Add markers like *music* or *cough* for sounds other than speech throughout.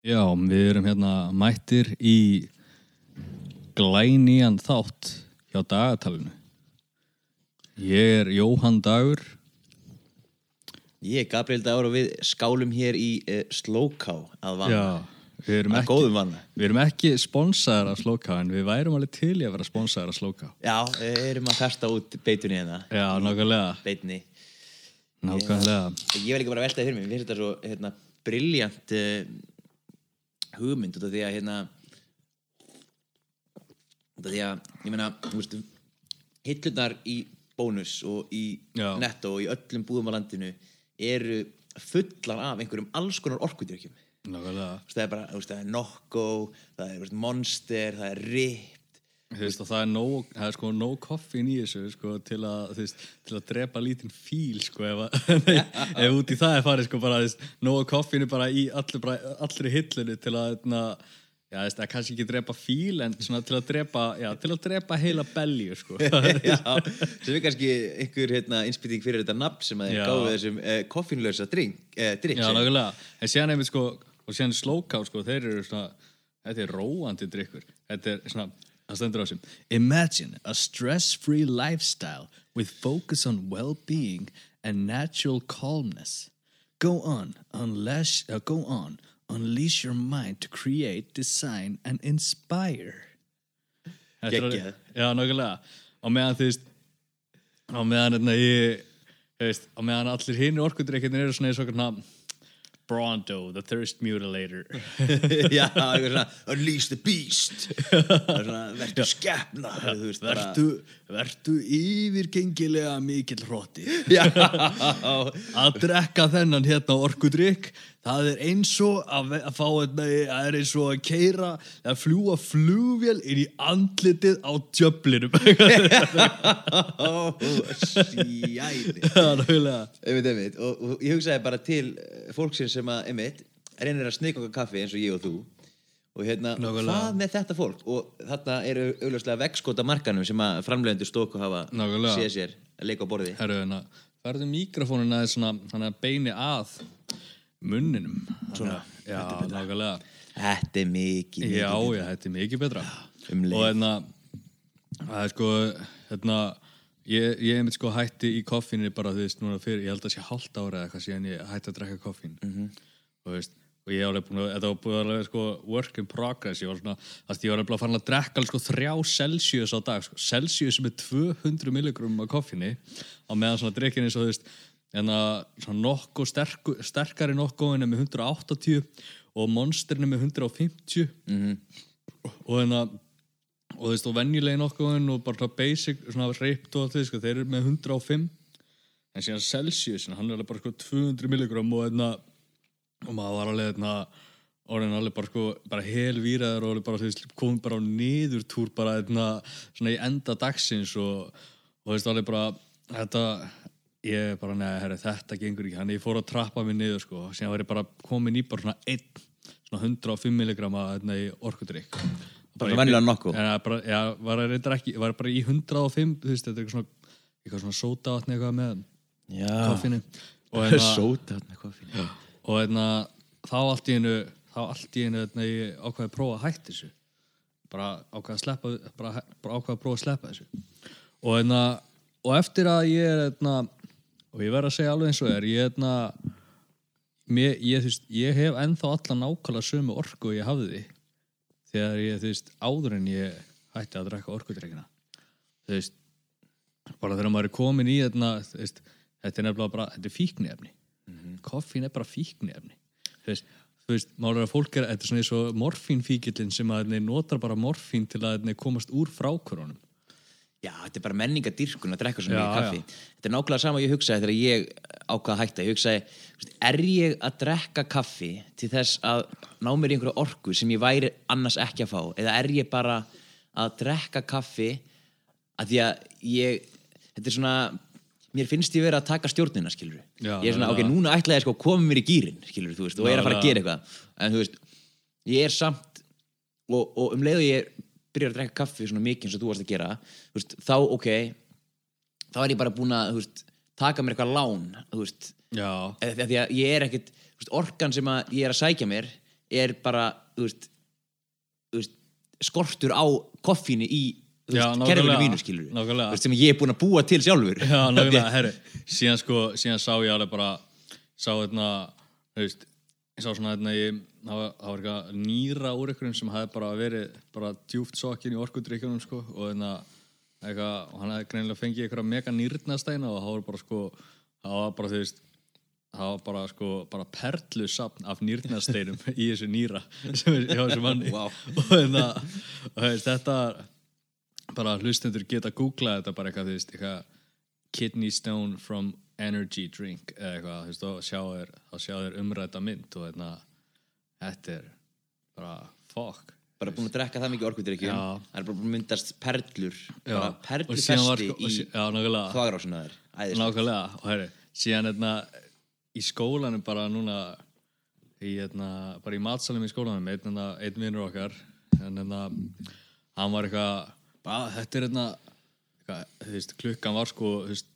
Já, við erum hérna mættir í glænýjan þátt hjá dagatalinu. Ég er Jóhann Dagur. Ég er Gabriel Dagur og við skálum hér í uh, Slowká að vanna. Já, við erum að ekki, við erum ekki sponsaðar af Slóká en við værum alveg til í að vera sponsaðar af Slóká. Já, við erum að festa út beitunni hérna. Já, nákvæmlega, Beitni. nákvæmlega. Ég vil ekki bara velta fyrir mig, mér finnst þetta svo hérna, briljant uh, hugmynd út af því að hérna út af því að, ég meina, þú veist, hillunar í bónus og í Já. netto og í öllum búðum á landinu eru fullar af einhverjum alls konar orkudyrkjum. Nákvæmlega. Þú veist, það er bara, þú veist, það er Nocco, það er þú veist, Monster, það er Rip, Þú veist, og það er nóg, það er sko nóg koffín í þessu, sko, til að, þú veist, til að drepa lítinn fíl, sko, ef, að, *laughs* nei, ef út í það er farið, sko, bara, þú veist, nóg koffínu bara í allir, bara, allri hillinu til að, na, já, þú veist, að kannski ekki drepa fíl, en svona til að drepa, já, til að drepa heila belju, sko. *laughs* Já, *laughs* sem er kannski einhver hérna, innspýting fyrir þetta nafn sem að þeir Já. gáðu þessum eh, koffínlösa drink, eh, drink já, nákvæmlega. En síðan einmitt, sko, og síðan slóká, sko, þeir eru svona, þetta er róandi drikkur. Þetta er svona, það stendur á sem Imagine a stress-free lifestyle with focus on well-being and natural calmness. Go on, unleash, uh, go on, unleash your mind to create, design and inspire. Þetta er alveg- Geggjað. Já, nákvæmlega. Á meðan þú veist, á meðan hérna ég, þú veist, á meðan allir hinn orkudrykkinir eru svona eins og svona Bronto, the thirst mutilator. *laughs* Já, eitthvað svona Unleash the beast svona, veist, bara Vertu, vertu yfirgengilega mikill hrótti. Að drekka þennan hérna orkudrykk, það er eins og að, að fá það er eins og að keira, að fljúa flugvél inn í andlitið á djöflinum. *laughs* *laughs* sjæli Já, nákvæmlega. Einmitt, einmitt, og, og ég hugsaði bara til eh, fólksins sem að, einmitt, reynir að snika okkar kaffi eins og ég og þú og hérna, Nákvæmlega. hvað með þetta fólk og þarna eru augljóslega vegskota markanum sem að framleiðendur stóku hafa Nákvæmlega. séð sér að leika á borði Herru, hérna, aðeins svona, hann að beini að munninum. Svona, Já, nákvæmlega. Þetta er mikið, mikið Já, já, þetta er mikið betra. Um leið. Og hérna, það er sko, hérna, ég, ég einmitt sko hætti í koffinu bara, þú veist, núna fyrir, ég held að sé hálft ára eða eitthvað síðan ég hætti að drekka koffín. Mhm. Og þú veist, og ég var alveg búin að, þetta var búin að sko work in progress, ég var svona, veist, ég var alveg að fara að drekka alveg sko þrjá Celsius á dag, sko, Celsius sem er 200 milligrum af koffíni, á meðan svona drikkin eins og þú veist, en að nokkuð sterku, sterkari nokkuðin er með 180 og monsterin er með 150 Mhm. og hérna og þú veist, og venjulegi nokkuðin og bara basic, svona ript og allt því, sko, þeir eru með 105 en síðan Celsius, hann er alveg bara sko 200 milligram og hérna og maður var alveg hérna orðin alveg bara sko, bara helvíraður og alveg bara, þú veist, komið bara á niðurtúr bara hérna, svona í enda dagsins og, og þú veist, alveg bara þetta, ég bara, neða, herri, þetta gengur ekki, hann ég fór að trappa mig niður, sko, síðan var ég bara komin í bara svona einn, svona 105 milligrama hérna orkudrykk. Bara venjulega nokkuð. Já, var að reyndar ekki, var bara í 105, þú veist, þetta er svona, eitthvað svona sótavatni eitthvað með koffinu og hérna, Sóta þarna koffi og hérna, þá allt í einu þá allt í einu hérna, ég ákvaði að prófa að hætta þessu. Bara ákvaði að sleppa bara, bara ákvaði að prófa að sleppa þessu. Og hérna, og eftir að ég er hérna, og ég verð að segja alveg eins og er ég hérna mér, ég, þú veist, ég hef ennþá alla nákvæmlega sömu orku ég hafði því. Þegar ég, þú veist, áður en ég hætti að drekka orkudreikina þú veist bara þegar maður er komin í hérna, þú veist, þetta er nefnilega bara, þetta er fíknefni koffín er bara fíknefni þú veist, þú veist, málega fólk er þetta er svona eins og morfínfíkillin sem að þeir notar bara morfín til að þeir komast úr frákurunum Já, þetta er bara menningadýrkun að drekka svona Já, mikið kaffi. já. Þetta er nákvæmlega sama ég hugsaði þegar ég ákvað að hætta. Ég hugsaði, er ég að drekka kaffi til þess að ná mér í einhverja orku sem ég væri annars ekki að fá? Eða er ég bara að drekka kaffi að því að ég þetta er svona, mér finnst ég vera að taka stjórnina, skilur Já, ég er svona, ok, núna ætla ég sko að koma mér í gýrin skilur, þú veist, og er að fara að gera eitthvað. En þú veist, ég er samt og, og um leið og ég byrjar að drekka kaffi svona mikið eins og þú varst að gera veist, þá ok þá er ég bara búin að veist, taka mér eitthvað lán veist, eða því að ég er veist, orkan sem ég er að sækja mér er bara skortur á koffínu í kerfinu mínu skilur sem ég er búin að búa til sjálfur. Já, nákvæmlega, *laughs* herru, síðan sko, síðan sá ég alveg bara, sá þarna, þú veist, ég sá svona ég, það var, eitthvað nýra úr einhverjum sem hafði bara verið bara djúft sokkin í orkudrykkjunum, sko, og þarna, eitthvað, og hann hefði greinilega fengið einhverja mega nýrnastæna og það var bara, sko, það var bara, þú veist, það var bara, sko, bara perlusapn af nýrnasteinum *laughs* í þessu nýra sem er hjá þessu manni. Vá. Og þarna, og þú veist, þetta, bara hlustendur geta googlað þetta bara eitthvað, þú veist, eitthvað kidney stone from energy drink eða eitthvað, þú veist, og sjá þér þá sjá þér umræta mynd og þetta þetta er bara fuck. Bara búin að drekka það mikið Já. það er bara búin að myndast perlur bara og perlu síðan var festi sko- í þvagrásuna þær nákvæmlega. og herri, síðan hérna í skólanum bara núna í hérna, bara í matsalum í skólanum einn, hérna, einn vinnur okkar en hérna, hann var eitthvað þetta er eitthvað, klukkan var sko veist,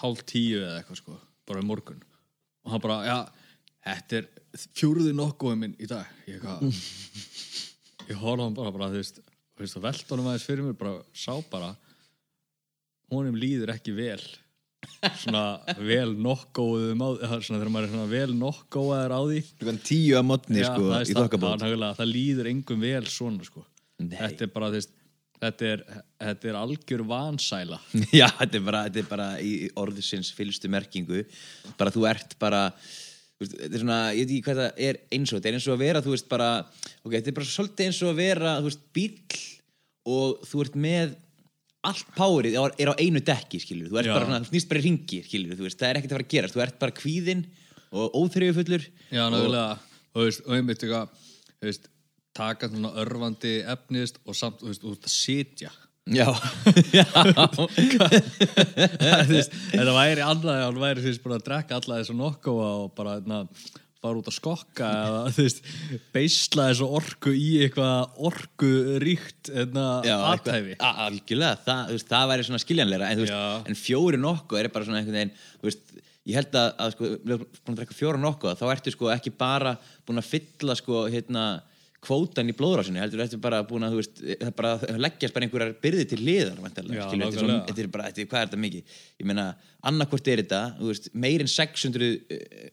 hálf tíu eða eitthvað sko bara um morgun. Og hann bara, já, þetta er fjúruði nokkuð minn í dag. Ég *laughs* ég horfði hann bara, bara þú veist, þú velt honum aðeins fyrir mér bara, sá bara honum líður ekki vel. Svona vel nokkóðum þegar maður er svona vel nokkóðar á því. Klukkan tíu að modni sko það, Já, nákvæmlega, það líður engum vel svona sko. Nei. þetta er bara þú veist, þetta er, þetta er algjör vansæla. *laughs* Já, þetta er bara, þetta er bara í orðisins fylgstu merkingu. Bara þú ert bara veist, þetta er svona, ég veit ekki hvað það er eins og þetta er eins og að vera, þú veist bara ok, þetta er bara svolítið eins og að vera þú veist, bíll og þú ert með allt powerið er á einu dekki, skilur, þú ert Já. bara svona, þú snýst bara í ringi, skilur, þú veist, það er ekkert að fara að gerast. Þú ert bara kvíðinn og óþreyjufullur Já, nákvæmlega, og þú veist, og einmitt eitthvað, þú veist, taka svona örfandi efnist og samt, þú veist, út að sitja. Já, *laughs* já. Þú þetta væri ef hann væri, þú veist, bara að drekka alla þessu nokkóa og bara, hérna, fara út að skokka eða, *laughs* þú veist, beisla þessu orku í eitthvað orku ríkt, hérna, Já, aðtæfi eitthvað- a- algjörlega, það, þú veist, það væri svona skiljanleira en, þú veist, en fjóri nokkuð er bara svona einhvern veginn þú veist, ég held að, að sko, við erum búin að drekka fjóra nokkuð þá ertu sko ekki bara búin að fylla sko hérna kvótan í blóðrásinu, heldur ertu bara búin að þú veist, er bara leggjast bara einhverjar byrði til liðar, Já, skilur, þetta er, svona, þetta er bara, þetta er, hvað er þetta mikið? Ég meina, annarkvort er þetta þú veist, meir en 600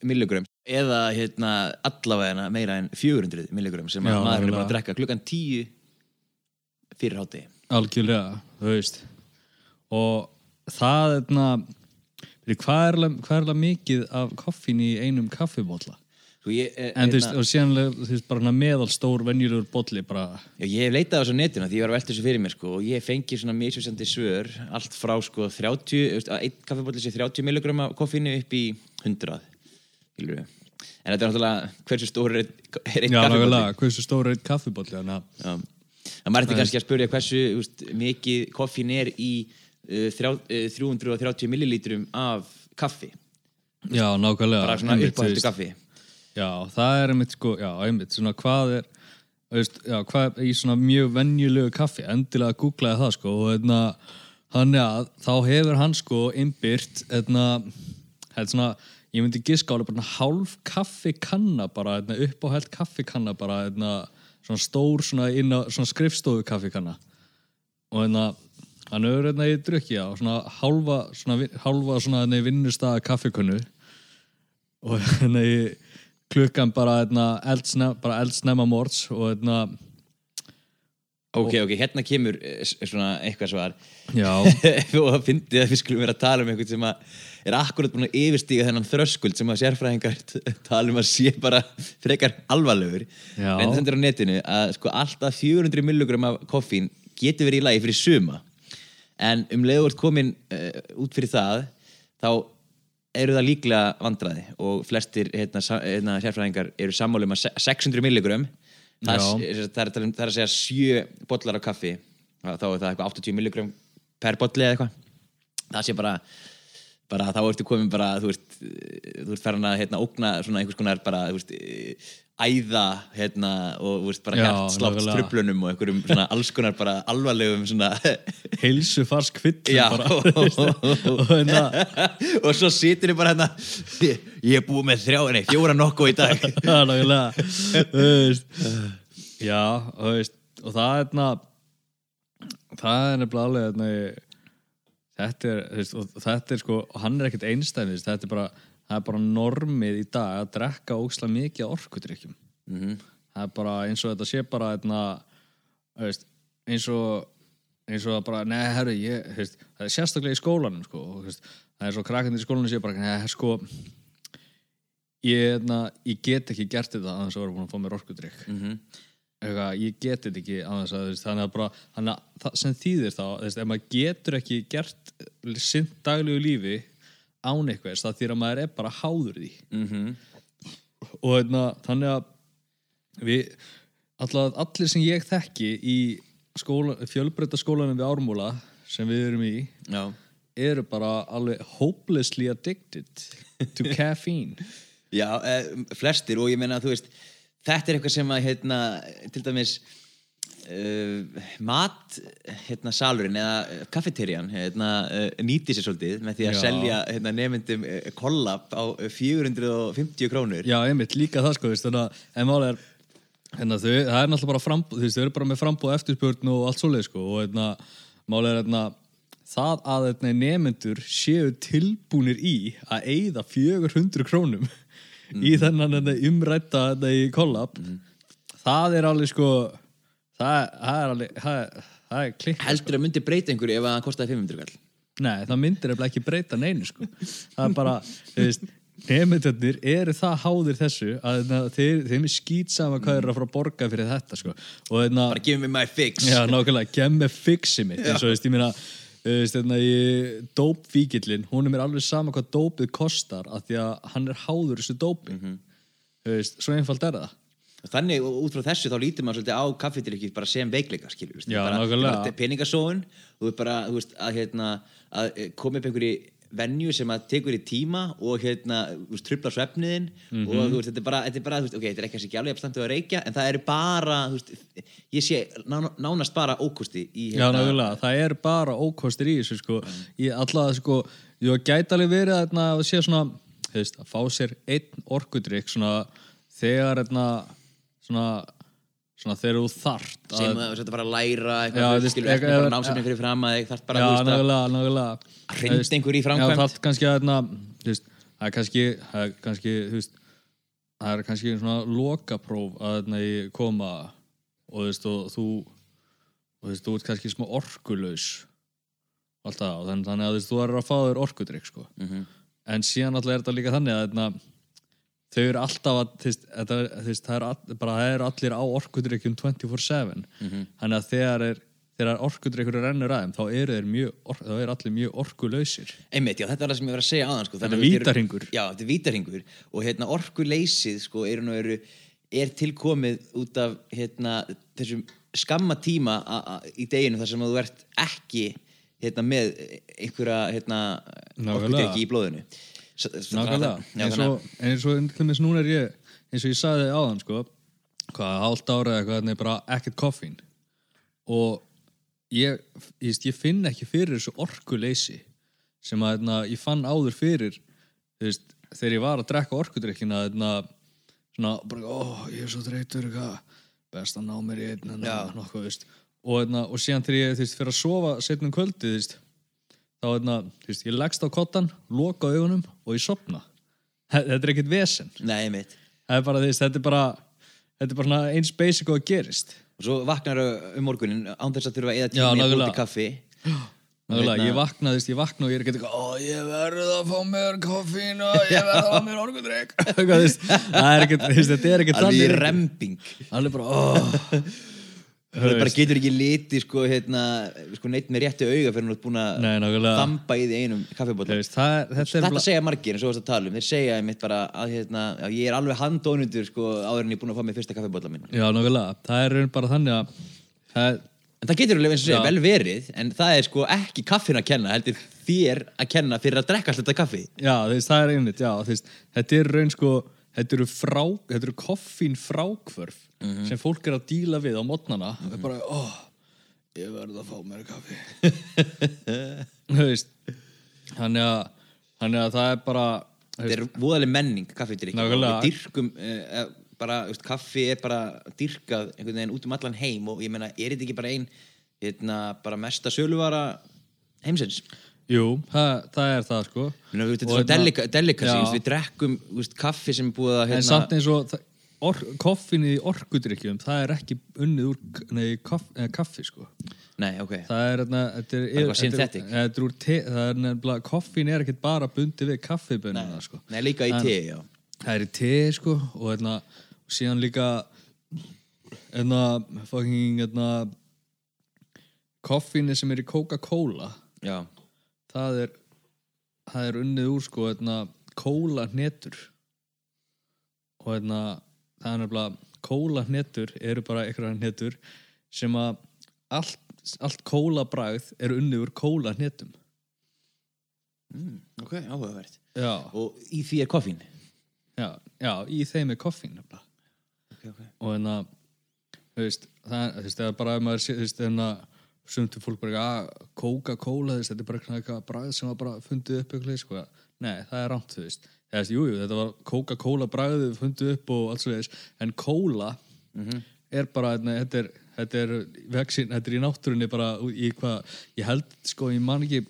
milligram eða hérna allavega meira en 400 milligram sem Já, að maður er bara að drekka klukkan 10 fyrir hátti Algjörlega, þú veist. Og það hérna er alveg- hvað er alveg mikið af koffín í einum kaffibólla Sko ég, eh, en þú veist, hérna- og síðan þú veist, bara svona meðalstór venjulegur bolli bara, Já, ég hef leitað á þessu netinu því ég var að velta þessu fyrir mér sko, og ég fengi svona misvísandi svör allt frá sko 30 þú veist, að einn kaffibólli sé 30 milligram af koffínu upp í 100 skilurðu. en þetta er náttúrulega hversu stór er, er einn já, kaffibólli nákvæmlega hversu stór er einn kaffibolli þannig að Já. maður þetta kannski að spyrja hversu veist, mikið koffín er í uh, þrjá, uh, 330 millilítrum af kaffi. Já, nákvæmlega já, það er einmitt sko, já, einmitt svona hvað er veist, já, hvað er í svona mjög venjulegu kaffi endilega googlaði það sko og hérna, þannig að þá hefur hann sko innbyrt hérna, hérna svona ég myndi giska alveg bara hálf kaffi kanna bara, hérna, uppáhælt kaffi kanna bara, hérna, svona stór svona inn á svona skrifstofu kaffi kanna og hérna hann hefur hérna í drukki á svona hálfa svona, hálfa svona hérna í vinnustaða kaffikunnu og hérna í klukkan bara hérna eldsnemma mords og hérna ok, ok, hérna kemur eh, svona eitthvað svar. Og *laughs* það fyndi að við skulum vera að tala um einhvern sem að er akkurat búin að yfirstíga þennan þröskuld sem að sérfræðingar *laughs* tala um að sé bara frekar alvarlegur. Já. en það sendur á netinu að sko alltaf 400 milligram af koffín getur verið í lagi fyrir suma. En um leiður komin uh, út fyrir það þá eru það líklega vandraði og flestir hérna, sa- hérna, sérfræðingar eru sammáli um að se- 600 milligram það, það, er, það er að segja sjö bollar af kaffi þá er það eitthvað 80 milligram per bolli eða eitthvað. Það sé bara bara þá ertu komin bara þú veist, eh, þú veist farin að hérna, ógna svona einhvers konar bara þú veist, eh, æða hérna, og þú veist, bara Já, hjartslátt nákvæmlega. tröflunum og einhverjum svona *laughs* alls konar bara alvarlegum svona *laughs* heilsu fars kvillum Já. bara. *laughs* Og hérna og svo situr þið bara hérna ég, ég er búið með þrjá, nei, fjóra nokku í dag. Já, þú veist. Og það er hérna það er nefnilega alveg hérna, þetta er, veist, þetta er sko hann er ekkert einstæðis, þetta er bara það er bara normið í dag að drekka óksla mikið orkudrykkjum Mhm. það er bara eins og þetta sé bara hérna, þú veist, eins og eins og bara, neða, herru, ég veist, það er sérstaklega í skólanum sko, og, það er svo krakkandi í skólanum sé bara, neða, sko ég, hérna, ég get ekki gert þetta að þess að vera búin að fá mér orkudrykk Mhm. eitthvað, ég get þetta ekki að þess að þannig að bara, þannig að sem þýðir þá, ef maður getur ekki gert sinn daglegu lífi án eitthvað, það þýr að maður er bara háður því Mhm. og hérna, þannig að við, allar, allir sem ég þekki í skóla, fjölbreyta skólanum við Ármúla sem við erum í Já. eru bara alveg hopelessly addicted to *laughs* caffeine Já, eh, flestir og ég meina að þú veist þetta er eitthvað sem að hérna, til dæmis uh, mat hérna, salurinn eða kaffeterjan hérna, uh, nýti sér svolítið með því að Já. selja hérna, nefndum kollab á 450 krónur. Já, einmitt, líka það sko, þú veist, þannig að en máli er, hérna, þau, það er náttúrulega bara frambúð, þú veist, þau eru bara með frambúð eftirspurn og allt svoleið, sko, og hérna, máli er, hérna, það að hérna, nefnendur séu tilbúnir í að eyða 400 krónum í þennan hérna, umrætta hérna, í kollab, það er alveg, sko, það, það er alveg, það, það er klikk, heldur að myndi breyta einhverju ef að hann kostaði 500 kall? Nei, það myndir eftir ekki breyta neinu sko. það er bara, þú veist nefnendarnir eru það háðir þessu að þeir, þeim er skýt sama hvað eru að fara að borga fyrir þetta sko. og þeirna, bara give me my fix. Já, nákvæmlega, gem með fixi mitt. Eins og, veist, ég meina þú í dópvíkillin, hún er mér alveg sama hvað dópið kostar af því að hann er háður þessu dópi. Þú veist, svo einfalt er það Þannig út frá þessu þá lítur maður svolítið á kaffetilíki bara sem veikleika skilur Já, bara, peningasóun og bara veist, að, hérna, að eh, koma upp einhverju venju sem að tekur í tíma og hérna, trubla svefniðin Mhm. og þú veist, þetta er bara, þetta er bara veist, ok, þetta er ekki ekki alveg jafnstandið að reykja en það eru bara, ég sé ná, nánast bara ókosti í Já, nákvæmlega, það er bara ókostir í þessu sko, ég alltaf sko ég gæti alveg verið þarna að sé svona veist, að fá sér einn orkudrykk svona þegar þarna svona, svona þegar þú þart sem að þetta bara að læra Já, eitthvað, þú þú skilur, ekki bara ef- námsefni fyrir fram að þig þarf bara, Já, þú veist, að nákvæmlega, nákvæmlega hrinda einhver í Já, framkvæmd. þarf kannski að þú veist, það er kannski það er kannski, þú veist það er kannski svona lokapróf að koma og þú veist, og þú og þú veist, þú ert kannski smá orkulaus alltaf, og þannig, að þú veist, þú er að fá þér orkudrykk, sko. Mhm. en síðan alltaf er þetta líka þannig að þau eru alltaf að er- þú veist, það, er all, bara, það er allir á orkudrykkjum 24-7 Mhm. þannig að þegar er þegar orkudrykkur rennur aðeim þá eru mjög, þá eru allir mjög orkulausir Einmitt, já, þetta er það sem ég var að segja aðan sko. Þetta er vítahringur. Já, þetta er vítarhingur og hérna orkuleysið sko, er, eru, er tilkomið út af hérna, þessum skamma tíma í deginu þar sem þú ert ekki hérna, með einhverja hérna, orkudrykki í blóðinu Nákvæmlega, eins og, eins og dæmis núna er ég eins og ég sagði áðan sko hvað, hálft ára eða þannig bara ekkert koffín. Og ég, ég, ég finn ekki fyrir þessu orkuleysi sem að hérna, ég fann áður fyrir veist, þegar ég var að drekka orkudrykkina svona, bara, ó, ég er svo eitthvað, best að ná mér í einn Já. nokkuð, veist. Og, hérna, og síðan þegar ég, veist, fyrir að sofa setnum kvöldið, þú veist þá hérna, þú veist, ég leggst á kottan loka augunum og ég sopna þetta er ekkert vesen. Nei, einmitt. Það er bara, veist, þetta er bara þetta er bara svona eins basic og að gerist. Og svo vaknar um morgunin án þess að þurfa eða Já, tími nákvæmlega. út í kaffi. Nákvæmlega, Hérna- ég vakna, þú veist, ég vakna og ég er ekki eitthvað, ó, ég verð að fá mér koffín og ég verð að fá mér orkudrykk. Eitthvað, *laughs* þú veist, það er ekkert, þú veist, þetta er ekkert alveg í remping alveg bara, ó *laughs* það bara getur ekki liti sko, hérna, sko neitt með réttu auga fyrir að þú ert búin að þamba í því einum er- þetta bara- segja margir eins og þú varst að tala um. Þeir segja einmitt bara að hérna, ég er alveg handónundur sko, áður en ég er búin að fá mig fyrsta kaffibólla minn Já, nákvæmlega, það er bara þannig að það, En það getur alveg eins og segja vel verið en það er sko ekki kaffin að kenna heldur þér að kenna fyrir að drekka alltaf kaffi. Já, veist, það er einmitt, já, veist, þetta er raun sko, þetta eru frá, þetta eru koffín frákvörf sem fólk er að díla við á mótnana og er bara, ó, ég verð að fá mér kaffi. *laughs* þannig að, þannig að það er bara, Þetta er voðaleg menning kaffidrykk við dyrkum uh, bara, veist, kaffi er bara dyrkað einhvern veginn út um allan heim og ég meina, er þetta ekki bara ein hérna, bara mesta söluvara heimsins? jú, það, það er það sko. Þetta er svo hérna- delika, delikasi, Já. við drekkum veist, kaffi sem er búið að En hérna, samt eins og koffinni í orkudrykkjum, það er ekki unnið úr nei, kaff, eh, kaffi sko. Nei, ok, Það er, hérna, er, er er- er te, það er nefnilega, koffín er ekkert bara bundið við kaffibönnuna sko. Nei, líka í te, Það er í te sko og og síðan líka hérna, fucking hérna, koffíni sem er í Coca-Cola. Það er það er unnið úr sko kóla hnetur og hérna það er nefnilega kóla hnetur eru bara einhverja hnetur sem að allt, allt kóla bragð er unnið úr kóla hnetum mm, ok, áhugavert. Já, Og í því er koffín? Já, já, í þeim er koffín nefnilega. Ok, ok. Og hérna veist, það er, þú veist, það er bara ef maður þú veist, hérna sumt fólk bara, að Coca-Cola, þú veist, þetta er bara eitthvað- bragð sem var bara fundið upp eitthvað, sko, nei, það er rámt, þú veist, veist, jú, jú, þetta var Coca-Cola bragðið fundið upp og allt svo veist, en Cola er bara, hérna, þetta er, þetta er vexin, þetta er í náttúrunni bara í hvað, ég held, sko, ég man ekki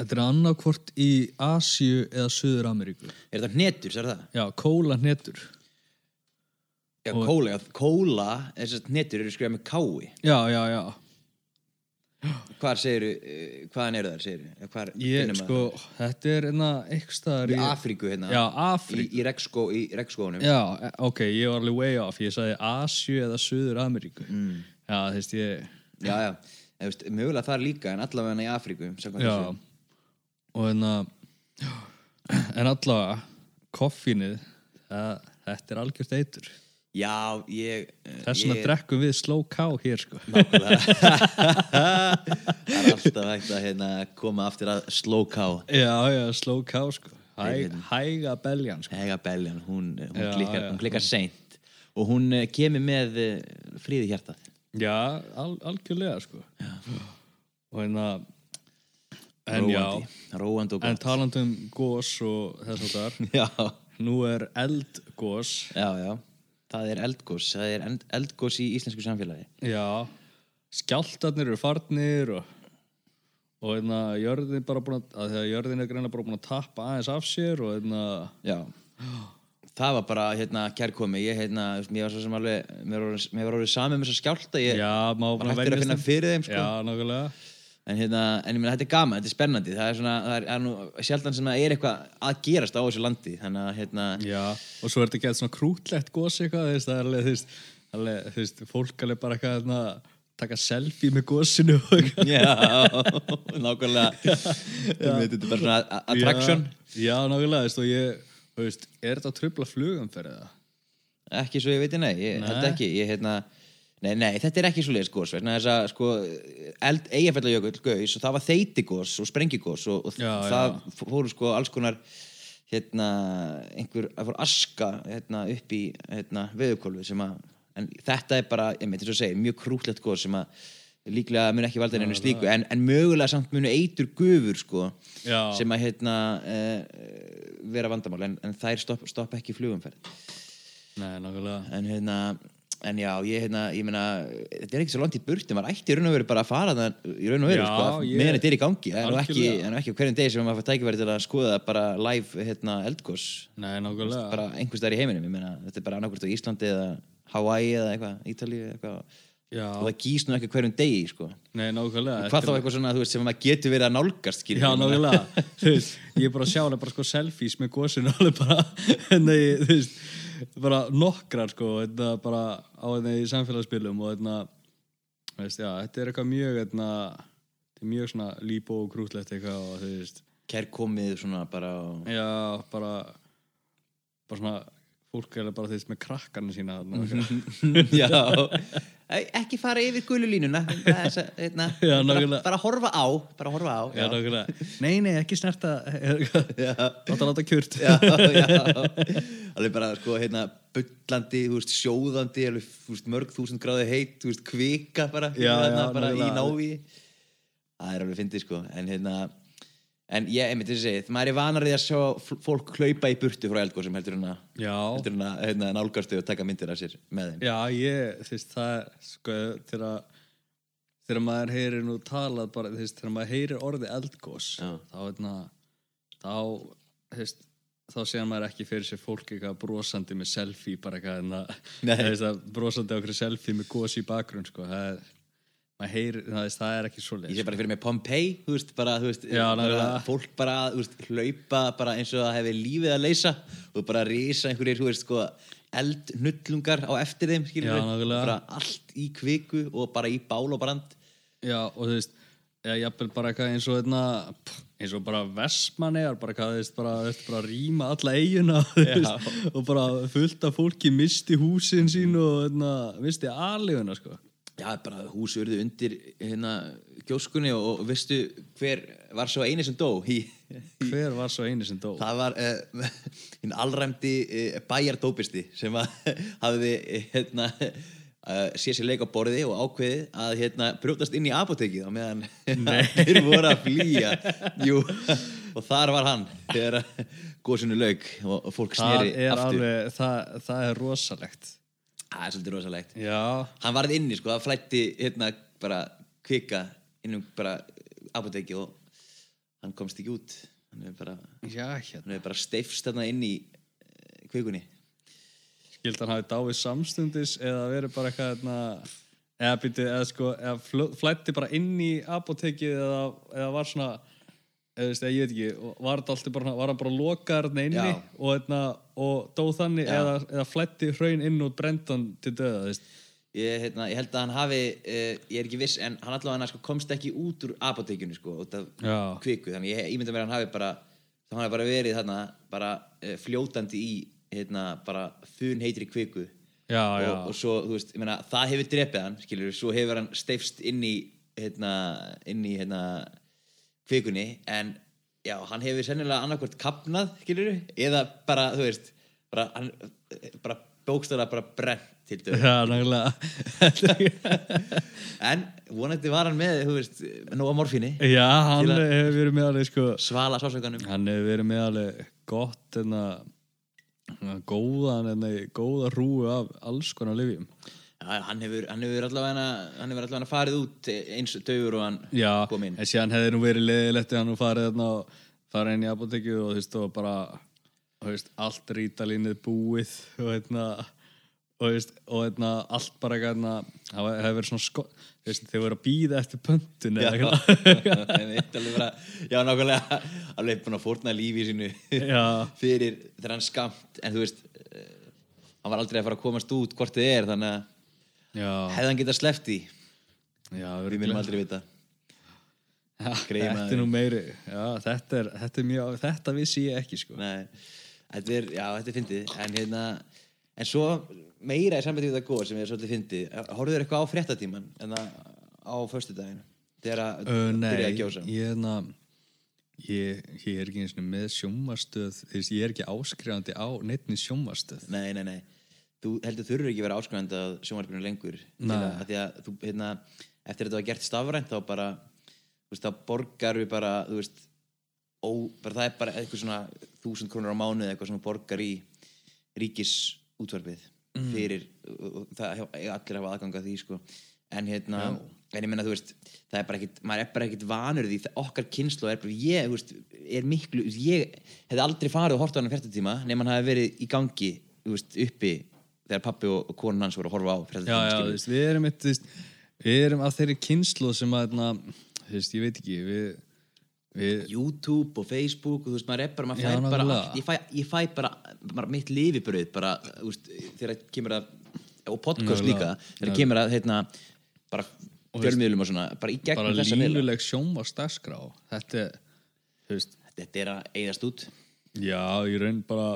þetta er annarkvort í Asíu eða Suður-Ameríku. Er þetta hnetur, sér það? já, Cola hnetur. Já, Og- kóla, já, kóla, þessar hnetur eru skrifað með kái já, já, já Hvar segir, uh, hvaðan eru þær, segir Hvar Ég, finnum sko, þetta er einna eitthvað staðar Í Afríku, hérna? Já, Í, Afríku. Í, regnskó, í regnskónum Já, e- ok, ég var alveg way off Ég sagði Asju eða Suður Ameríku mm. Já, þú veist, ég Já, já, Eða, veist, mögulega þar líka en allavega í Afríku Já, og hérna En allavega Koffínið það, Þetta er algjört eitur Já, ég eh, Þess vegna ég- drekkum við slow cow hér, sko. *laughs* Það er alltaf hægt að hérna, koma aftur að slow cow. Já, já, slow cow, sko. Hæ, Hérna. Hæga beljan, sko. Hega beljan, hún, hún, Já, klikkar, já. hún klikkar seint. Og hún uh, kemur með uh, fríði hjartað. Já, al, algjörlega, sko. Og hérna En já, Róandi, róandi og en gott. talandum gós og þess að þar *laughs* Já, Nú er eldgós já, já Það er eldgós, það er eld- eldgós í íslensku samfélagi. Já, skjáltarnir eru farnir og, og einna, jörðin bara búin að, að því að jörðin er greina bara búin að tappa aðeins af sér og einna, Já. Það var bara, hérna, kærkomi. Ég, hérna, mér var svo sem alveg Mér var, orðið- samið með þess að skjálta Ég já, var búin að finna fyrir þeim, sko. Já, nákvæmlega En, hérna, en ég meina, þetta er gaman, þetta er spennandi Það er svona, það er, er nú sjaldan sem það er eitthvað að gerast á þessu landi Þannig að, hérna Já, og svo er þetta gett svona krútlegt gós eitthvað, það er alveg, þú veist, alveg, þú veist, fólk alveg bara eitthvað hérna, taka selfie með gósinu. Já, nákvæmlega *laughs* Þetta er bara svona attraction Já, já nákvæmlega, þú veist, og ég, þú veist, er þetta að trubla flugumferðið það? Ekki svo ég veit nei, ég Nei. ekki ég, hérna, Nei, nei, þetta er ekki svo leiðis gos vegna þess að sko, eld, eigafællajökull gaus og það var þeitigos og sprengigos og, og Já, það fóru sko alls konar hérna, einhver, það fór aska hérna, upp í hérna, veðurkólfi sem að, en þetta er bara, ég meit þess að segja, mjög krútlegt gos sem að líklega mun ekki valda neinu slíku en, en mögulega samt munu eitur gufur sko, Já. sem að hérna, uh, vera vandamál en, en þær stopp, stopp ekki flugumferð Nei, nákvæmlega. en hérna en já, ég hérna, ég meina þetta er ekki svo langt í burti, maður ætti í raun og veru bara að fara það í raun og veru, sko, ég- meðan þetta er í gangi. En ekki, ekki hverjum degi sem maður fær tækifæri til að skoða bara live hérna, eldgós Nei, nákvæmlega. bara einhvers staðar í heiminum, ég meina þetta er bara annarkvort á Íslandi eða Hawaii eða eitthvað, Ítalíu eitthvað. Já, og það gís nú ekki hverjum degi, sko. Nei, nákvæmlega. hvað þá eitthvað svona, veist, sem maður getur verið að nálgast skilur, Já, nákvæmlega. Veist, ég er bara að sjá hana bara sko selfies með gósinu alveg bara, *laughs* nei, þú veist, bara nokkrar sko, þetta bara á þetta í samfélagsspilum og þetta, þú veist, já, þetta er eitthvað mjög, er mjög svona líbó og krútlegt eitthvað og þú veist, kærkomið svona bara og... já, bara, bara svona, fólk er bara veist með krakkarnir sína *laughs* já, ekki fara yfir gulu línuna. Þess að, hérna, *laughs* Já, bara, bara horfa á bara horfa á Já, nákvæmlega. Nei, nei, ekki snerta *laughs* Láta láta kjört. Já, já. alveg bara sko hérna veist, sjóðandi alveg, veist, mörg þúsund gráði heit veist, kvika bara, Já, hérna, já, bara í návi það er alveg fyndið sko. En hérna en ég, einmitt þess að segja, maður er vanarið að sjá fólk hlaupa í burtu frá eldgóðsum heldur en að hérna, nálgastu og taka myndir af sér með þeim já, ég, þú veist, það sko, þegar maður heyrir nú talað bara, þú veist, þegar maður heyrir Já. þá, hérna, þá, þú veist þá sér maður ekki fyrir sér fólk eitthvað brosandi með selfie bara eitthvað Nei. þú veist, brosandi okkur selfie með gós í bakgrunn, sko, það er heyrir, það, er ekki svo Ég sé bara fyrir mig Pompeii, þú veist, bara, þú veist, Já, bara, fólk bara, veist, hlaupa bara eins og það hefði lífið að leysa og bara risa einhverjir, sko, eldnullungar á eftir þeim, skilur Já, bara allt í kviku og bara í bál og brand. Já, og þú veist, eða jafnvel bara eitthvað eins og hérna, pff, eins og bara Vestmannegar, bara hvað, þú veist, bara, bara rýma alla eiguna, *laughs* veist, og bara fullt af fólki misti húsin sín og, hérna, misti aðlifuna, sko. Já, bara hús urðu undir, hérna, gjóskunni og, og veistu hver var svo eini sem dó í, Hver var svo eini sem dó? það var uh, hinn allræmdi uh, bæjardópisti sem að *laughs* hafði, uh, hérna, uh, sé sér leik á borði og ákveði að hérna, brjótast inn í apotekið á meðan *laughs* þeir voru að flýja Jú, og þar var hann þegar góðsunu lauk og, fólk sneri er aftur alveg, það, það er rosalegt. Það er svolítið rosalegt. Já, hann varð inni sko, það flætti hérna bara kvika innum bara apotekið og hann komst ekki út. Hann hefur bara, já, hérna. hefur bara steifst þarna inn í eh, kvikunni. Skild hann hafi dáið samstundis eða verið bara eitthvað, hérna, eða byrju, eða sko, eða fl- flætti bara inn í apotekið eða, eða var svona, veist, ég veit ekki, og var alltaf bara, var bara lokaður þarna inni Já. og, hérna, og dó þannig Já. eða, eða flætti hraun inn og brendan til döða, ég, hérna, ég held að hann hafi uh, ég er ekki viss en hann allavega sko, komst ekki út úr apotekinu sko, út af Já. kviku þannig ég ímynda mér að hann hafi bara hann hafi bara verið þarna bara uh, fljótandi í hérna, bara þun heitri kviku Já, já. og, og svo, þú veist, ég meina, það hefur drepið hann, skilur, svo hefur hann steifst inn í, hérna, inn í, hérna, kvikunni, en, já, hann hefur sennilega annarkvort kapnað, skilur, eða bara, þú veist, bara, hann, bara bókstæðlega bara brent til döð. Já, nákvæmlega. *laughs* En vonandi var hann með, þú veist, nóga morfíni, já, hann hefur verið með alveg, sko, svala sásökanum. hann hefur verið með alveg gott, hérna, góðan, hérna, góða rúu af alls konar lifjum. Já, hann hefur, hann hefur allavega, hefur farið út eins dögur og hann Já, kom inn. en síðan hefði nú verið leðilegt ef hann nú farið þarna og farið inn í apotekju og þú veist, og bara veist, allt rítalínið búið og hérna og, veist, og hérna, allt bara hérna, það hefði verið svona sko þeir voru að býða eftir pöntun Já, *laughs* já, nákvæmlega alveg búin að fórna lífi sínu Já. fyrir þegar hann skamt en þú veist eh, hann var aldrei að fara að komast út hvort þið er þannig að Hann getað sleppt í við myndum aldrei vita. Greyið *laughs* þetta er nú meiri Já, þetta er, þetta er mjög, þetta vissi ég ekki sko. Nei, þetta er, já, þetta er fyndið. En hérna, en svo meira í sambandi við það góð sem er svolítið fyndið horfðu þér eitthvað á fréttatíman en það á föstudaginn þegar að Uh, byrjaði að gjósa? ég, na, ég, ég er ekki eins og með sjónvarstöð þess, ég er ekki áskrifandi á neittni sjónvarstöð Nei, nei, nei Þú heldur þurfur ekki að vera áskrifandi að sjónvarpinu lengur að, að því að þú, hérna, eftir að þetta var gert stafrænt þá bara, þú veist, þá borgar við bara, þú veist ó, bara það er bara eitthvað svona þúsund krónur á mánuði eitthvað svona borgar í ríkisútvarpið Mm. fyrir, það hef- eiga allir hafa aðgang að því, sko. En hérna, en ég meina, þú veist það er bara ekkit, maður er bara ekkit vanur því það- okkar kynslu er bara, ég, þú veist er miklu, ég hefði aldrei farið og hort á hann þegar pappi og, og konun hans voru að horfa á já, já, veist, við erum eitt, veist, við erum að þeirri kynslu sem að na, veist, ég veit ekki við, við YouTube og Facebook og þú veist, maður er bara, maður Já, bara allt, ég fæ, ég fæ bara, bara mitt lifibröð bara, þegar kemur að og podcast líka, þegar kemur að heitna, bara fjölmiðlum og svona, bara í bara gegnum þessa miðla. línuleg sjónvarsdagskrá þetta er, þú veist þetta er að eigðast út. Já, ég raun bara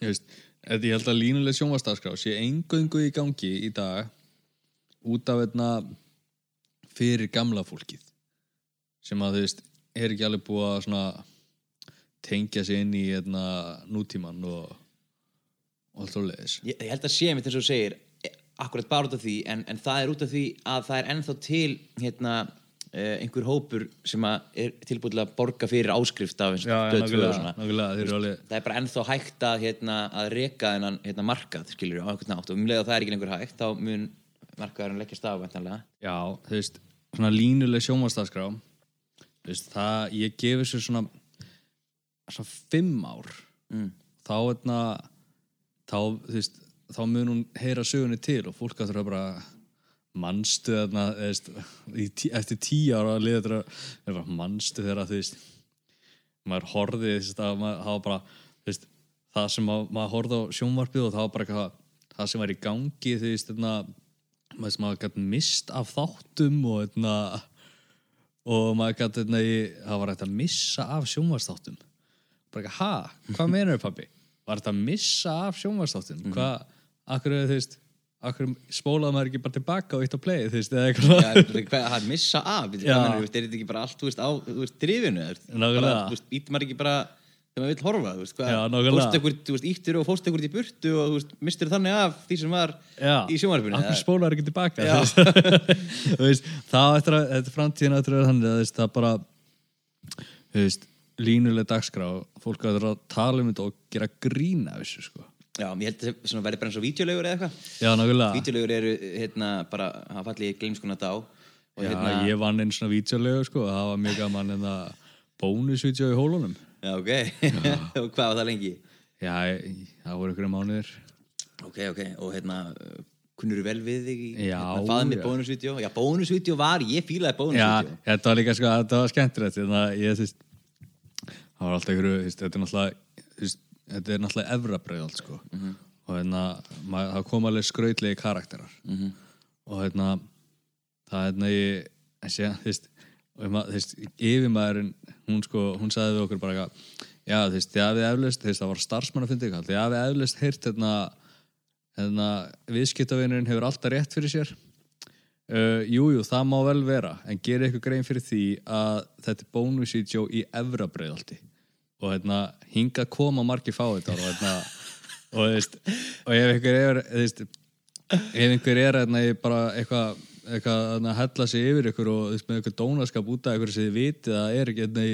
ég, veist, þetta, ég held að línuleg sjónvarsdagskrá sé engöngu í gangi í dag út af einna fyrir gamla fólkið sem að þú veist er ekki alveg búið að tengja sig inn í einna nútíman og, og allt og leiðis Ég, ég held að sé mitt eins og segir e- akkurat bara út af því en, en það er út af því að það er ennþá til hérna einhver hópur sem er tilbúið til að borga fyrir áskrift af eins og Stöð 2 og svona það er bara ennþá hægt að, hérna, að reka þennan hérna, markað skilur á einhvern nátt og um leið að það er ekki lengur hægt þá mun markaðurinn leggjast af væntanlega. Já, þú veist, svona línuleg veist, það, ég gefi sér svona svona fimm ár mm. þá, eitna, þá, þú veist, þá mun hún heyra sögunni til og fólk að þurfa bara mannstu þarna, eftir tíu ára að liða þetta mannstu þegar þú veist maður horfði, þú veist, að maður hafa bara, veist, það sem að, maður horfði á sjónvarpið og það var bara eitthvað það sem var í gangi, þú veist, þarna maður gæti mist af þáttum og þarna og maður gæti, þarna, í- það var hægt að missa af sjónvarsþáttum bara ekki, ha, hvað meinar þau pabbi? Var þetta að missa af sjónvarsþáttum? Hvað, akkur er þú veist akkur spólaði maður ekki bara tilbaka og eitt á play, þú veist, eða eitthvað Já, þú veist, hvað, að missa af þú veist, er þetta ekki bara allt þú veist, á þú veist, drifinu er- bara, þú veist, ítir maður ekki bara þegar maður vil horfa þú veist, hvað, nákvæmlega. fórst ekkur, þú veist, ítir og fórst ekkur í burtu og þú veist, mistir þannig af því sem var Já, í sjónvarpinu akkur spólaði ekki tilbaka þú veist. Þú veist, það eftir að þetta er framtíðin eftir að þannig þú veist, það bara þú veist, línuleg dagskrá fólk að að tala um þetta og gera grína þessu sko Já, ég held að það verði bara eins og vídeolegur eða eitthvað. Já, nákvæmlega. Vídeolegur eru, hérna, bara hafa fallið í gleimskuna dá Já, hérna, ég vann einn svona vídeolegu sko það var mjög gaman en það bónusvídeó í hólunum. Já, ok. *laughs* Og hvað var það lengi? Já, ég- það voru ykkur mánuðir. Ok, ok, og hérna kunnur vel við þig í Já, hérna, faðið með já. bónusvídeó? Já, bónusvídeó var, ég fílaði Já, bónusvídeó þetta var líka sko, þetta var skemmtilegt. Að þú veist það var alltaf ykkur, þú þetta er náttúrulega þú þetta er náttúrulega efrabreið sko. Mhm. og hérna það kom alveg skrautlegi karakterar Mhm. og hérna það hérna og maður, þú veist, yfirmaðurinn hún sko, hún sagði við okkur bara eitthvað, já, veist, ég hafið eflaust þú veist, það var starfsmann að finna ykkur, ég hafið eflaust heyrt hérna, hérna viðskiptavinurinn hefur alltaf rétt fyrir sér Uh, jú, jú, það má vel vera en gerir eitthvað grein fyrir því að þetta er bónusvídeó í efra breiðaldi og hérna, hinga koma margir fá þetta og hérna og, veist, og ef einhver er veist, ef einhver er hérna, bara eitthvað eitthvað að hella sig yfir ykkur og veist, með eitthvað dónaskap út af ykkur sem þið vitið að er ekki, hérna,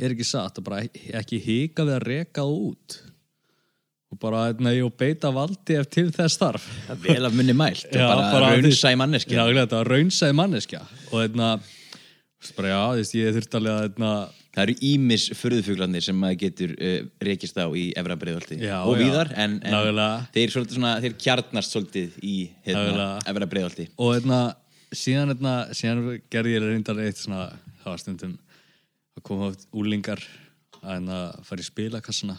er ekki satt og bara ekki hika við að reka út. Og bara hérna, og beita valdi ef til þess starf Vel af munni mælt Já, bara, bara- raunsæ manneskja. Já, raunsæði manneskja. Og þetta, bara já, ég þurfti alveg að þetta, Það eru ímis furðufuglarnir sem maður getur uh, rekist á í efra breiðolti Já, og víðar en, en þeir, svona, þeir kjarnast svolítið í Nákvæmlega. efra breiðolti og þetta, síðan þetta, síðan gerði ég reyndar eitt svona, það var stundum að koma oft úlingar að hérna fara í spilakassana.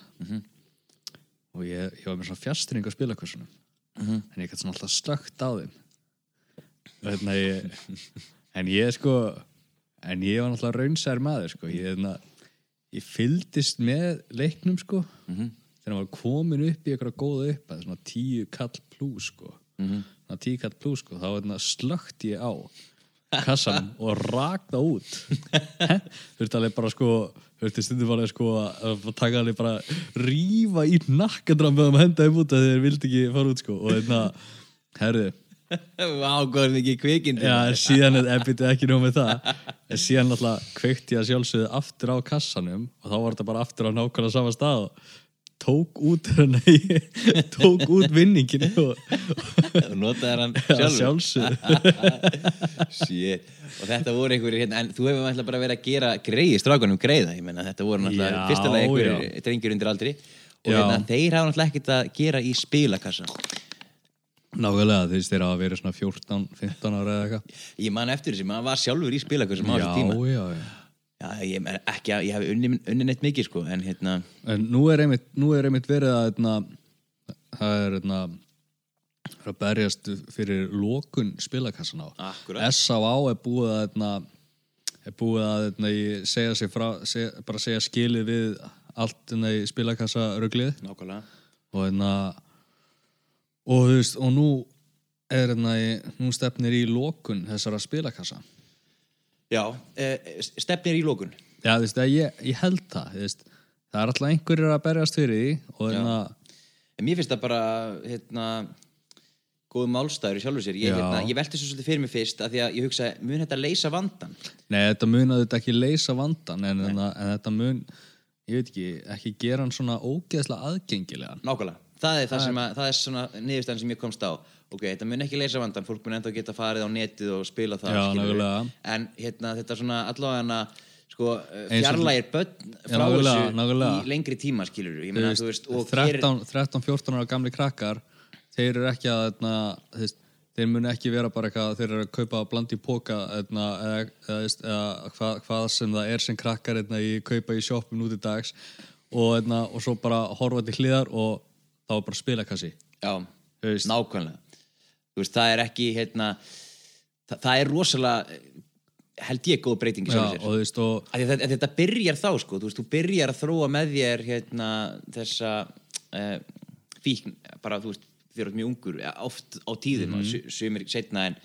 Og ég, ég var með svona fjastring á spilakassanum. En ég gæti svona alltaf slögt á þeim. Og hérna ég en ég sko en ég var náttúrulega raunsær maður sko. Ég, hérna, ég fylgdist með leiknum sko. Þegar hann var komin upp í eitthvað góða upp að svona tíu kall plus sko. Svona tíu kall plus sko þá hérna, slögt ég á kassan *laughs* og rak það út. Þurfti alveg bara sko þurfti stundum bara sko að taka alveg bara rífa í nakkandram með að henda þeim út að þeir vildi ekki fara út sko. Og hérna, herðu Vá, góður mikið kvikindi Já, síðan epitið ekki nóg með það. En síðan alltaf kveikti ég að sjálfsögðu aftur á kassanum og þá var þetta bara aftur á nákvæmlega sama stað tók út nei, *laughs* tók út vinningin og notaði hann sjálfsögðu. *laughs* Og þetta voru einhverjir hérna, en þú hefur alltaf bara verið að gera greið strákunum greiða, ég menna þetta voru Já, fyrstulega einhverjir drengir undir aldri. Og hérna, þeir hafa náttúrulega ekkert að gera í spilakassa Nákvæmlega, þeir hafa verið svona 14-15 ára eða eitthvað ég man eftir þessi, maður var sjálfur í spilakassum á þessu tíma já, já Já, ég, er ekki að, ég hef unni, unni neitt mikið sko, en hérna, En nú er einmitt, nú er einmitt verið að eitna, það er eitna, er að berjast fyrir lokun spilakassan á. Akkúrat. S.A.A. er búið að eitna, er búið að eitna, segja sig frá, segja, bara segja skilið við allt eitna, í spilakassa röglið nákvæmlega og eitna, og þú veist, og nú er hérna í, nú stefnir í lokun þessara spilakassa. Já, uh, stefnir í lókun Já, þú veist, að ég, ég held það veist, það er alltaf einhverjir að berjast fyrir því og hérna, mér finnst það bara hérna, góð málstæður í sjálfur sér. Ég, hérna, ég velti svo svolítið fyrir mig fyrst því að ég hugsa, mun þetta leysa vandan nei, þetta mun að þetta ekki leysa vandan en, en, en þetta mun ég veit ekki, ekki gera hann svona ógeðslega aðgengilegan. Nákvæmlega, það er það, sem að, það er svona niðurstæðan sem ég komst á ok, þetta mun ekki leysa vandan, fólk mun ennþá geta farið á netið og spila það Já, skilurðu. nákvæmlega. en hérna, þetta svona allavega sko, Eins og- fjarlægir börn Já, frá nákvæmlega, þessu nákvæmlega. í lengri tíma skilur ég Þú meina, þú veist, og gerir 13, 13, 14 ára gamli krakkar þeir eru ekki að þarna, þú veist, þeir munu ekki vera bara eitthvað þeir eru að kaupa blandi í póka þarna, eða, eða, þú veist, eða hvað, hvað sem það er sem krakkar þarna, í kaupa í sjoppum út í dags og, þarna, og svo bara horfa til hliðar og þá er bara spilakassi já, Þú veist. nákvæmlega. Veist, það er ekki hérna, það, það er rosalega held ég góð breyting í Já, og veist og að þetta, að þetta byrjar þá sko, þú veist, þú byrjar að þróa með þér hérna, þessa uh, fíkn, bara þú veist þér eru mjög ungur, oft á tíðum mm -hmm. sumir setna en,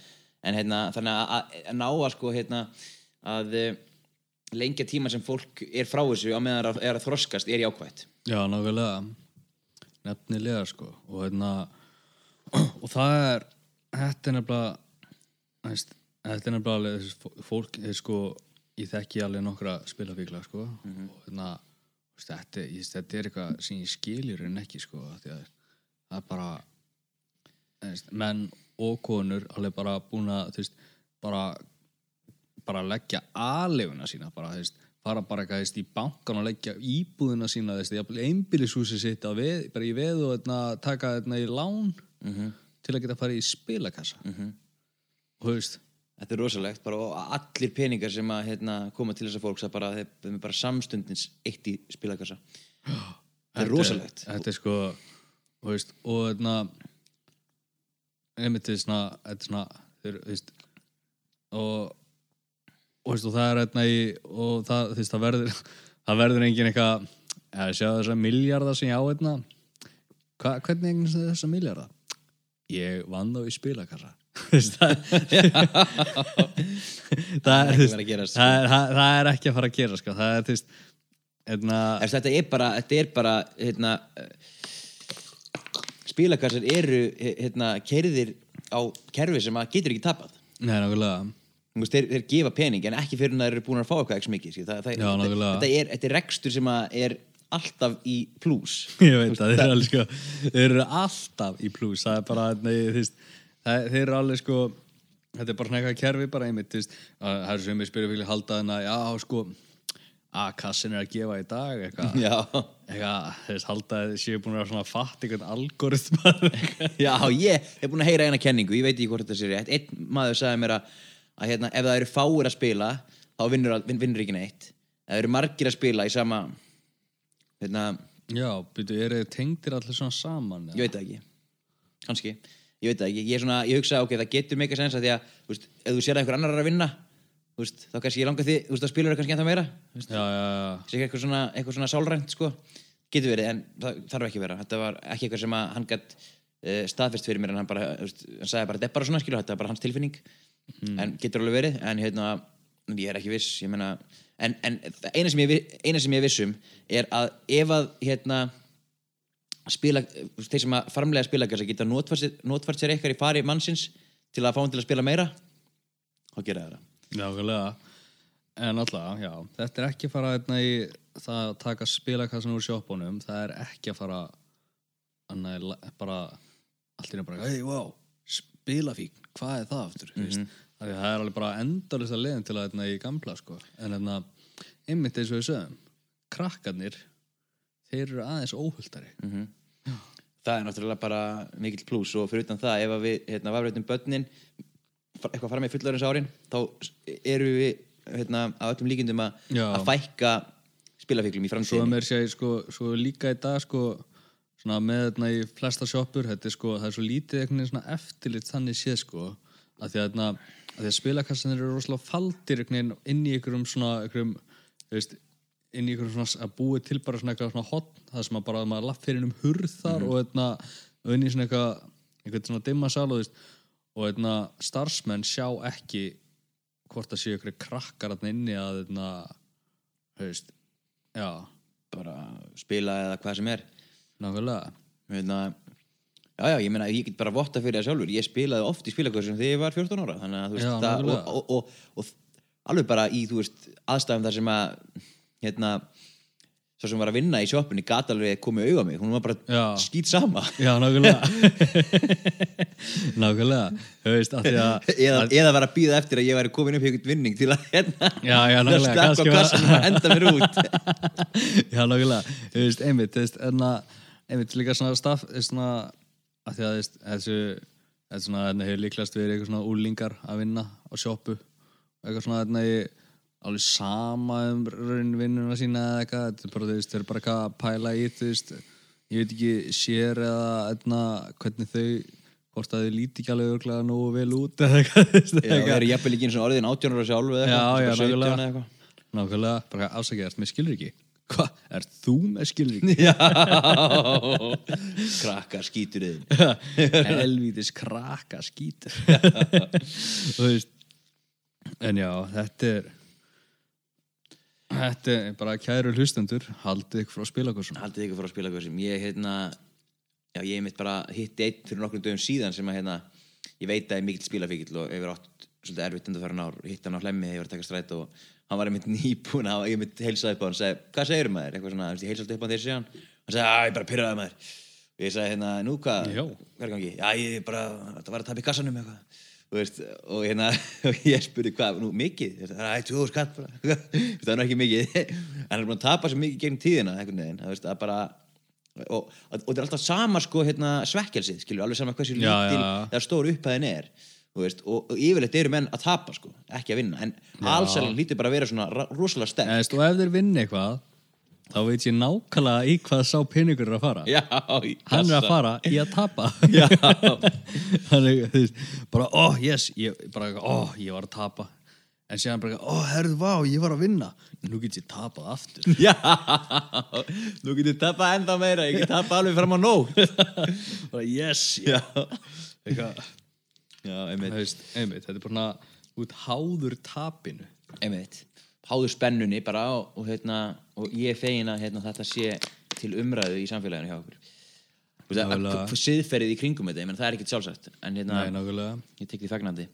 en hérna, þannig að, að, að ná að sko hérna, að uh, lengja tíma sem fólk er frá þessu á meðan það er að þroskast er jákvætt. Já, nákvæmlega nefnilega sko. Og hérna *clears throat* og það er þetta er nefnilega þetta er nefnilega fólk er sko ég þekki alveg nokkra spilafíkla sko. Og hérna þú veist, þetta, ég, þetta er eitthvað sem ég skiljur en ekki sko það er bara veist, menn og konur alveg bara búin að bara bara leggja aðleguna sína bara, þú veist, fara bara veist, í bankan og leggja íbúðina sína þú veist, jafnvel einbýlishúsi sitt veð, bara í veð og eitna, taka þetta í lán Mhm. til að geta farið í spilakassa Mhm. og þú veist Þetta er rosalegt, bara og allir peningar sem að hérna, koma til þessa fólks að bara, þeir er bara samstundins eitt í spilakassa Þetta er rosalegt þetta er sko og, veist, og þetta einmitt þetta er svona, þetta er svona þeir, veist, og og, veist, og það er hérna í og það, þú veist, það verður *laughs* það verður engin eitthvað að sjá þessa miljardar sem ég á hérna. Hva, hvernig eignin þessa miljardar ég vann þá í spilakassa. Það er ekki að fara að er, er gera sko. það er, hérna, Ef Þetta er bara, þetta er bara hérna, uh, spilakassar eru hérna, keiriðir á kerfi sem að getur ekki tapað. Nei, nákvæmlega veist, þeir, þeir gefa pening en ekki fyrir en það eru búin að fá eitthvað ekki mikið það, það, þetta, er, er rekstur sem að er alltaf í plús *laughs* Ég veit að þeir eru alveg sko Þeir eru alltaf í plús Það er bara, nei, það, Þeir eru alveg sko Þetta er bara svona eitthvað kerfi bara einmitt þú veist, að Það er sem við spyrir fyrir halda þarna Já, sko að kassin er að gefa í dag eitthvað. Já, eitthvað, þú veist, halda að þið séu búin að vera svona fatt einhvern algoritma. *laughs* Já, ég hef búin að heyra eina kenningu, ég veit ekki hvort þetta sé rétt. Einn maður sagði mér að, að hérna, ef það eru fáir að spila þá vinnur, vin- vinnur ekki neitt ef það eru margir að spila í sama hérna, Já, byrju, eru þið tengdir allir svona saman ég veit það ekki. Kannski, ég veit það ekki. Ég, er svona, ég hugsa, ok, það getur mega sens að því að þú veist, ef þú sér að einhver annar er að vinna þú veist, þá kannski ég langa því, þú veist, að spilur er kannski ennþá meira þú veist, já, sé eitthvað svona, eitthvað svona sálrænt sko. getur verið, en það þarf ekki að vera. Þetta var ekki eitthvað sem að hann gætt uh, staðfest fyrir mér, en hann bara þú veist, hann sagði bara, þetta er bara svona, skilur, þetta er bara hans tilfinning en getur alveg verið, en hérna ég er ekki viss, meina en, en eina sem ég, eina sem ég er viss um er að ef að hérna spila, þeir sem að farmlega spila geta notfært sér, notfært sér eitthvað í fari mannsins til að fá hann til að spila meira þá gera það. Nákvæmlega. En alltaf, já, þetta er ekki að fara hérna, í það að taka spilakassan úr sjoppunum, það er ekki að fara annað, bara allt nefn bara, hei, wow, spilafík, hvað er það aftur? Mm -hmm. Það er alveg bara endalist að leiðin til að hérna í gamla, sko. En hérna, einmitt eins og við sögum, krakkarnir, þeir eru aðeins óhuldari. Mhm. það er náttúrulega bara mikill plús og fyrir utan það ef að við hérna, vafröðum börnin eitthvað fara með fullorins árin þá eru við hérna, á öllum líkindum að, að fækka spilafíklum í Svo framtíðinni sér, sko, svo líka í dag, sko, svona með þarna í flesta sjoppur, þetta er sko, það er svo lítið veginn svona eftirlit þannig séð, sko, að því að, þarna, að því að spilakassanir eru rosalega faldir veginn inn í einhverjum svona, einhverjum, þú veist, inn í einhverjum svona, að búið til bara svona eitthvað svona hotn, það sem að bara maður lapp fyrir um hurð þar og þarna, og inn í svona eitthvað, einhvern svona dimma sal og þú veist, og einna, starfsmenn sjá ekki hvort það séu ykkur krakkar þarna inni að einna, veist, já, bara spila eða hvað sem er nákvæmlega Hérna, já, já, ég meina, ég get bara votta fyrir það sjálfur. Ég spilaði oft í spilakvössum þegar ég var 14 ára, þannig að, þú veist, Já, það, og, og, og, og, alveg bara í, þú veist, aðstæðum þar sem að, hérna, svo sem var að vinna í sjoppunni, gat alveg komið auga á mig, hún var bara Já. skýt sama. já, nákvæmlega nákvæmlega þú veist, því að eða, eða var að býða eftir að ég væri komin upp í einhvern vinning til að, hérna, Já, já, að nákvæmlega, kannski var- enda mér út. *laughs* Já, nákvæmlega, þú veist, einmitt, þú veist, enna, einmitt líka svona staff, veist, svona, að því að, þessu, þetta þetta hefur líklegast verið eitthvað svona úlingar að vinna á sjoppu, eitthvað svona, þetta er alveg sama um raun vinnuna sína eða eitthvað, þetta er bara, þú veist, þeir eru bara eitthvað að pæla í, þú veist, ég veit ekki, sér eða, enna, hvernig þau, hvort að þau líti ekki alveg örglega nógu vel út eða eitthvað, það eitthvað. eru jafnvel ekki eins og orðin 18 ára sjálf eða eitthvað, já, bara 17 nákvæmlega. eða eitthvað. Nákvæmlega, Hvað, ert þú með skilriki? Já, krakkar skýtur þið. *laughs* helvítis krakka skítur *laughs* þú veist en já, þetta er þetta er bara kæru hlustendur haldið ykkur frá spilakursum Haldið ykkur frá að spila hversum. Ég, hérna, já, ég mitt bara hitti einn fyrir nokkrum dögum síðan sem að, hérna, ég veit að ég er mikill spilafíkill og hefur átt svolítið erfitt undan fara nár. Hitti hann á hlemmi þegar ég var að taka stræt og hann var einmitt nýbúin að, ég mitt heilsaði upp á hann og sagði, hvað segir maður? Eitthvað svona, ég heilsaði upp á ég sé hann. Sagði, að ég bara pyrraði maður. Og ég sagði, hérna, nú hvað, Já. hvað er gangi? Já, ég bara, það var að tapja í kassanum eitthvað. Veist, og hérna, *laughs* og ég spurði hvað, nú mikið? *laughs* Það er 20 skatt bara. það er ekki mikið. *laughs* Hann er búin að tapa svo mikið gegn tíðina, einhvern veginn. Það að bara, og, og það er alltaf sama sko hérna svekkelsið, skilur, alveg sama hversu lítil eða stór upphæðin er veist, og, og yfirleitt eru menn að tapa sko, ekki að vinna, en allsælan lítur bara að vera svona rosalega sterk. En þú ef þeir vinna eitthvað þá veit ég nákvæmlega í hvað sá peningur er að fara. Já, hann er að fara í að tapa. *laughs* *laughs* Þannig, þú veist, bara, oh, yes ég, bara, oh, ég var að tapa. En síðan bara, oh, herðu, vá, ég var að vinna. Nú get ég tapað aftur. *laughs* Já, nú getur tapað ennþá meira ég get tapað alveg fram á nóg bara, yes, já, eitthvað já, einmitt. Veist, einmitt, þetta er bara út háður tapinu. Einmitt, háður spennunni bara og, og, hérna, og ég fegin að hérna, þetta sé til umræðu í samfélaginu hjá okkur. Að- siðferðið í kringum þetta, ég menn það er ekkert sjálfsagt en hérna, Nei, ég tek því fagnandi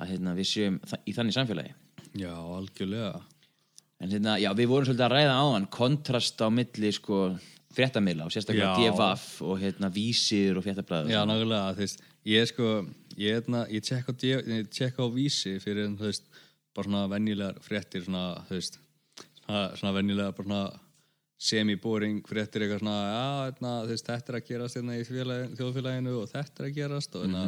að hérna, við séum þa- í þannig samfélagi. Já, algjörlega. En hérna, já, við vorum svolítið að ræða á hann kontrast á milli sko fréttamila og sérstaklega. DFF og hérna vísir og fréttablaður Já, nákvæmlega, þú veist, ég er sko ég, hérna, ég tjekka á, á vísi fyrir, þú veist, bara svona venjulegar fréttir, svona, veist svona, svona svona semi-boring fréttir eitthvað svona já, hérna, veist, þetta er að gerast hérna í félagin, þjóðfélaginu og þetta er að gerast og hérna,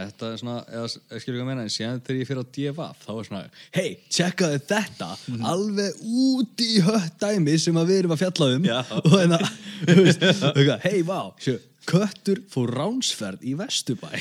þetta er svona eða, skilur ekki að menna, en síðan þegar ég fyrir á DFF þá er svona, hei, tjekkaðu þetta alveg út í hött dæmi sem að við erum að fjalla um Já. og *laughs* eitthvað, hei, vá, sjö, köttur fór ránsferð í eitthvað.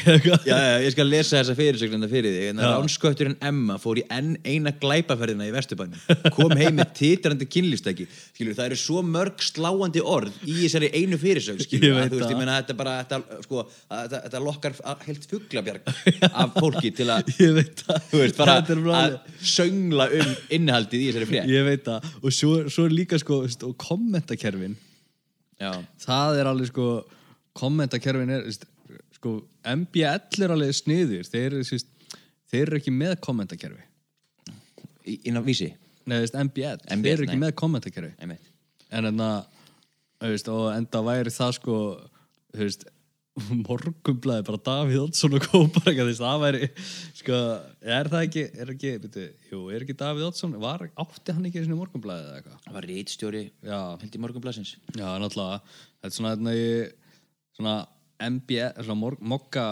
*laughs* Já, já, ég skal lesa þessa fyrirsögnenda fyrir þig. En Já. ránskötturinn Emma fór í enn eina glæpaferðina í Vesturbænum. Kom heim með titrandi kynlýfstæki skilur, það eru svo mörg sláandi orð í þessari einu fyrirsögn skilur, Ég að, veit þú veist, það. ég meina þetta er bara þetta, sko, að, þetta, þetta lokkar að- heilt fuglabjarg *laughs* af fólki til að ég veit það. þú veist, bara Þetta er að alveg- söngla um innihaldið í þessari frétt. Ég veit það. Og svo, svo er líka sko, veist, og kommentakerfin. Já, það er alveg sko kommentakerfin er sko, MBL er alveg sniður þeir, þeir eru ekki með kommentakerfi. Í- inn á vísi. Nei, veist, MBL, MBL, þeir eru ekki nei. með kommentakerfi. En enna þú veist, og enda væri það sko veist *laughs* morgumblæði bara Davíð Oddsson og Kópar það væri sko, er það ekki, er ekki byrju, jú, er ekki Davíð Oddsson var, átti hann ekki svona morgumblæði eða eitthvað? Það var reitstjóri já, held í morgunblassins já, náttúrulega. Þetta er svona, hérna, í, svona MBA, svona mokka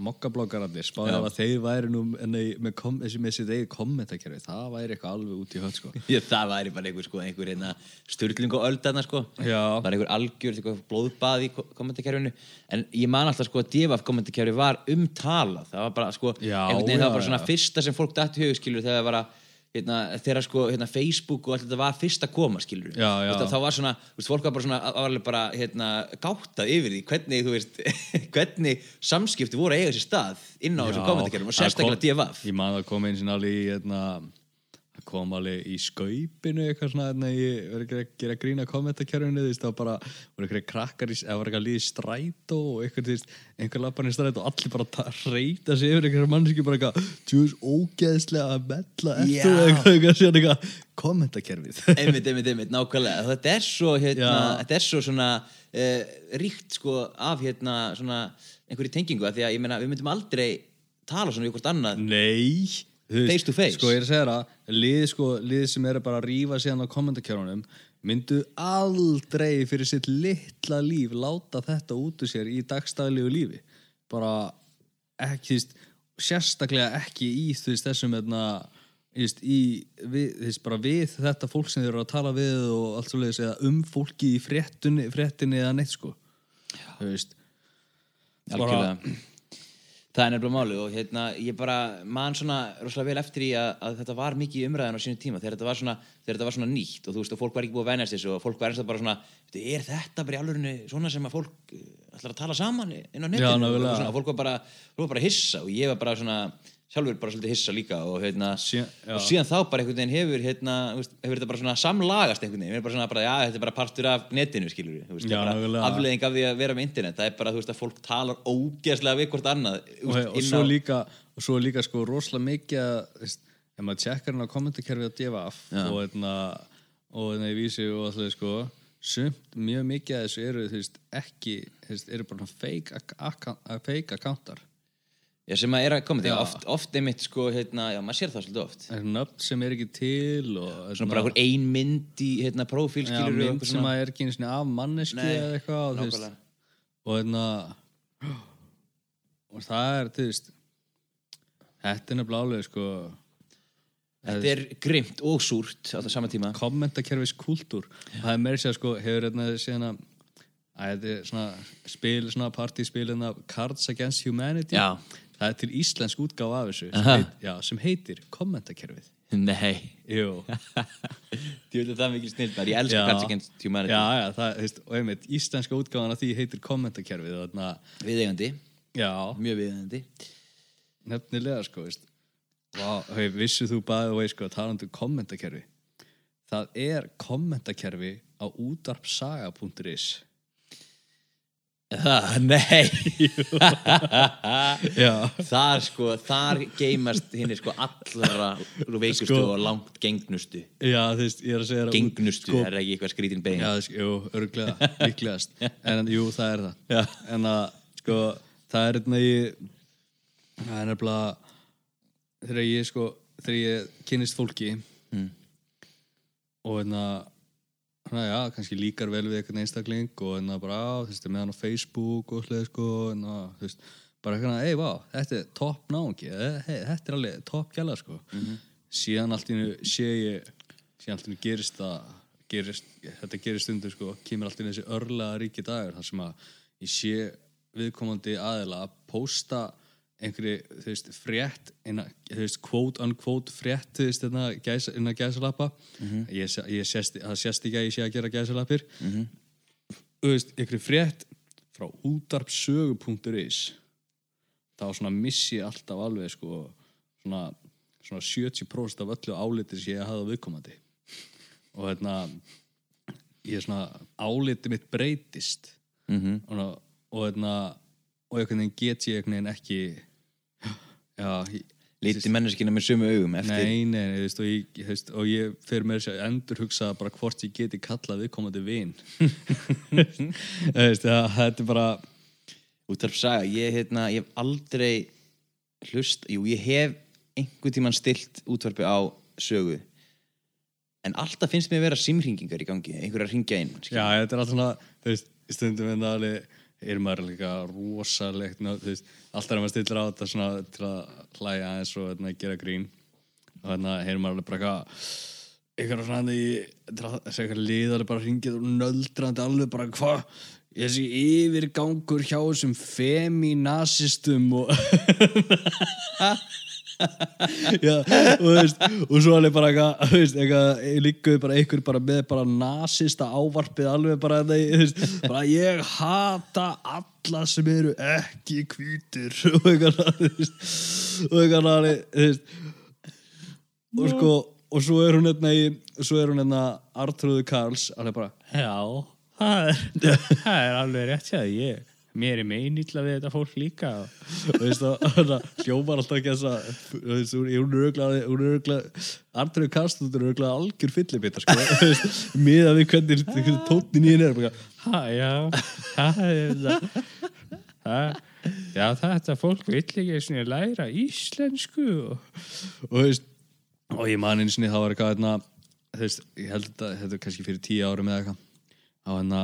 mokkabloggararnir, spáði að þeir væri nú enni, með, kom, með sitt eigið kommentakerfi, það væri eitthvað alveg út í hött sko. *laughs* Það væri bara einhver, sko, einhver hérna, styrling og öldarna sko. Bara einhver algjör blóðbað í kommentakerfinu. En ég man alltaf sko að DFF kommentakerfi var umtalað. Það var bara sko Já, það var bara fyrsta sem fólk dætt í hug skilur þegar það var að hérna, þegar sko hérna, Facebook og allt þetta var fyrst að koma skilur Já, já. þá var svona, veist, fólk var bara svona alveg bara hérna, gáttað yfir því hvernig, þú veist, *laughs* hvernig samskipti voru að eiga sér stað inn á þessum kommentarkerfum og sérstaklega kom- DFF Ég man að koma eins og alveg í hérna, kom alveg í skaupinu eitthvað svona, hérna, ég verið ekki að gera grína kommentarkerfinu, þú veist, það bara voru einhverja krakkar, eða var eitthvað líði strætó og eitthvað, einhver lappan í strætó og allir bara ta- reyta sig yfir einhverja mannski bara eitthvað, tjús, ógeðslega að mella eftir og eitthvað, eitthvað, síðan eitthvað, kommentarkerfið einmitt, einmitt, einmitt, nákvæmlega. Þetta er svo, hérna, þetta er svo svona uh, ríkt sko af hérna svona einhverju tengingu af því að ég meina við myndum aldrei tala svona við hvort annað. Nei Face to face. Sko ég er að segja það, lið, sko, lið sem eru bara að rífa síðan á kommentarkjörunum myndu aldrei fyrir sitt litla líf láta þetta út úr sér í dagstæðlegu lífi. Bara ekki, þú veist, sérstaklega ekki í þú veist, þessum þú veist, í, við, bara við þetta fólk sem þeir eru að tala við og allt svo leiðis um fólki í fréttinni eða neitt sko. Þú veist algjörlega það er nefnilega máli og hérna ég bara man svona rosalega vel eftir í að, að þetta var mikið umræðan á sínu tíma þegar þetta var svona, þetta var svona nýtt og þú veist og fólk var ekki búið að venjast þessu og fólk var ennast bara svona "Veitu, er þetta bara í alvörinu svona sem að fólk eh, ætlar að tala saman inn á netinu Já, og, nákvæmlega. svona, og fólk var bara, fólk var bara hissa og ég var bara svona sjálfur bara svolítið hissa líka og, hérna, Síðan- já. og síðan þá bara einhvern veginn hefur hérna, veist, hefur þetta bara svona samlagast einhvern veginn, bara svona bara, já, þetta er bara partur af netinu skilur við, veist, Já, bara afleðing af því að vera með internet, það er bara, þú veist, að fólk talar ógeðslega við hvort annað og, veist, og, svo líka, og svo líka sko rosalega mikið ef maður tjekkar hann á kommentarkerfið á DFF og hérna og hérna í vísi og alltaf sko sumt mjög mikið að þessu eru þú veist, ekki, eru bara fake, fake accountar Já, sem að er að koma, því Já. að oft, oft einmitt sko, hérna, já, maður sér það svolítið oft. Það er nöfn sem er ekki til og svona bara einhver ein mynd í, hérna, prófíl já, skilur mynd sem að er ekki einu sinni af manneski eða eitthvað og, þú veist, og hérna og það er, þú veist þetta er nefnilega alveg sko Þetta er grimt og súrt á það sama tíma. kommentakerfis kultúr. Það er meira sér sko, hefur hérna síðan að að þetta er svona spil, svona partíspil hérna Cards Against Humanity. Já. Það er til íslensk útgáfa af þessu sem, heit, já, sem heitir kommentakerfið. Nei, Jú. *laughs* Ég vil það mikil snildar, ég elska Já. Cards Against Humanity. Já, já, það, þú veist, og einmitt, íslenska útgáfan af því heitir kommentakerfið þarna, Viðeigandi, já, mjög viðeigandi. Nefnilega sko, veist. Vá, hei, vissu þú bæði og sko, talandi um kommentakerfi? Það er kommentakerfi á útvarpsaga.is Það, nei. *laughs* Þar sko, þar geymast hinn sko allra veikustu Sko- og langt gengnustu. Já, þú veist, ég er að segja að- Gengnustu, sko, það er ekki eitthvað skrítin bein? Já, jú, örglega, *laughs* líklegast. En jú, það er það. Já. En að, sko, það er hérna ég Það er nefnilega Þegar ég, sko, þegar ég kynnist fólki Mm. Og hérna Þannig að já, kannski líkar vel við eitthvað einstakling og hérna bara, á, þú veist, með hann á Facebook og slega, sko, hérna, þú veist, bara eitthvað, ei, vá, þetta er topp náungi, hey, þetta er alveg topp gæla, sko. Síðan allt í hennu sé ég, síðan allt í hennu gerist það, gerist, þetta gerist undir, sko, kemur allt í hennu þessi örlega ríki dagur, þar sem að ég sé viðkomandi aðila að pósta einhverju, þú veist, frétt eina, þú veist, quote unquote frétt, þú veist, hérna, gæsa, innan gæsalappa. Ég, sé- ég sést, það sést ekki að ég sé að gera gæsalappir. Þú veist, einhverju frétt frá útarpsögu.is þá svona missi ég alltaf alveg, sko svona, svona 70% af öllu áliti sem ég hafði viðkomandi. Og hérna ég er svona, áliti mitt breytist. Mhm. og, og, hérna, og einhvern veginn get ég einhvern veginn ekki já, ég- Líti menneskina með sömu augum eftir nei, nei, þú veist, og ég, þú veist, og ég fyrir mér að endur hugsa bara hvort ég geti kallað viðkomandi vin *laughs* þú veist, það, þetta er bara Útvarpsaga, ég, hérna, ég hef aldrei hlust, jú, ég hef einhvern tímann stilt útvarpi á sögu en alltaf finnst mér að vera simringingar í gangi einhver að ringja inn. Já, þetta er alltaf svona, þú veist, stundum en það alveg, er maður líka rosalegt, alltaf er maður stillir á þetta svona til að hlæja aðeins og hérna, gera grín og hérna heyrir maður bara eitthvað eitthvað svona í þessi eitthvað liðar bara hringið og nöldrandi alveg bara hvað þessi yfirgangur hjá þessum feminasistum og *laughs* *laughs* Já, og, veist, og svo alveg bara eitthvað, líkuðu bara einhver bara með bara nasista ávarpið alveg bara, veist, bara ég hata alla sem eru ekki hvítur *laughs* og eitthvað, og eitthvað, alveg, og sko, og svo er hún hérna í, svo er hún hérna Artrúðu Karls, alveg bara, Já, það er, það er alveg rétt því. ég. Mér er meinilla við þetta fólk líka. og þú veist, og það hljómar alltaf ekki að, þú veist, hún er örgulega, hún er Artrúðu Karls, þú er örgulega algjör fyllibita, sko, veist, miða við hvernig, tónnin í henni er, Ha, já, það. það. Já, þetta fólk vill ekki læra íslensku. og- og þú veist og ég man einu sinni það var eitthvað hérna, þú veist, ég held að þetta er kannski fyrir tíu árum eða eitthvað þá hérna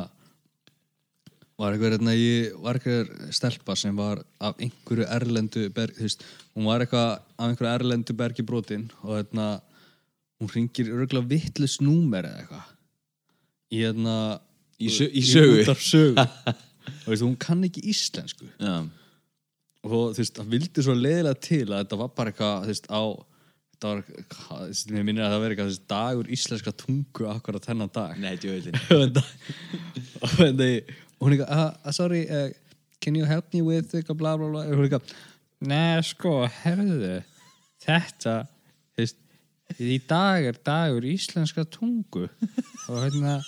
var eitthvað hérna, ég var eitthvað stelpa sem var af einhverju erlendu berg, þú veist, hún var eitthvað af einhverju erlendu bergi brotin og hérna hún ringir örgulega vittlust númer eða eitthvað. Í hérna Í sö- í sögu. útvarp sögu. *laughs* Og veist, hún kann ekki íslensku. Já, og þú veist, það vildi svo leiðilega til að þetta var bara eitthvað, þú veist, á þetta var, mér minnir að það veri eitthvað, dagur íslenska tungu akkurat þennan dag. Nei, djöðlin *laughs* og þetta og og hún eitthvað, uh, uh, sorry uh, can you help me with eitthvað bla bla bla. Og hún eitthvað, Nei, sko, herðu, þetta, þú veist, í dag er dagur íslenska tungu. Og hérna,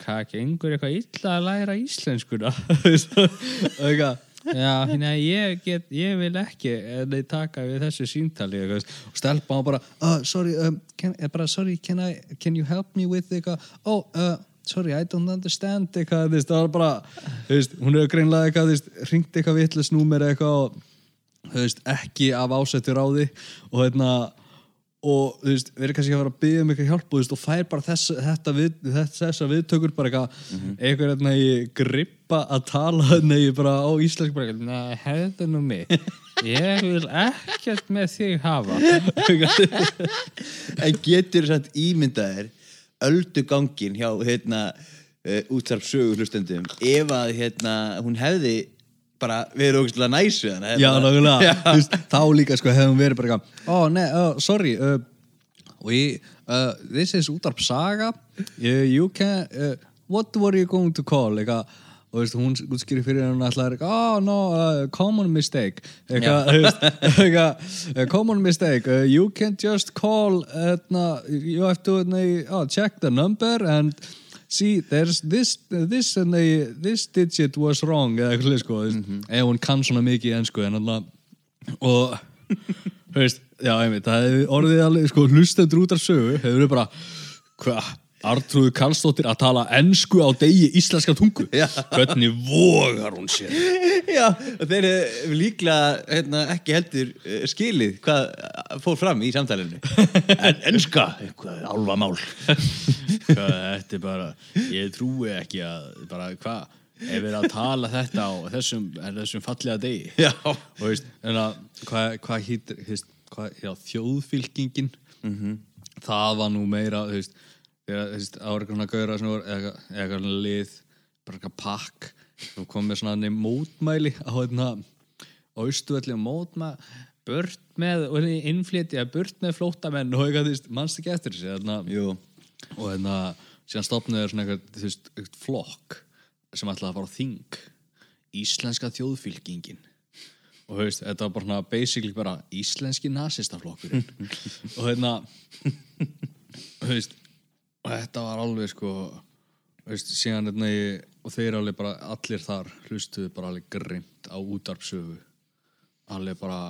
hvað gengur eitthvað illa að læra íslenskuna? *laughs* og eitthvað Já, nei, ég, get, ég vil ekki eh, nei, taka við þessu síntali og stelpa hann bara, uh, sorry um, can, eh, bara, sorry, can, I, can you help me with eitthvað, oh, uh, sorry, I don't understand eitthvað, það var bara veist, hún hefur greinlega eitthvað, ringt eitthvað vittlust númer eitthvað og, veist, ekki af ásettur á því og hérna og þú veist, verið kannski að vera að byggja um eitthvað hjálp og, þú fær bara þess, þetta við, þess, þessa viðtökur bara eitthvað eitthvað hérna í grippa að tala hérna í bara á íslensk bara eitthvað, Nei, hefðu nú mig. Ég vil ekkert með þig hafa. *laughs* En getur samt ímyndaðir öldu gangin hjá hérna uh, útþarf sögu hlustendum ef að hérna hún hefði bara verið ógustlega næsu hana Já, nákvæmlega, Þú veist, þá líka sko hefum verið bara oh, nei, uh, sorry uh, we, uh, this is útarp saga uh, you can, what were you going to call? Eitthvað, og veist, hún útskýri fyrir hún alltaf oh no, uh, common mistake. Eitthvað, eitthvað uh, common mistake, uh, you can just call uh, you have to uh, oh, check the number and see, there's this this, and the, this digit was wrong eða eitthvað sko, mm -hmm. ef hún kann svona mikið í ennsku en alltaf og, þú veist, já, einmitt það hefur orðið alveg, sko, hlustendur út af sögu hefur verið bara, hvað Artrúðu Karlsdóttir að tala ennsku á degi íslenska tungu. Já. hvernig vogar hún sér? Já, þeir eru líklega hérna, ekki heldur uh, skilið hvað fór fram í samtalenu En enska, eitthvað álfamál. Hvað, þetta er bara ég trúi ekki að bara, hvað, ef við erum að tala þetta á þessum, þessum fallega degi? Já, og veist, en að hvað hva hýttir hvað, já, þjóðfylkingin það var nú meira þú veist, þegar svona gauðra eða eitthvað lið bara eitthvað pakk og kom með svona nefn mótmæli á hérna austuvelli mótmæ burt með, og innflytja burt með flótamenn og eitthvað, þú veist, mannst ekki eftir þessi hérna, jú. Og hérna síðan stopnaði svona eitthvað, þú veist, eitthvað flokk sem ætlaði að fara á þing. Íslenska þjóðfylkingin. Og þú veist, þetta var bara svona basically bara íslenski nasistaflokkurinn. *laughs* Og hérna þú veist, og þetta var alveg sko veist, síðan hérna í, og þeir alveg bara allir þar hlustuðu bara alveg grimt á útarpsögu alveg bara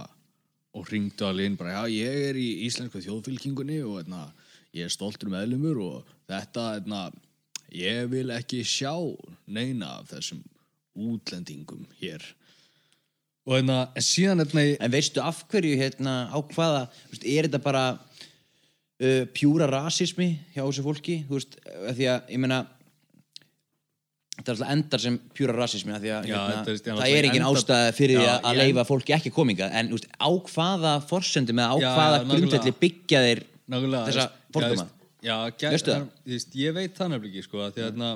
og ringdu alveg inn bara, já, ég er í íslensku þjóðfylkingunni og hérna, ég er stoltur meðlumur og þetta, hérna, ég vil ekki sjá neina af þessum útlendingum hér. Og hérna, en síðan hérna En veistu af hverju hérna á hvaða, veist, er þetta bara uh, pjúra rasismi hjá þessu fólki, þú veist, því að, ég meina þetta er alltaf endar sem pjúra rasismi af því að Já, hérna, þetta er- er það er engin ástæða fyrir Já, að, að leifa fólki ekki kominga en veist, á hvaða forsendum eða á Já, hvaða grundvelli byggja þeir nákvæmlega þessa það? það? Veist, ég veit það nefnilega ekki sko, að því að hérna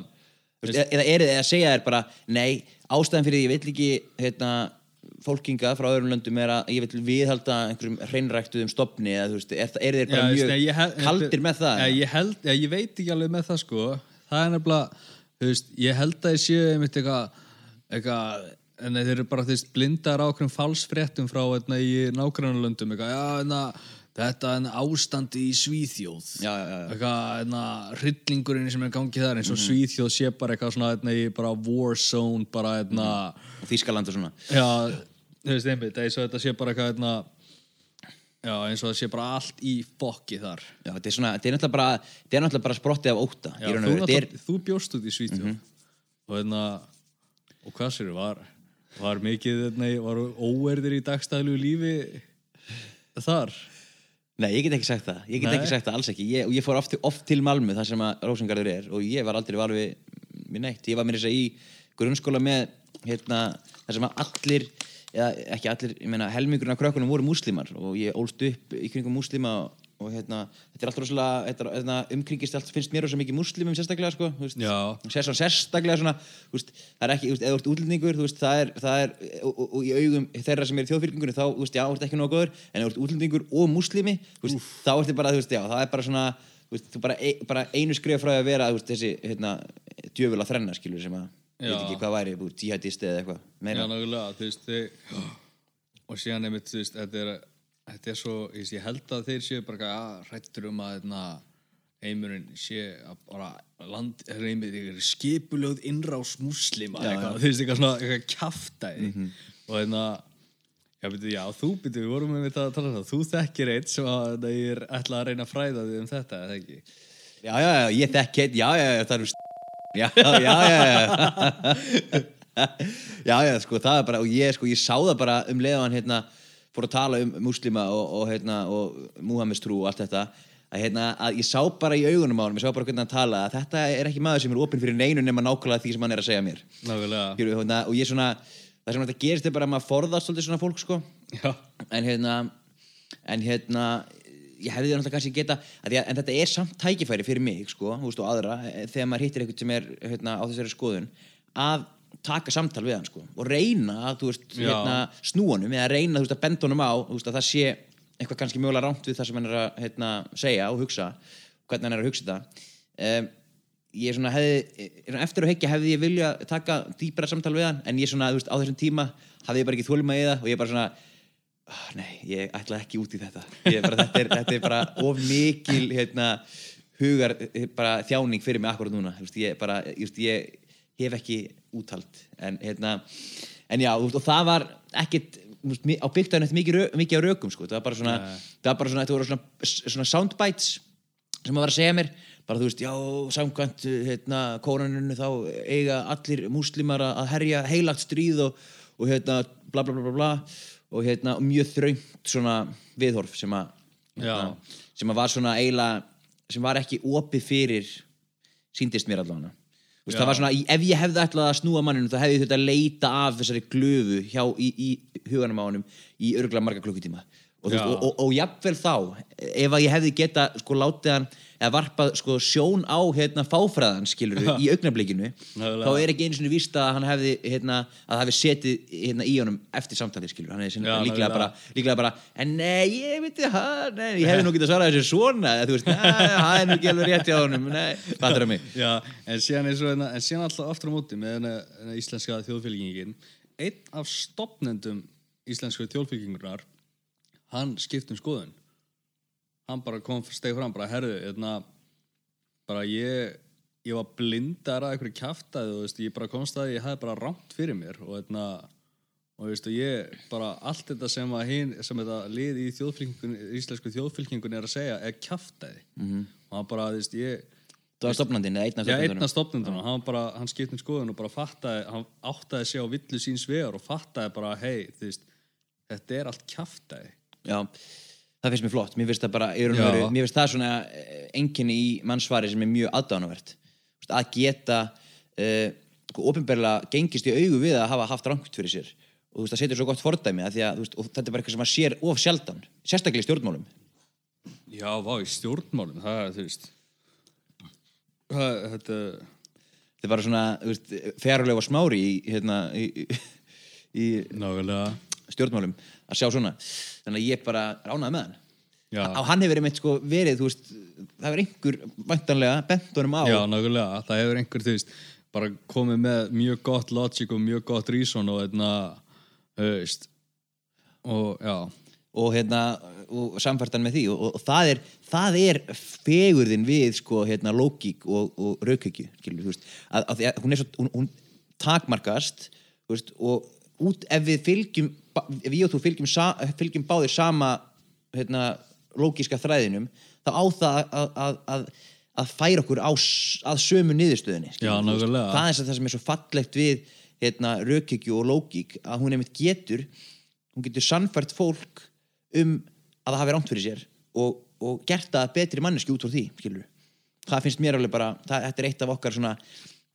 eða eru þið að segja þér bara nei, ástæðan fyrir því ég vill ekki hérna, fólkinga frá öðrum löndum er að ég vil viðhalda einhverjum hreinræktuðum stopni eða þú veist, er, það- eru þeir bara Já, mjög ég held- kaldir með það? Já, ég, held, ég veit ekki alveg með það sko það er nefnilega, þú veist, ég held að ég séu einmitt eitthvað eitthvað, en þeir eru bara þú veist, blindar á okkur falsfréttum frá eitna, í nágrannulöndum eitthvað, já, eitna, þetta er ástandi í Svíþjóð. Já, já, já, eitthvað, eitna, hryllingurinn sem er gangið þar eins og Svíþjóð sé bara eitthvað svona eitna, í bara war zone bara eitna, og Þískaland og svona. Já, þú veist, einmitt eins og þetta sé bara eitthvað já, eins og það sé bara allt í fokki þar. Þetta er svona, þetta er bara þetta er náttúrulega bara sprottið af óta þú, og er, þú bjóst út í Svíþjóð. Og hérna og hvað sér var var mikið, hérna, var óerðir í dagstæðlu lífi þar Nei, ég get ekki sagt það, ég get Nei. ekki sagt það alls ekki. Ég, og ég fór oft, oft til Malmö þar sem að Rósengarður er og ég var aldrei valið við neitt, ég var mér þess að í grunnskóla með hérna, þar sem að allir eða ekki allir, ég meina helmingurinn af krökkunum voru múslimar og ég ólst upp í kringum múslima og, og hérna, þetta er alltaf rosalega er- hérna, umkringist allt, finnst mér rosa mikið múslimum sérstaklega, sko, þú veist, Já. sér svona sérstaklega svona, veist, það er ekki, eða þú ert útlendingur, veist, það er, það er og, og, og í augum þeirra sem er í þjóðfylkingunni þá, þú veist, já, þú ert ekki nógu góður en þú ert útlendingur og múslimi, þú veist, þá ertu bara, þú veist, já, það er bara svona þú veist, þú bara, e, bara einu skrif frá að vera, þessi, hérna, djöfula þrenna, skilur, sem að, ég veit ekki hvað væri, jihadist eða eitthvað, Þetta er er svo, ég, ég held að þeir séu bara að hrættur um að hérna, heimurinn sé að bara land, reymið, þeir skipulögð innrás múslima, Já, eitthvað, þú veist, eitthvað svona, eitthvað kjaftaði Mhm. og hérna Já, byrju, já, þú byrju, við vorum með þetta að tala um það. Þú þekkir eitt sem að það er ætla að reyna að fræða þig um þetta, eða ekki? Já, já, já, ég þekk heit, já, já, já, það eru *laughs* já, já, já, já *laughs* já, já, sko, það er bara og ég, sko, ég sá það bara um leiðan hérna, fór að tala um muslima og, og hérna, og Muhammeds trú og allt þetta að, hérna, að ég sá bara í augunum á hann ég sá bara hvernig hann tala að þetta er ekki maður sem er opinn fyrir neinu nema nákvæmlega því sem hann er að segja mér. Skilur, hérna, og ég svona það sem þetta gerist er bara að maður forðast svolítið svona fólk sko Já. en hérna en hérna ég hefði það náttúrulega kannski geta að að, en þetta er samt tækifæri fyrir mig sko, veist og aðra eh, þegar maður hittir eitthvað sem er hérna, á þessari skoðun að taka samtal við hann sko og reyna að þú veist hérna, snúanum eða reyna veist að benda honum á veist að það sé eitthvað kannski mjögulega rámt við það sem hann er að hérna, segja og hugsa hvernig hann er að hugsa þetta. Um, ég svona hefði eftir að hekja hefði ég vilja taka dýpra samtal við hann en ég svona veist á þessum tíma hafði ég bara ekki þólma í það og ég bara svona "Ah, nei, ég ætla ekki út í þetta. Ég, bara, þetta, er, þetta er bara of mikil hérna, hugar bara þjáning fyrir mig akkurat núna. Ég, bara, just, ég hef ekki úthald. En, hérna, en já, og það var ekkit á byggtaðinu mikið, mikið á rökum sko. það var bara svona, var bara svona, þetta voru svona, svona soundbites sem að var að segja mér. Bara þú veist, já, samkvæmt hérna, kóraninu þá eiga allir múslimar að herja heilagt stríð og, og hérna, bla bla bla bla bla. Og hérna, mjög þröngt svona viðhorf sem að hérna, sem að var svona eiginlega sem var ekki opið fyrir síndist mér allavega veist, það var svona, ef ég hefði ætlað að snúa manninu þá hefði ég þurft að leita af þessari glöfu hjá, í, í huganum á honum í örgulega marga klukkutíma. Og, og, og, og jafnvel þá ef að ég hefði geta sko látið hann eða varpað sko sjón á hérna fáfræðan skilur í augnablikinu þá er ekki einu sinni víst að hann hefði hérna, að það hefði setið hérna í honum eftir samtalið skilur hann hefði Já, líklega, bara, líklega bara en nei, ég veit það, nei, ég hefði nú getað svarað þessu svona, þú veist, það er nú ekki alveg rétt hjá honum, nei, það mig? Já, en síðan er svo hérna, en síðan alltaf aftur á móti með hérna, hérna íslenska þjóðfylkingin einn af stopnendum íslensku þjóðfylkingunar hann skipt um skoðun hann bara kom, steg fram, bara herðu hérna, bara ég ég var blindar að einhverju kjaftaði og ég bara komst að ég hefði bara rámt fyrir mér og hérna og veistu, ég bara allt þetta sem hin, sem þetta lið í íslensku þjóðfylkingun er að segja er kjaftaði mm -hmm. og hann bara, ég það var stopnandinn, eða einn af Já, einn stopnandunum af stopnendunum, hann, hann skipt um skoðun og bara fattaði, hann áttaði sig á villu síns vegar og fattaði bara, hei, þetta er allt kjaftaði. Já, það finnst mér flott. Mér finnst það bara, veru, mér finnst það svona enginni í mannsvari sem er mjög aðdánuvert að geta uh, ofinberlega gengist í augu við að hafa haft rangt fyrir sér. Og þú veist, það setur svo gott fordæmi að að, veist, og þetta er bara eitthvað sem maður sér of sjaldan sérstaklega í stjórnmálum. Já, vá, í stjórnmálum, það er, þú veist, það, þetta, þetta bara svona, þú veist, fjárlega smári í, hérna, í, í, í stjórnmálum að sjá svona. Þannig að ég bara ránaði með hann. Á hann hefur einmitt sko verið veist, það hefur einhver væntanlega bent honum á. Já, nákvæmlega, það hefur einhver, veist, bara komið með mjög gott logic og mjög gott reason og veist, og já, og, hérna, og samfært hann með því. Og, og, og það, er, það er fegurðin við sko, hérna, lógík og, og raukhyggju skilur, þú veist, að, að, hún, er svo, hún, hún takmarkast veist, og út ef við fylgjum ef ég og þú fylgjum, sa, fylgjum báðir sama hérna, lógíska þræðinum þá á það að, að, að, að færa okkur á, að sömu niðurstöðinni Já, það er það sem er svo fallegt við hérna, raukhyggju og lógík að hún einmitt getur hún getur sannfært fólk um að það hafi rámt fyrir sér og, og gert það betri manneski út frá því skilur. það finnst mér alveg bara það, þetta er eitt af okkar svona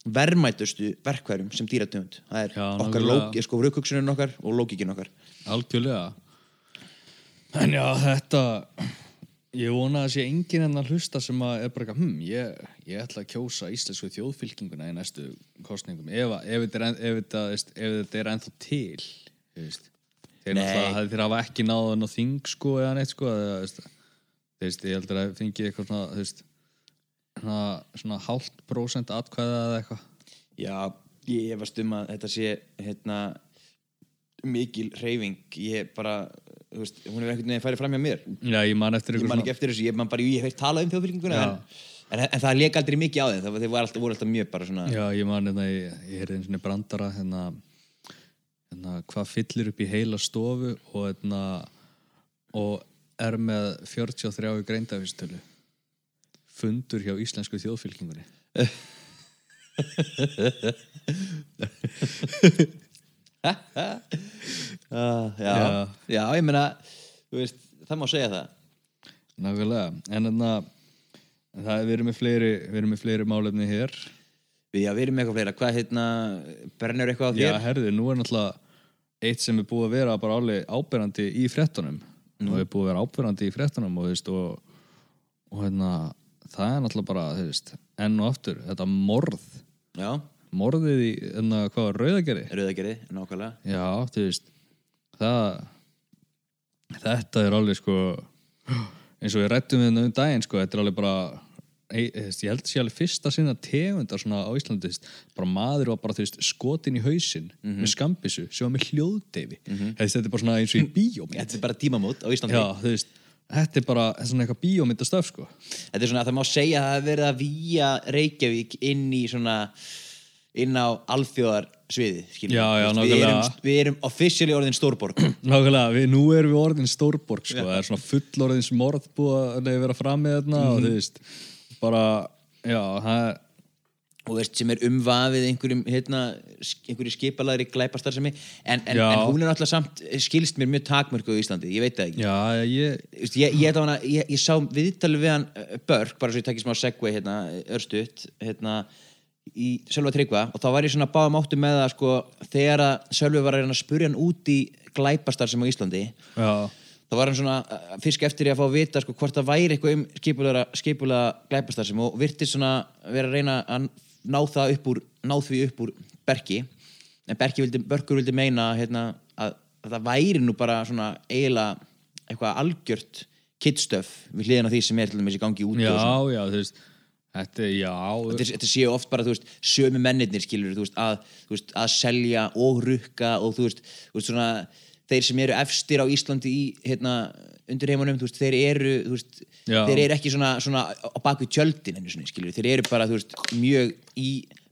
verðmætustu verkværum sem dýratöfund það er Já, okkar nákvæmlega. lók, sko, raukugsunin okkar og lógíkin okkar algjörlega. En já, þetta, ég vona að sé enginn enn að hlusta sem að er bara, eitthvað, hm, ég, ég ætla að kjósa íslensku þjóðfylkinguna í næstu kostningum, ef, að- ef, þetta er, ef, þetta, veist, ef þetta er ennþá til. Þeir það- þeir hafa ekki náða inn á þing, sko, eða neitt, sko, eða, veist, ég heldur að fengi eitthvað svona, þú veist, svona, svona hálft prósent atkvæða eða eitthvað. já, ég efast um að þetta sé hérna mikil hreyfing ég bara, þú veist, hún hefur einhvern veginn farið fram hjá mér Já, ég man eftir ég eitthvað man ekki eftir þessu, ég man bara, ég hef talað um þjóðfylkinguna Já. en, en, en það leik aldrei mikið á þeim það, voru alltaf, voru alltaf mjög bara svona Já, ég man hérna, ég, ég heyrði einu svona brandara hérna, hérna, hvað fyllir upp í heila stofu og hérna og er með 43 í greindavistölu fundur hjá íslensku þjóðfylkingunni? Uh, *laughs* já, Já. já, ég meina veist, það má segja það. Nákvæmlega, en hérna en það er við erum með fleiri við erum með fleiri málefni hér. Já, við erum með eitthvað fleira, hvað hérna brennur eitthvað á Já, þér? herði, nú er náttúrulega eitt sem er búið að vera bara alveg áberandi í fréttunum. Og er búið að vera áberandi í fréttunum og, þú veist, og, og hérna það er náttúrulega bara, þú veist, enn og aftur þetta morð, Já, morðið í, hérna, hvað var rauðagerði? rauðagerði, nákvæmlega. Já, þú veist það þetta er alveg sko eins og við rættum við þetta um daginn sko, þetta er alveg bara ég held að sé alveg fyrsta sinna tegundar svona á Íslandi, bara maður var bara veist, skotin í hausinn með skambissu sem var með hljóðdeifi mm þetta er bara svona eins og í bíómynd. Þetta er bara tímamót á Íslandi. Já, þú veist, þetta er bara svona eitthvað bíómyndastöf sko. Þetta er svona að það má segja að það hafi verið að víja Reykjavík inn í svona inn á alþjóðar sviði skilur Já, já, veist, við nákvæmlega. við erum officially orðin stórborg. *clears throat* Nákvæmlega, við, nú erum við orðin stórborg sko, það er svona fullorðins morð búið að vera fram með þarna og þú veist, bara já, það er og veist, sem er umvafið einhverjum hérna, einhverju skipalagri glæpastarsemi en, en, Já. en hún er alltaf samt skilst mér mjög takmörku á Íslandi, ég veit það ekki. Já, ég, Þú veist, ég, ég, ég, ég, ég sá viðtalið við hann uh, Börk, bara svo ég takki smá segway hérna, örstutt hérna, í Sölva Tryggva. Og þá var ég svona báðum áttu með það sko, þegar að Sölvi var að spurja hann út í glæpastar sem á Íslandi já, þá var hann svona uh, fisk eftir í að fá að vita sko, hvort það væri eitthvað um skipulega, skipulega glæpastar sem og virtist svona vera að reyna að ná það upp úr ná því upp úr Berki en Berki vildi, Börkur vildi meina hérna, að, að það væri nú bara svona eiginlega eitthvað algjört kidstuff við hliðina því sem er til dæmis í gangi út já, og já, þú veist Þetta, þetta, þetta séu oft bara, veist, sömu mennirnir skilur, veist, að, veist, að selja og rukka og þú veist svona, þeir sem eru efstir á Íslandi í, hérna, undir heimunum, þú veist, þeir eru, veist, þeir eru ekki svona, svona á baku tjöldin einu svona, skilur, þeir eru bara, veist, mjög í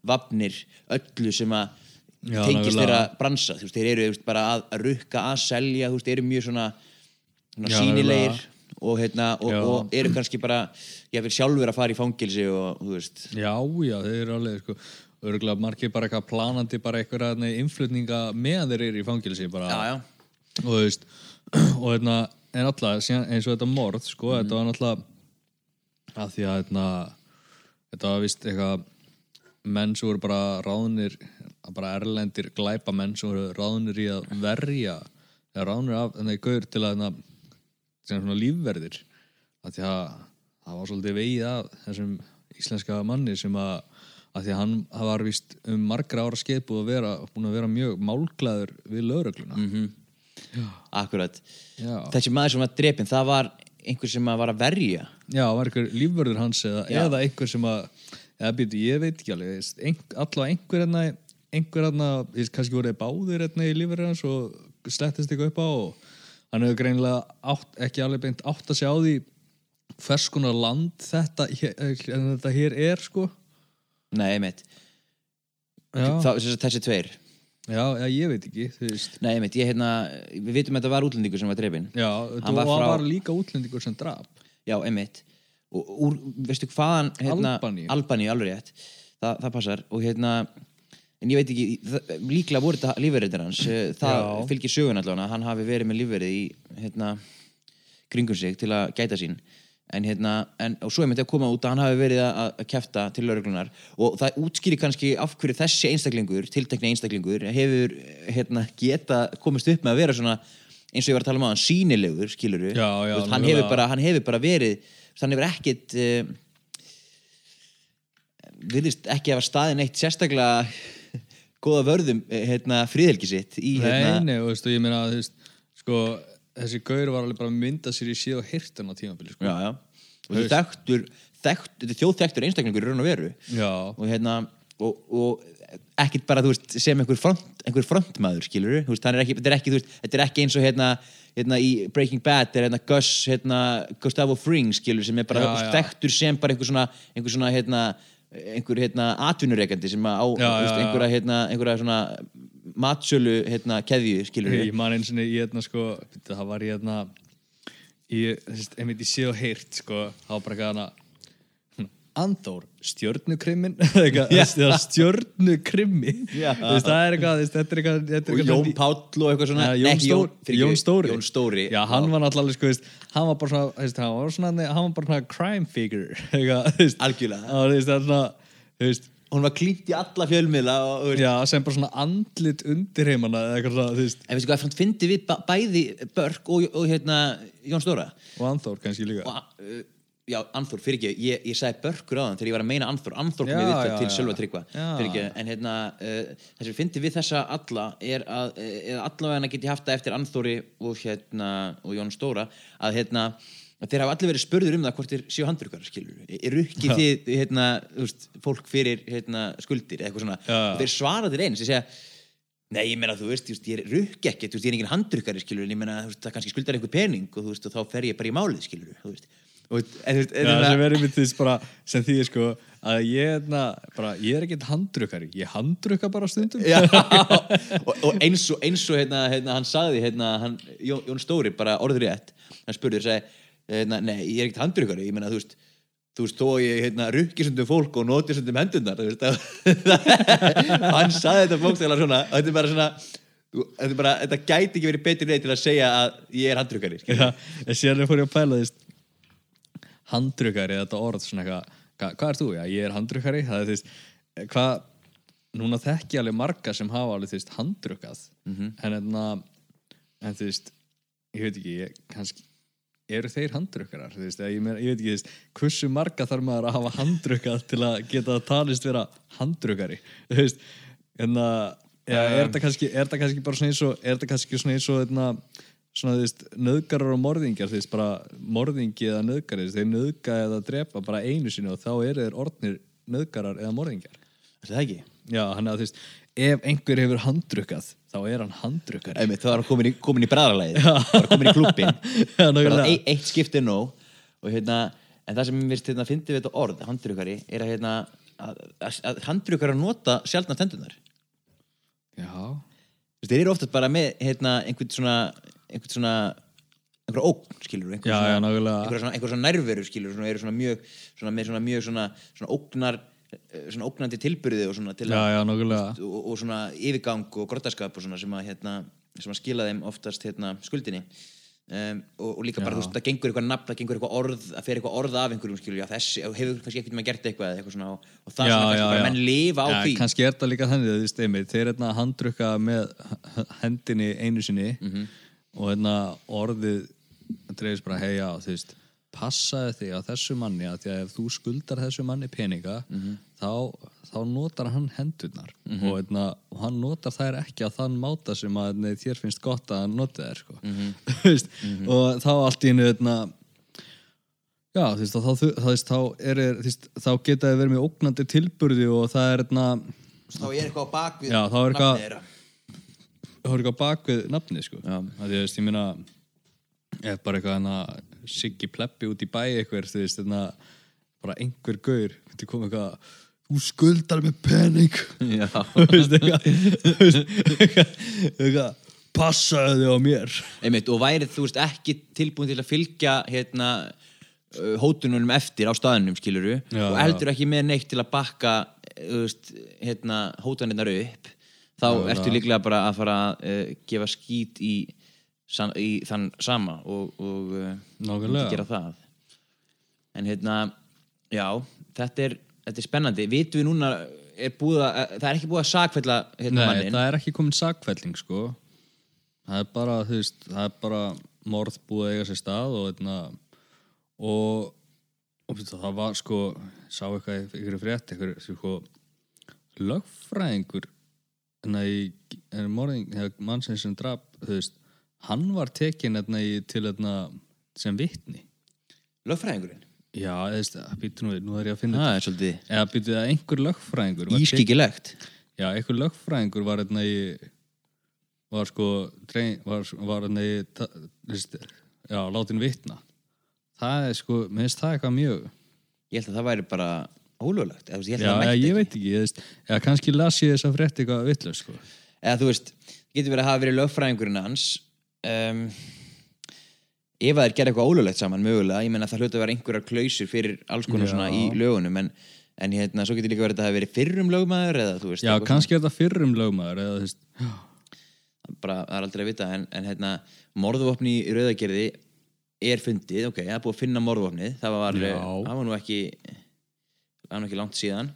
vapnir öllu sem að tengist þeirra bransa, veist, þeir eru, bara að, að rukka, að selja, veist, eru mjög svona, svona Já, sínilegir og, hérna, og, og eru kannski bara, ég vil sjálfur að fara í fangilsi og, þú veist, Já, já, þeir eru alveg sko, örgulega margir bara eitthvað planandi bara eitthvað innflutninga með þeir eru í fangilsi bara, já, já. og þú veist *clears throat* og hérna, en alltaf eins og þetta morð, sko, þetta var náttúrulega að því að hérna, þetta var vist eitthvað menn sem voru bara ráðnir bara erlendir glæpa menn sem voru ráðnir í að verja eða ráðnir af, en þeir gaur til að hérna, sem svona lífverðir. Að því að það var svolítið vegið af þessum íslenska manni sem að af því að hann var vist um margra ára skeið búið að vera, búin að vera mjög málglæður við lögregluna. Mhm. Akkurat. Já. þessi maður sem var drepinn, það var einhver sem var að verja. Já, var einhver lífvörður hans eða, Já. eða einhver sem að eða býtu, ég veit ekki alveg ein, allavega einhver hérna einhver hérna, ég- kannski voru þeir báðir hérna í lífvörður hans og slettist eitthvað upp á og hann hefur greinilega átt, ekki alveg beint átt að segja á því hvers konar land þetta en þetta hér er sko. Nei, einmitt. Já, Þá, þessi tveir já, ég veit ekki þú veist. Nei, einmitt, ég hérna, við vitum að þetta var útlendingur sem var drepinn. Já, og var frá- var líka útlendingur sem drap. Já, einmitt. Og úr, veistu hvaðan hérna, Albaníu. Albaníu, alveg rétt. Þa, það passar. Og hérna en ég veit ekki, það, líklega voru þetta lífverðir hans. Eh, það Já. fylgir sögun allavega hann hafi verið með lífverði í hérna, kringum sig til að gæta sín en hérna, en, og svo er myndi að koma út að hann hafi verið að, að kæfta til lauruglunar og það útskýri kannski af hverju þessi einstaklingur, tiltekni einstaklingur hefur hérna, geta komist upp með að vera svona eins og ég var að tala um á hann sínilegur, skiluru Já, já, hann, nákvæmlega. hefur bara, hann hefur bara verið hann hefur ekkit uh, virðist ekki hafa staðin eitt sérstaklega góða vörðum eh, hérna, fríðhelgi sitt í hérna, Nei, nei, og veistu, ég meina þú veist, sko, þessi gaur var alveg bara að mynda sér í síð og hirtan á tímabili sko. já, já. og þetta þekktur, þekkt, þetta er þjóðþektur einstaklingur í raun og veru Já, og hérna og, og ekkit bara, veist, sem einhver, front, einhver frontmaður, skilur veist, er ekki, þetta er ekki, veist, þetta er ekki eins og hérna, hérna í Breaking Bad er hérna Gus, hérna, Gustavo Fring, skilur sem er bara þekktur sem bara einhver svona, einhver svona, hérna einhver, hérna, atvinnureikandi sem á, Já, já, já. einhverja, hérna, einhverja svona matsölu, hérna, keðju, skilur ég man eins og hérna sko, byrju, það var ég hérna ég, ég sé og heyrt sko, það var bara eitthvað hana Andór, stjörnukrimmin *laughs* stjörnukrimmi Já. Þú veist, það er eitthvað þú veist, þetta er eitthvað, þetta er og Jón Páll og eitthvað svona. Ja, Jón, Stór, fyrirgefðu, Jón Stóri. Jón Stóri. Já, hann var náttúrulega sko, hann var bara svona, hann var svona hann var bara svona crime figure. *laughs* Algjörlega. Það er svona, hún var klínt í alla fjölmiðla og, Já, sem bara svona andlit undir heimana eða eitthvað svona, þú veist. En veistu hvað, hann fyndi við bæði Börk og, og hérna Jón Stóra? Og Andór kannski líka. Og uh, já, Anþór, fyrir ekki ég, ég sagði Börkur á þann þegar ég var að meina Anþór. Anþór komið við til. Sölva Tryggva fyrir ekki, en hérna uh, það sem fyndi við þessa alla er að uh, allavega get ég haft það eftir Anþóri og hérna, og Jón Stóra að hérna að þeir hafa allir verið spurður um það hvort þeir séu handrukar skilur, er rukkið þið hérna, þú veist, fólk fyrir hérna, skuldir eða eitthvað svona, Já. og þeir svara þér eins, þeir segja Nei, ég meina, þú veist, ég ekki, þú veist, ég er engin skilur, en ég meina, það kannski skuldar einhver pening og veist, og þá fer ég bara í málið, og, hérna- sem verður mitt þess bara sem því sko að ég, na, bara, ég er ekkert handrukkari ég handrukka bara stundum. Já, *laughs* og, og eins og, eins og hérna, hérna, hann sagði, hérna, hann, Jón, Jón Stóri, bara rétt, hann spurði þér, sagði, hérna, nei, ég er ekkert handrukkari, ég meina, þú veist, þú veist, þó ég, hérna, rukki sundum fólk og noti sundum hendurnar, þú veist, að- *laughs* hann sagði þetta bókstæðlega svona, þetta er bara svona, þetta er bara, þetta gæti ekki verið betri leið til að segja að ég er skilur. Já, en síðan fór ég að pæla þess handrukkari, þetta orð svona eitthvað, hva, hvað er þú? Já, ég er handrukkari það er þú veist, hvað núna þekki ég alveg marga sem hafa alveg þú veist handrukkað Mhm. en enna, en þú veist ég veit ekki, ég, kannski eru þeir handrukkarar, þú veist, eða ég, ég veit ekki þú veist, hversu marga þarf maður að hafa handrukkað til að geta talist vera handrukkari, þú veist en að, ja, er þetta kannski er kannski bara svona eins og er þetta kannski svona eins og einna, svona, þú veist, nöðgarar og morðingjar, þú veist, bara morðingi eða nöðgari, þeir nöðga eða drepa bara einu sinni og þá eru þeir orðnir nöðgarar eða morðingjar. Er það ekki? Já, hann að þú veist, ef einhver hefur handrukkað, þá er hann handrukkari. Einmitt, það var komin í, komin í bræðarlæði það var komin í *laughs* nákvæmlega. eitt, eitt skipti er nóg. Og hérna, en það sem finnst hérna, fyndi við þetta orð, handrukari, er að hérna að, að, handrukari nota sjálfna tendunar Já, þeir eru oftast bara með hérna, einhvern svona einhvern svona einhverja ógn, skilur svona, einhverja svona, einhverja svona nærveru, skilur svona, eru svona mjög, svona, með svona mjög svona, svona ógnar svona ógnandi tilbyrði og svona til já, að já, og, og svona yfirgang og grottaskap og svona sem að, hérna, sem að skila þeim oftast hérna, skuldinni um, og, og líka bara, Já. þú veist, það gengur eitthvað nafn, það gengur eitthvað orð, það fer eitthvað orð af einhverjum skilur, þessi, og hefur kannski ekkert með gert eitthvað eitthvað svona, og, og það svona kannski bara menn lifa á því kannski er þetta líka þannig, þú veist, einmitt þeir hérna handrukka með hendinni einu sinni Mhm. og hérna orðið dreifist bara, hei já, þú veist passaði þig á þessu manni að því að ef þú skuldar þessu manni peninga Mhm. þá, þá notar hann hendurnar og, hérna, og hann notar þær ekki á þann máta sem að hérna, þér finnst gott að hann noti þær sko. *laughs* Veist, og þá allt í hennu hérna, já, þú veist, þá, þá, þá, þá, er, þú veist, þá geta þið verið með ógnandi tilburði og það er hérna, þá er eitthvað á bakvið Já, þá er eitthvað- það er eitthvað bak við nafni sko. Já. að því, veist, ég meina ef bara eitthvað hana Siggi Pleppi út í bæ eitthvað þú veist, hérna, bara einhver gaur myndi koma eitthvað þú skuldar með pening. *laughs* Já. *laughs* Þú veist, eitthvað, passaðu þig á mér. Einmitt, og værið þú veist ekki tilbúin til að fylgja hérna uh, hótununum eftir á staðinum skiluru Já, og heldur ekki með neitt til að bakka þú veist, hérna, hótanirnar upp þá ertu líklega bara að fara að uh, gefa skít í, san, í þann sama og, og uh, gera það. En hérna já, þetta er, þetta er spennandi. Vitum við núna er að, það er ekki búið að sakfella hérna Nei, mannin það er ekki komin sakfelling sko. Það er bara, þú veist, það er bara morð búið að eiga sér stað og hérna og, og það var sko sá eitthvað ykkur frétt ykkur sko, lögfræðingur hérna í hérna, morðing, hérna, mannsins sem drap þú veist, hann var tekin hérna í, til hérna sem vitni. Lögfræðingurinn? Já, þú veist, býtu nú við, nú er ég að finna það er svolítið eða býtu að einhver lögfræðingur ískikilegt Já, einhver lögfræðingur var hérna í var sko trein, var, var í ta- veist, já, látin vitna. Það er sko, mér finnst það eitthvað mjög Ég held að það væri bara ólöglegt ég, já, það ég ekki. veit ekki, ég veist kannski las ég þess að frétt eitthvað vitlaust sko. eða þú veist, getur verið að hafa verið lögfræðingurinn hans um, ef að þeir gera eitthvað ólöglegt saman mögulega, ég menna það hluti að vera einhverjar klausur fyrir alls konar svona í lögunum en, en hérna, svo getur líka verið að það hafi verið fyrrum lögmaður eða þú veist, já, kannski er þetta fyrrum lögmaður eða þú veist, bara, það er aldrei að vita en, en hérna, morðvopni í rauðagerði er fundið, ok, það er búið að finna morðvopnið það var, Já. það var nú ekki það var nú ekki langt síðan.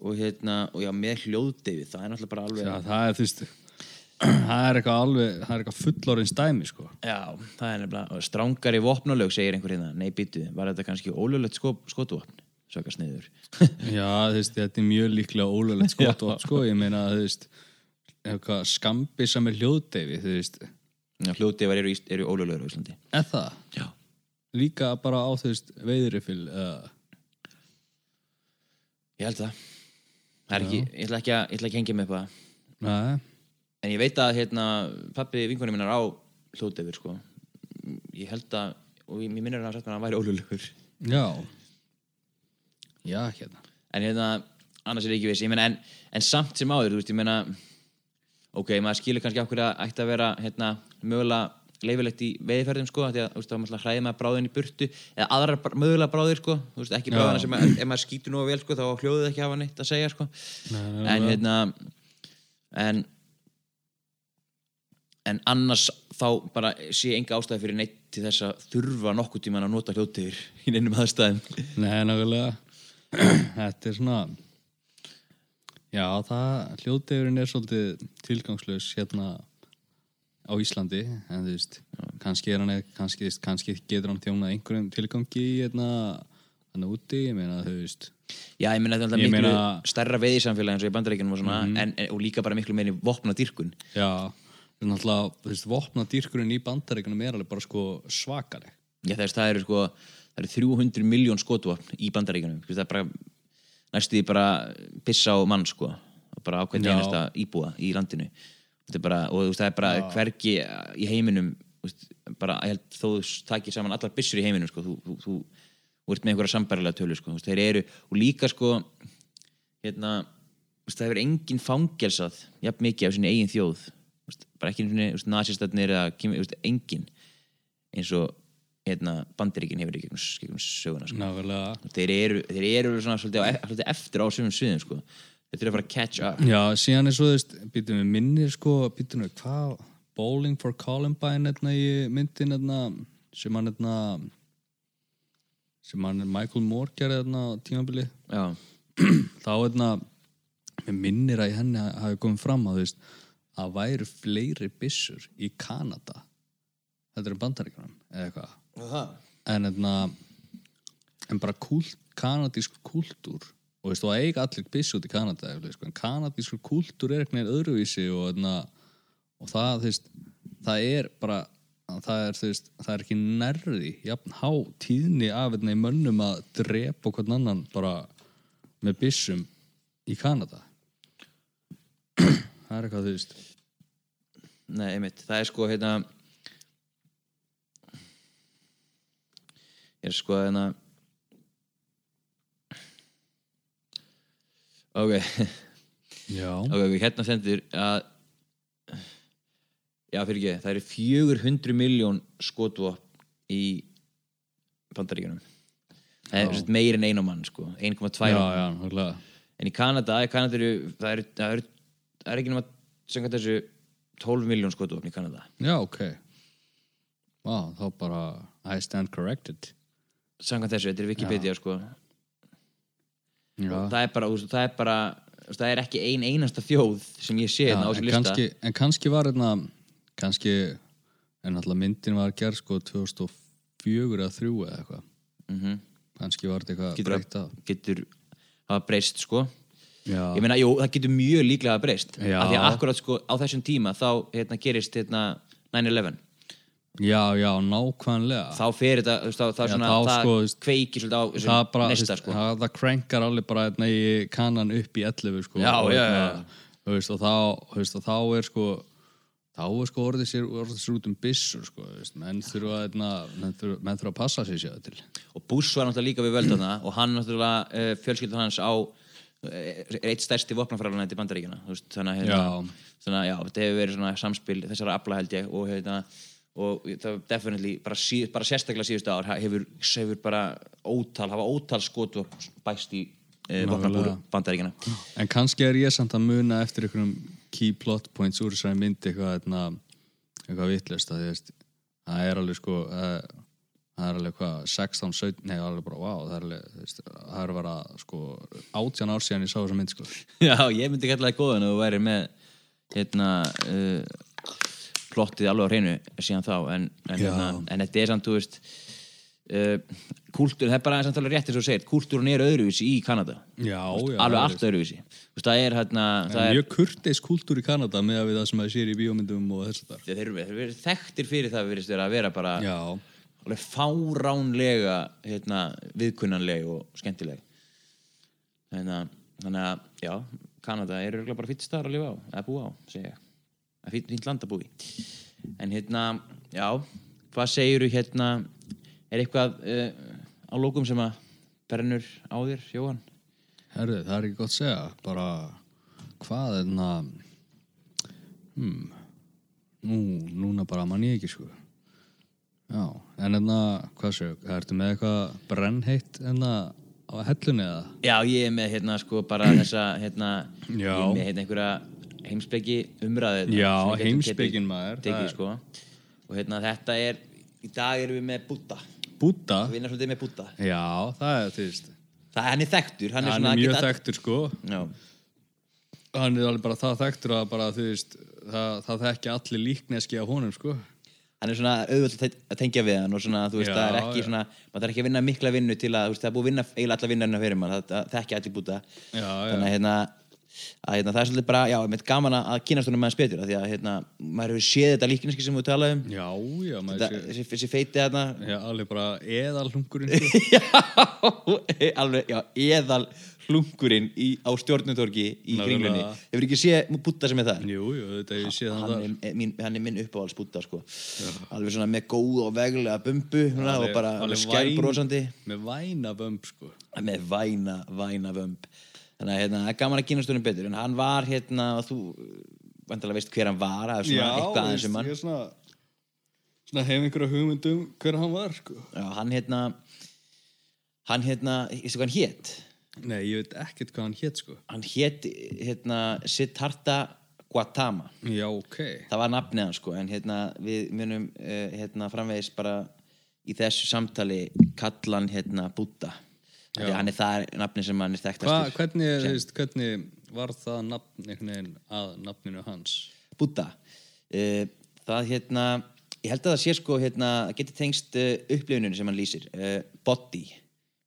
Og hérna, og já, með hljóðdeyfið það er náttúrulega bara alveg já, það er þú veist það er eitthvað alveg, það er eitthvað fullorins dæmi sko. Já, það er nefnilega strángari vopnulög segir einhver hérna. Nei, býtu, var þetta kannski ólöglegt sko, skotvopn? Svaka sniður *laughs* já, veist, þetta er mjög líklega ólöglegt *laughs* skotvopn, sko, ég meina, þú veist hljóðdeifi, þú veist. Já, Hljóðdefar eru, eru ólöglegur á Íslandi. Eða Já. Líka bara á þú veist veiðrifil eða? Ég held það. Það er ekki, ég ætla ekki að, ég ætla ekki að hengja mig upp að Nei, En ég veit að hérna, pappi vinkunni minnar á hljóðdefur sko. Ég held að, og ég, minnir hann að hann væri ólöglegur. Já. Já, hérna. En hérna, annars er ekki viss. Ég meina, en, en samt sem áður, veist, ég meina Ok, maður skilur kannski af hverju að ætti að vera hérna, mögulega leifilegt í veiðferðum sko, því að þú veist, þá maður hræði maður bráðin í burtu eða aðrar mögulega bráðir sko, veist, ekki bráðina sem að, ef maður skýtur nú vel sko, þá á hljóðið ekki að hafa neitt að segja sko. Nei, nei, en hérna en en annars þá bara sé enga ástæði fyrir neitt til þess að þurfa nokkuð tíman að nota hljóðtegur í neinum aðstæðum. Nei, nákvæmlega. *clears throat* Þetta er svona Já, það hljóðdegurinn er svolítið tilgangslaus hérna á Íslandi en þú veist, kannski er hann kannski, kannski getur hann þjónað einhverjum tilgangi hérna hann úti, ég meina þú veist. Já, ég meina þetta er alltaf miklu meina- stærra veiðisamfélag eins og í bandaríkjunum og svona en, en, og líka bara miklu meiri vopna dýrkun Já, náttúrulega, þú veist, vopna dýrkurinn í bandaríkunum er alveg bara sko svakaleg. Já, þess, það eru sko það eru 300 miljón skotvopn í bandaríkjunum. Það er bara næstu því bara pissa á mann sko bara ákveðin Já. einasta íbúa í landinu. Bara, og það er bara hvergi í heiminum bara, ég held, þó þú takir saman allar byssur í heiminum sko, þú, þú, þú, þú ert með einhverja sambærilega tölu sko, þeir eru, og líka sko hérna það hefur enginn fangelsað jafn mikið af sinni eigin þjóð bara ekki einu sinni nazistarnir eða enginn eins og hérna, bandiríkin hefur í gegnum, gegnum söguna sko. Þeir, eru, þeir eru svona svolítið, svolítið eftir á sögum sviðum sko. þeir eru að fara að catch up Já, síðan er svo, veist, býtum við minnir sko, býtum við, hvað Bowling for Columbine hérna í myndin hérna, sem hann hérna sem hann Michael Moore gerði hérna á tímabili þá hérna minnir að henni hafi komið fram að þú veist, að væru fleiri byssur í Kanada. Þetta er bandaríkjunum eða eitthvað. En hérna en bara kult, kanadísk kultúr og veist, og það eiga allir byssu út í Kanada sko. en kanadískur kúltúr er eitthvað öðruvísi og, þarna, og það, þú veist, það er bara það er, þú veist, það er ekki nærði jafn há tíðni af veginn mönnum að drepa hvern annan bara með byssum í Kanada það er eitthvað, þú veist. Nei, einmitt, það er sko hérna ég er sko hérna ok. Já, ok, hérna stendur að já, fyrir ekki, það eru 400 miljón skotvopn í sagt meir en einu mann sko. 1,2 já, mann. já, nákvæmlega. en í Kanada, Kanada eru, það eru, það er ekki nema sem þessu 12 miljón skotvopn í Kanada. Já, ok. Vá, þá bara I stand corrected. Samkvæmt þessu, þetta er Wikipedia sko. Já. og það er bara, veist, það er bara veist, það er ekki ein einasta þjóð sem ég sé Já, hérna á en, þessu lista. kannski, en kannski var hérna kannski, en alltaf myndin var gerð sko 2004 eða 3 eða eitthvað. Mm kannski var þetta eitthvað Getur breytt af. getur hafa breyst sko já, ég meina, jú, það getur mjög líklega að breyst af því að akkurat sko á þessum tíma þá hérna, gerist hérna 9-11 já, já, nákvæmlega. Þá fer þetta, þú veist, þá, þá Já, svona, þá, það sko, kveikir svolítið á það, bara, nesta sko. það, það krænkar alveg bara hérna, í kanan upp í 11 sko, Já, og, já, hérna, veist, og, þá, veist, og þá er sko þá er sko orðið sér, orðið sér út um byssur sko, menn þurfa hérna, menn þurfa, að passa sér sér til. Og Bush var náttúrulega líka við völdana og hann náttúrulega uh, fjölskyldur hans á eitt stærsti vopnafræðan í bandaríkjana þannig að hérna, þetta hefur verið samspil þessara afla held ég og hérna og það var definitely, bara, sí, bara sérstaklega síðustu ár hefur, hefur bara ótal, hafa ótal skotu bæst í uh, vopnabúru bandaríkjana En kannski er ég samt að muna eftir einhverjum key plot points úr þessari myndi eitthvað, eitthvað, eitthvað veist, það er alveg sko það það er alveg hvað 16, 17, nei alveg bara wow, það er alveg, það er að vera sko 18 ár síðan ég sá þessa mynd sko. *laughs* Já, ég myndi kalla það góðan að þú væri með hérna uh, plottið alveg á hreinu síðan þá en, en, hérna, en þetta er samt, þú veist uh, kúltúr, það er bara samt alveg rétt eins og segir, kúltúrun er öðruvísi í Kanada. Já, já alveg allt öðruvísi. Þú veist, það er hérna Það er mjög kurteis kultúr í Kanada með að við það sem að sér í bíómyndum og þess að það þeir eru þekktir fyrir það að vera bara Já, alveg fáránlega hérna, viðkunnanleg og skemmtileg. Hérna, þannig að já, Kanada er bara fýtt staðar að lifa á, að búa á, segja að fýtt land að búa í. En hérna, já, hvað segiru hérna, er eitthvað uh, á lókum sem að brennur á þér, Jóhann? herðu, það er ekki gott að segja bara hvað er það hmm, nú, núna bara mann ég ekki sko Já, en enna, hvað séu, ertu með eitthvað brennheitt enna á hellunni eða? Já, ég er með hérna sko bara *clears throat* þessa hérna, Já. ég er með hérna einhverja heimspeki umræðu hérna, Já, sem við getum heimspekin, tekið- maður, það tekið, er- sko. og hérna þetta er í dag erum við með Buddha Búta? við vinnar svolítið með Buddha Já, það er, þú veist það, hann er þekktur hann er, hann svona er mjög geta- þekktur sko Já, hann er alveg bara það þekktur að bara, þú veist, það, það þekki allir líkneski af honum sko hann er svona auðvöld að te- að tengja við hann og svona, þú veist, Já, það er ekki já. svona maður þarf ekki að vinna mikla vinnu til að, þú veist, það er búið að vinna eiginlega alla vinnarna fyrir mann, það, það þekki allir Buddha Já, þannig að hérna að hérna, það er svolítið bara, já, með gaman að- að kynast honum með hans betur, af því að hérna, maður hefur séð þetta líkneski sem við talaðum Já, já, maður þetta, sé þessi, feiti þarna Já, alveg bara eðalhungurinn sko. *laughs* já, alveg, já, eðal hlungurinn í, á stjórnutorki í Nákvæmlega. kringlunni. Hefur ekki séð Búta sem er það Jú, jú, þetta hef ég séð hann hann þar. er, mín, hann er minn uppáhalds Búta sko. alveg svona með góð og veglega bumbu svona, og bara skælbrósandi Með væna vömb sko. Með væna, væna vömb. Þannig að hérna, það er gaman að kynast honum betur. En hann var hérna, þú vandalega veist hver hann var, það er svona eitthvað aðeins um hann. ég svona, svona hef einhverja hugmyndum hver hann var sko. Já, hann hérna hann hérna, veistu hvað hann hét Nei, ég veit ekkert hvað hann hétt sko. Hann hét hérna, Siddhartha Gautama. Já, ok. Það var nafnið hann sko en hérna, við munum uh, hérna, framvegis bara í þessu samtali kallan hérna, Buddha. Því að hann er það nafni sem hann er þekktastur. Hvernig, veist, hvernig var það nafn að nafninu hans? Buddha. Uh, það hérna ég held að það sé sko hérna geti tengst uh, upplifuninu sem hann lýsir uh,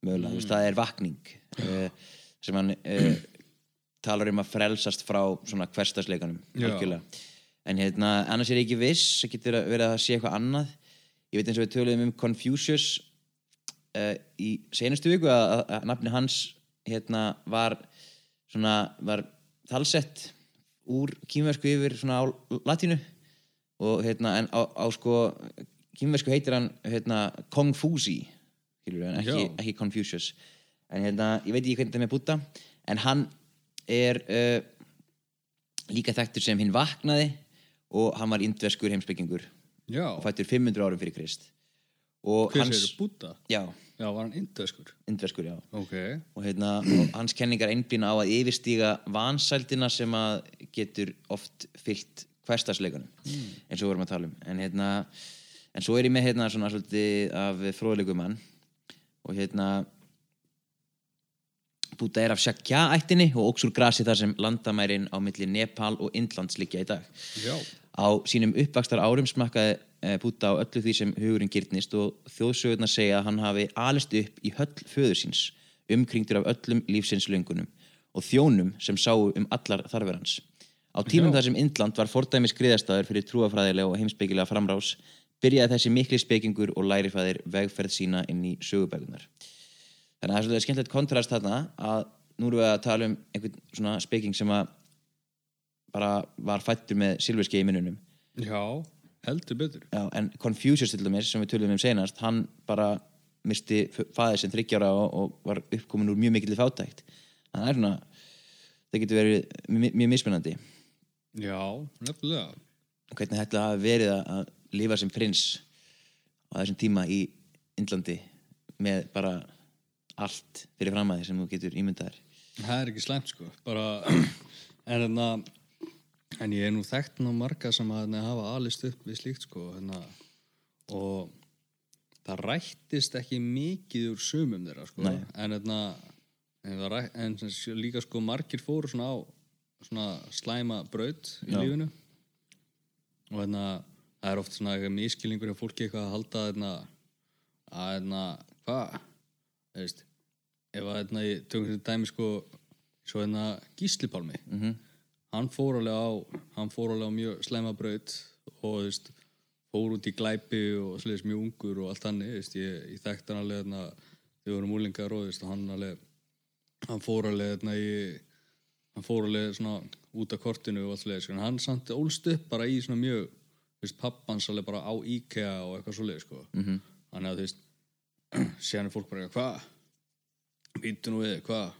mögulega, þú veist, það er vakning uh, sem hann uh, talar um að frelsast frá svona hverstasleikanum en hérna, annars er ég ekki viss það getur verið að sé eitthvað annað. Ég veit eins og við töluðum um Confucius uh, í senustu viku að, að, að nafni hans hérna var svona var talsett úr kýmversku yfir svona á latínu. Og hérna en á, á sko kýmversku heitir hann hérna Kongfusi skilur en ekki, ekki Confucius. En hérna, ég veit ekki hvernig þetta er með Buddha en hann er uh, líka þekktur sem hinn vaknaði og hann var indverskur heimspekingur Já, og fættur 500 árum fyrir Krist. Og hver hans, Búta? já, Já, var hann indöskur? indverskur, já. Ok. og, hérna, og hans kenningar einblýna á að yfirstíga vansældina sem að getur oft fyllt hverstasleikunum eins og við vorum að tala um. En, hérna, en svo er ég með hérna, svona, svolítið af fróðleikum mann og hérna Búta er af Shakya ættinni og óks úr grasi þar sem landamærin á milli Nepal og Indlands liggja í dag Já. Á sínum uppvakstar árum smakkaði eh, Búta á öllu því sem hugurinn gyrnist og þjóðsögurnar segja að hann hafi alist upp í höll föður síns, umkringdur af öllum lífsins löngunum og þjónum sem sáu um allar þarfir hans. Á tímum Já. þar sem Indland var fordæmi skriðastæður fyrir trúafræðilega og heimspekilega framrás, byrjaði þessi mikli spekingur og lærifæðir vegferð sína inn í sögubækunar. Þannig að það er svolítið skemmtilegt kontrast þarna að nú erum við að tala um einhvern svona speking sem að bara var fættur með silfurski í minnunum Já, heldur betur. Já, en Confucius til dæmis sem við tölum um senast hann bara misti fæðið sem þryggjára og, og var uppkomin úr mjög mikill fátækt þannig að það er svona það getur verið mjög, mismunandi Já, nefnilega. hvernig hafi verið að- að lifa sem prins á þessum tíma í Indlandi með bara allt fyrir framæði sem þú getur ímyndaðir. Það er ekki slæmt sko, bara, *clears throat* en hérna, en ég er nú þekkt ná marga sem að hérna, hafa alist upp við slíkt sko, hérna, og það rættist ekki mikið úr sumum þeirra sko, en en, rætt, en líka sko margir fóru svona á svona slæma braut í Já. lífinu. Og hérna, það er oft svona miskilningur hjá fólki eitthvað að halda að hérna, hvað, ef að hérna, ég tökum dæmi sko svo hérna Gísli Pálmi. Mhm. hann fór alveg á hann fór alveg á mjög slæma braut og þú veist, fór út í glæpi og sliðis mjög ungur og allt veist, ég, ég þekkti hann alveg hérna við vorum úlingar og veist, hann alveg hann fór alveg hérna í hann fór alveg svona út af kortinu og allt sliðis, en hann samt ólst upp bara í svona mjög, veist, pappans alveg bara á IKEA og eitthvað svoleið sko. Mhm. þannig að þú veist *clears throat* síðan er fólk bara, hvað býttu nú við, hvað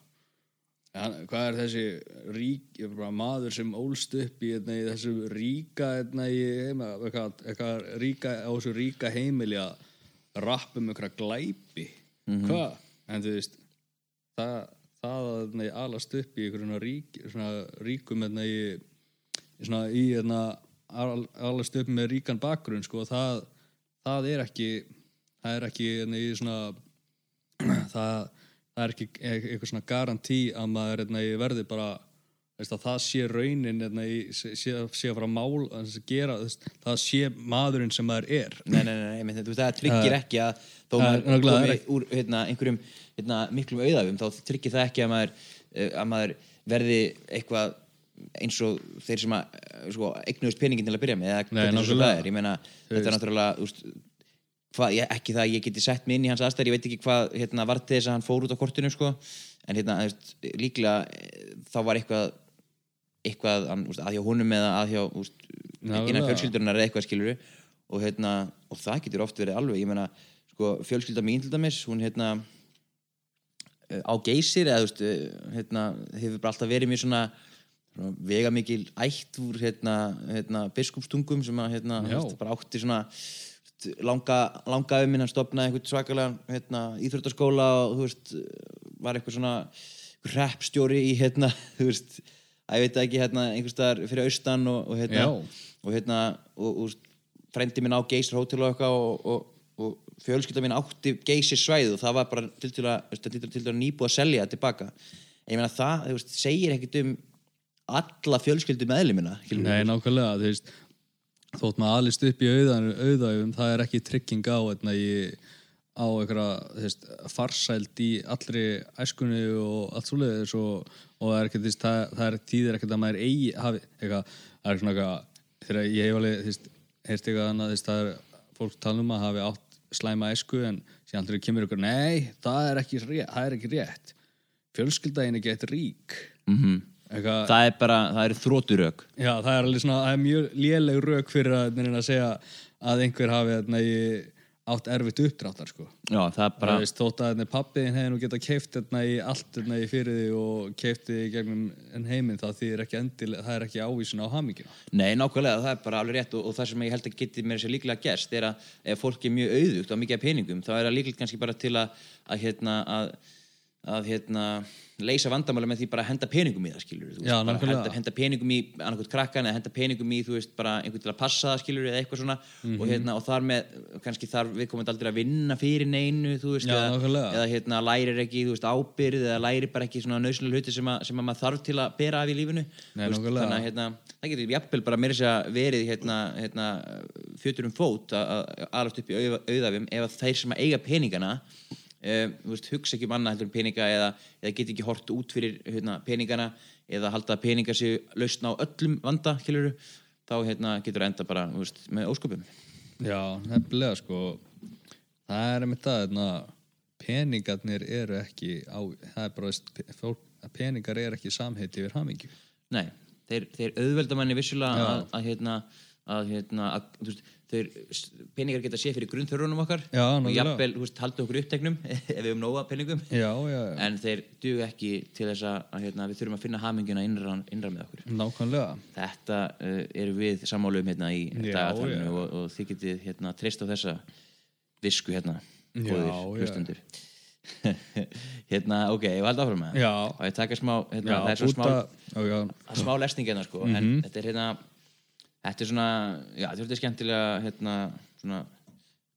hvað er þessi rík, ég er bara maður sem ólst upp í, hérna, í þessu ríka hérna, í, heima, eitthvað, eitthvað ríka, á þessu ríka heimili að rappa um eitthvað glæpi. Hvað, en þú veist það, það að hérna, alast upp í einhverjum ríkum hérna, í, í svona í al- alast upp með ríkan bakgrunn sko, það, það er ekki það er ekki svona *clears throat* það, það er ekki e- eitthvað svona garantí að maður hérna, verði bara veist, að það sé raunin hérna, í, sé, sé að fara að mál að gera, það sé maðurinn sem maður er. Nei, nei, nei, nei, þú það tryggir Það- ekki að þó er maður komi úr hérna, einhverjum hérna, miklum auðafum þá tryggir það ekki að maður, eh, að maður verði eitthvað eins og þeir sem að eh, sko, eignuðust peningin til að byrja með Nei, er, meina þetta er náttúrulega úst, hvað, ég, ekki það að ég geti sett mig inn í hans aðstæður ég veit ekki hvað hérna, var til þess að hann fór út á kortinu sko. en hérna, veist, líklega eh, þá var eitthvað eitthvað að hjá honum eða að hjá úst, innan fjölskyldunar eða eitthvað skilur og, hérna, og það getur oft verið alveg meina, sko, fjölskylda mín til dæmis hún hérna eh, á geysir eða þú veist, hérna, hefur bara alltaf verið mjög svona vega mikil ætt úr hérna, hérna, biskupstungum sem að hérna, veist, bara átti svona langa, langa um minn hann stopnaði einhvern svakalega hérna, íþróttaskóla og þú veist, var eitthvað svona hreppstjóri í hérna, *laughs* þú veist að ég veit ekki, hérna, einhvers staðar fyrir austan og, og hérna og hérna, og, og frendi minn á geysir hótel og eitthvað og, og, fjölskylda mín átti geysir svæð og það var bara til til að, til til, að nýbúið að selja tilbaka. En ég meina það, þú veist, segir ekkert um alla fjölskyldu meðlimina Nei, nákvæmlega, þú veist þótt maður alist upp í auðæfum það er ekki trygging á hérna, í, á einhverja farsæld í allri æskunni og allt svoleiðis og, og er ekkert, þú veist, það, það er tíðir ekkert að maður eigi hafi, eitthvað, það er svona eitthvað þegar ég hef alveg, þú veist, heyrst eitthvað annað, þú veist, það er fólk tala um að hafi átt slæma æsku en síðan þegar kemur ykkur, nei, það er ekki rétt, það er ekki rétt. Fjölskyldaðin er gett rík. Mm eitthvað, það er bara, það eru þróturök Já, það er alveg svona, það er mjög léleg rauk fyrir að, neina, að segja að einhver hafi þarna, í, átt erfitt uppdráttar sko. já, það er bara, veist, þótt að pappiðin hefði nú geta keift þarna, í allt þarna, í fyrir því og keift því í gegnum heiminn það þýðir ekki endil, það er ekki ávísun á hamingina nei, nákvæmlega, það er bara alveg rétt og, og það sem ég held að geti mér sér líklega gerst er að ef fólk er mjög auðugt og mikið peningum, þá er það líklega kannski bara til að, að hérna, að að hérna, leysa vandamála með því bara að henda peningum í það skilur þú Já, nákvæmlega. henda, henda peningum í annarkot krakkan eða henda peningum í þú veist bara einhvern til að passa það skilur eða eitthvað svona Mhm. og hérna og þar með kannski þar við komum aldrei að vinna fyrir neinu þú veist Já, eða, eða hérna lærir ekki veist ábyrð eða lærir bara ekki svona nöðslega hluti sem, sem að maður þarf til að bera af í lífinu Nei, veist, þannig að hérna, það getur jafnvel bara meira sér að verið hérna, hérna, fjötur um fót að alast upp í auða- auðafum ef þeir sem eiga peningana um, veist, hugsa ekki um annað heldur en peninga eða, eða get ekki hort út fyrir hérna, peningana eða halda að peninga séu lausna á öllum vanda skiluru, þá hérna, getur enda bara veist, með ósköpum. Já, nefnilega sko. Það er einmitt það þarna, peningarnir eru ekki á, það er bara, fólk, peningar eru ekki samheiti yfir hamingju. Nei, þeir, þeir auðvelda manni vissulega Já. að, að, hérna, að, hérna, að veist, þeir peningar geta séð fyrir grunnþörunum okkar. Já, og jafnvel, veist, halda okkur uppteknum *laughs* ef við höfum nóga peningum. Já, já, já, en þeir duga ekki til þess að, hérna, við þurfum að finna haminguna innra, innra með okkur. Nákvæmlega. Þetta uh, eru við sammálu um hérna í dagatalinu já. og, og þið getið hérna treyst á þessa visku hérna hlustundur *laughs* hérna, ok, ég var haldið áfram með Já. og ég taka smá, hérna, það er svo smá það lesning hérna sko en þetta er hérna þetta er svona, já, þetta er svolítið skemmtilega hérna, svona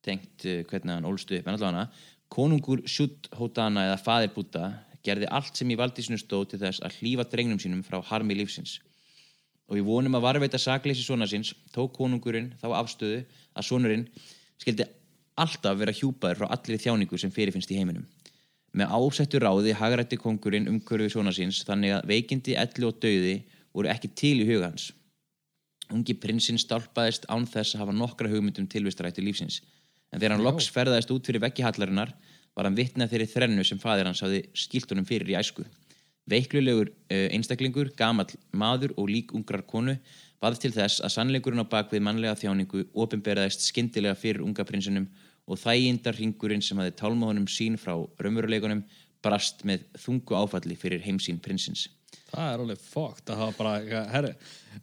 tengt uh, hvernig hann ólstu upp en allavega konungur Shudd Hótana eða faðir Búta gerði allt sem í valdi sinu stóð til þess að hlífa drengnum sínum frá harmi lífsins og í vonum að varveita sakleysi svona síns tók konungurinn þá afstöðu að sonurinn skildi alltaf vera hjúpaður frá allri þjáningu sem fyrirfinnst í heiminum Með ásettu ráði hagrætti kongurinn umhverfi svona síns þannig að veikindi, elli og dauði voru ekki til í huga hans. Ungi prinsinn stálpaðist án þess að hafa nokkra hugmyndum tilvistrættu lífsins. En þegar hann loks ferðaðist út fyrir veggi hallarinnar var hann vitnað þeirri þrennu sem faðir hans hafði skilt honum fyrir í æsku. Veiklulegur uh, einstaklingur, gamall maður og lík ungrar konu varð til þess að sannleikurinn á bakvið mannlega þjáningu opinberaðist skyndilega fyrir unga prinsinum og þægindar ringurinn sem hafði tálmað honum sín frá raunveruleikunum brast með þungu áfalli fyrir heimsín prinsins. Það er alveg fókt að hafa bara, herri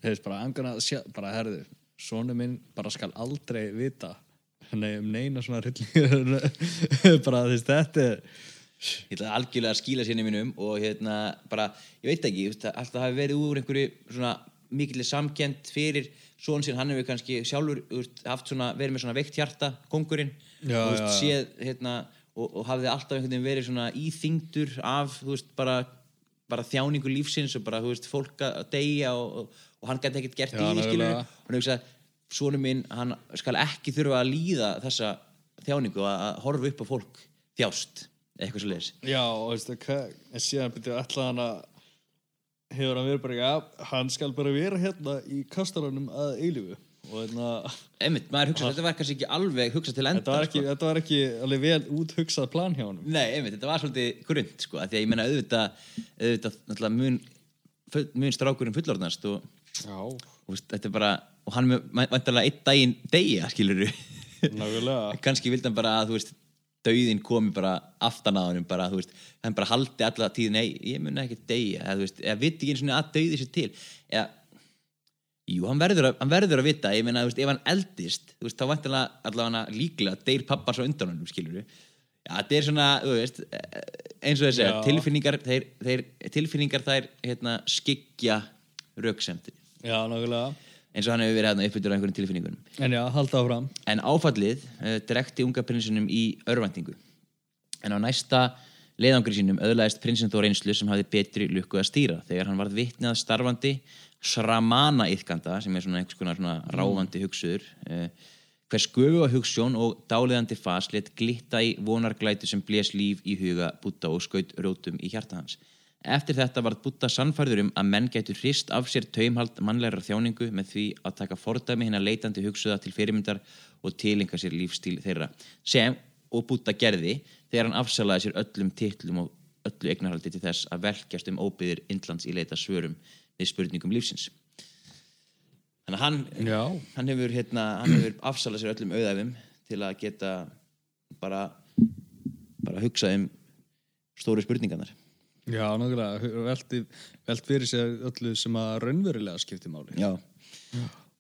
þeir bara, sjá, bara, herri sonu minn bara skal aldrei vita nei, um neina svona rillingur *laughs* bara, veist, þetta er Ég ætla algjörlega að skýla sérni mínum og hérna bara, ég veit ekki, alltaf hafi verið úr einhverju svona mikillir samkend fyrir svon sinn, hann hefur kannski sjálfur haft svona, verið með svona veikt hjarta, kongurinn, Já, þú veist, já, já. séð, hérna, og, og hafði alltaf einhvern veginn verið svona íþyngdur af, þú veist, bara, bara þjáningu lífsins og bara, þú veist, fólk að deyja og, og, hann gæti ekkert gert Já, í skilur, hann hugsa, svonu minn, hann skal ekki þurfa að líða þessa þjáningu að, að horfa upp á fólk þjást, eitthvað svo leiðis. já, og veistu hvað en síðan byrjuði alltaf hann að hefur hann verið bara, já, hann skal bara vera hérna í kastaranum að hérna Einmitt, maður hugsa, þetta var kannski ekki alveg hugsað til enda þetta var ekki, sko. þetta var ekki alveg vel úthugsað plan hjá honum. Nei, einmitt, þetta var svolítið grund sko, af því að ég meina auðvitað, auðvitað náttúrulega mun, full, mun strákurinn fullorðnast og, já, og veist, þetta er bara, og hann mun vantarlega einn daginn deyja, skilur nákvæmlega. *laughs* Kannski vildi hann bara að, þú veist dauðin komi bara aftan að honum bara, þú veist, hann bara haldi alla tíð nei, ég mun ekki deyja, eða þú veist eða viti ekki eins og að dauði sér til. Eða, jú, hann verður að, hann verður að vita. Ég meina, veist, ef hann eldist veist, þá vantilega allavega líklega deyr pappa svo undan honum, skilur við já, þetta er svona, þú veist eh, eins og þessi, Já. tilfinningar þeir, þeir, tilfinningar þær, hérna, skikja röksemdi já, nákvæmlega. Eins og hann hefur verið hérna uppbyttur á einhverjum tilfinningunum. En já, halda áfram. En áfallið uh, drekti unga prinsinum í örvæntingu. En á næsta leiðangri sínum öðlaðist prinsinn þó reynslu sem hafði betri lukku að stýra. Þegar hann varð vitnað starfandi sramana yðkanda sem er svona einhvers konar svona ráfandi hugsuður uh, hvers göfu að hugssjón og dáliðandi fas let glitta í vonarglætu sem blés líf í huga Búta og skaut rótum í hjarta hans. Eftir þetta varð Búta sannfærður um að menn gætu hrist af sér taumhald mannlegra þjáningu með því að taka fordæmi hinn að leitandi hugsuða til fyrirmyndar og tilinga sér lífstíl þeirra sem og Búta gerði þegar hann afsalaði sér öllum titlum og öllu eignarhaldi til þess að velkjast um óbyðir Indlands í leita svörum við spurningum lífsins. Þannig að hann, Já. hann hefur, hérna, hefur afsalað sér öllum auðæfum til að geta bara, bara hugsa um stóru spurningarnar. Já, nákvæmlega, velti, velt fyrir sér öllu sem að raunverulega skipti máli. Já.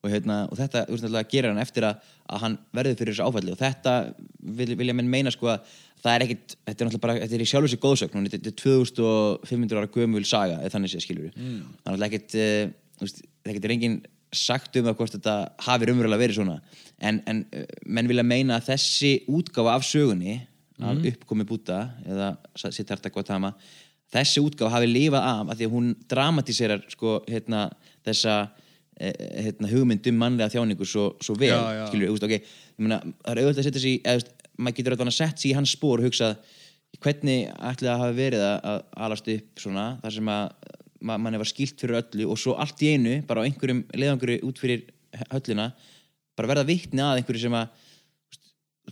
Og, hérna, og þetta náttúrulega gerir hann eftir að, að hann verður fyrir þessu áfalli og þetta vil, vilja menn meina sko að það er ekkit, þetta er náttúrulega bara, þetta er í sjálfur sér góðsögn. Þetta er 2500 ára gömul saga eða þannig séð skilur mm. það er náttúrulega ekkit, uh, það getur engin sagt um það hvort þetta hafi raunverulega verið svona. En, en uh, menn vilja meina að þessi útgáfa af sögunni af uppkomi búta eða Siddhartha Gautama þessi útgáfa hafi lifað af að því að hún dramatiserar sko, hérna, þessa eh, hérna, hugmynd um mannlega þjáningu svo, svo vel, Já, já. skilur, þú veist, ok. Ég meina, það er auðvitað að setja sig maður getur að setja sig í hans spór og hugsað hvernig ætli það hafi verið að, að alast upp svona, þar sem að ma manni var skilt fyrir öllu og svo allt í einu bara á einhverjum leiðangri út fyrir höllina, bara verða vitni að einhverju sem að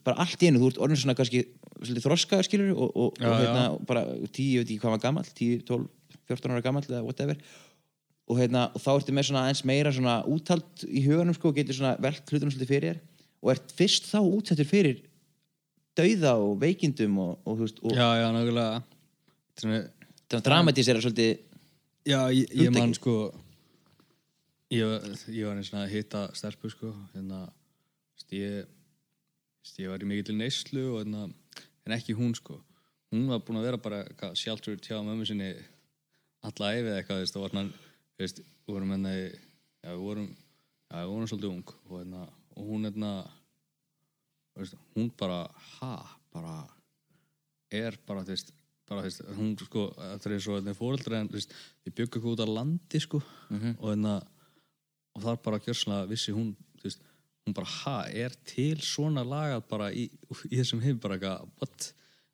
bara allt í einu, þú ert orðin svona kannski þroskaður skilur og, og, Já, og hérna, bara tíu, ég veit ekki hvað var gamall 10, 12, 14 ára gamall eða whatever. Og, hérna, og þá ertu með svona eins meira svona úthald í huganum sko, og getur svona velt hlutunum svolítið fyrir þér. Og ert fyrst þá útsettur fyrir dauða og veikindum og, og, þú veist, og Já, já, nákvæmlega. Svona, það dramatísera svolítið Já, ég, ég Hugtakið. man sko ég, ég var eins og að hitta stelpu sko hérna ég, ég var í mikill neyslu og hérna, en ekki hún sko hún var búin að vera bara shelter hjá mömmu sinni alla æfið eitthvað hann, veist, við vorum hérna við vorum já, við vorum svolítið ung og, hérna, og hún hérna veist, hún bara, ha, bara er bara, þú veist bara, þú veist, hún sko, það er svo þetta fóreldri en, þú veist, ég bygg ekki út á landi sko, og hérna og þar bara gjörslega vissi hún þú veist, hún bara, ha, er til svona lagað bara í, í þessum heim bara eitthvað, what,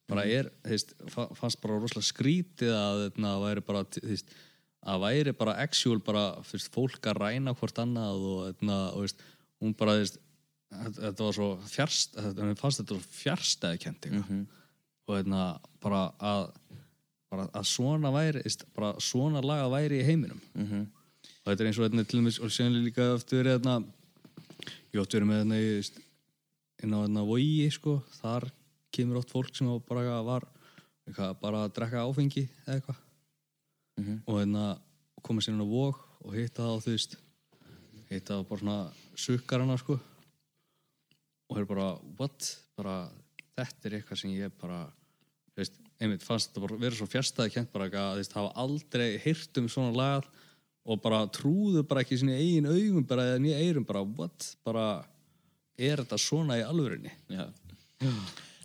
bara er þú veist, fa- fannst bara rosalega skrítið að þetta væri bara, þú veist að væri bara actual bara, veist, fólk að ræna hvort annað og þetta, og veist, hún bara, veist þetta, þetta var svo fjarst, þetta, fannst þetta svo fjarstæði kent eitthvað og hérna bara að bara að svona væri bara svona laga væri í heiminum. Mhm. og þetta er eins og hérna til dæmis og séðan líka eftir verið hérna ég átti verið með veist, inn á hérna vogi sko. Þar kemur oft fólk sem bara var eitthvað, bara að drekka áfengi eða eitthvað. Mhm. og hérna koma sér inn á vog og hitta það á þú veist hitta það bara svona sukkarana sko og þeir bara, what? bara, þetta er eitthvað sem ég bara veist, einmitt fannst þetta bara vera svo fjärstaði kent bara þú veist, hafa aldrei heyrt um svona lag og bara trúðu bara ekki sinni eigin augum bara eða nýja eyrum bara, what? bara, er þetta svona í alvörinni? Já.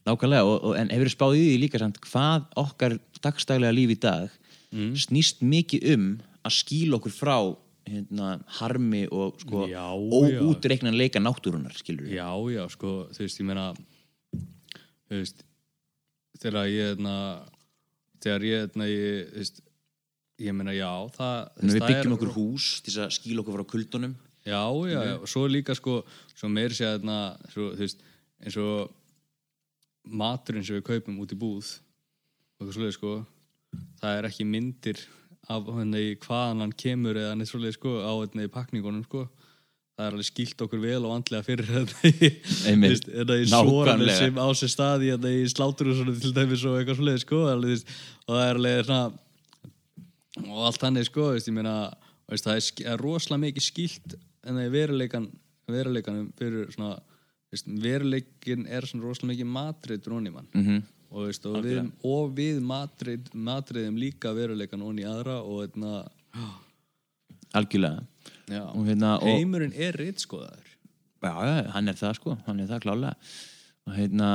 Nákvæmlega, og, og, en hefur spáð í því líka samt hvað okkar dagstælega líf í dag snýst mikið um að skýla okkur frá hérna, harmi og sko, óútreiknan leika náttúrunar. Já, já, sko, þú veist, ég meina þú veist þegar ég, hérna þegar ég, hérna, ég, þú veist ég meina, já, það þú Við byggjum er- okkur hús til að skýla okkur frá kuldunum. Já, já, já, og svo líka sko svo meiri sér hérna svo, þú veist, eins og maturinn sem við kaupum út í búð og eitthvað svoleið sko það er ekki myndir af hérna í hvaðan hann kemur eða neitt svoleið sko á hérna í pakningunum sko það er alveg skilt okkur vel og andlega fyrir hérna í, veist, hérna í svona Nákvæmlega. sem á sér stað í, hérna í slátur og svona til dæmis og eitthvað svoleið sko alveg, og það er alveg svona og allt hann sko, veist, meina veist, það er, er rosalega mikið skilt en það er veruleikan veruleikanum fyrir svona veruleikin er svona rosalega mikið matrið dróni mann Mm og, veist, og, við, og við matrið, matriðum líka veruleikan onni aðra og hérna, Algjörlega. Og hérna, og, heimurinn er rittskoðaður já, já, hann er það sko, hann er það klálega. Og hérna,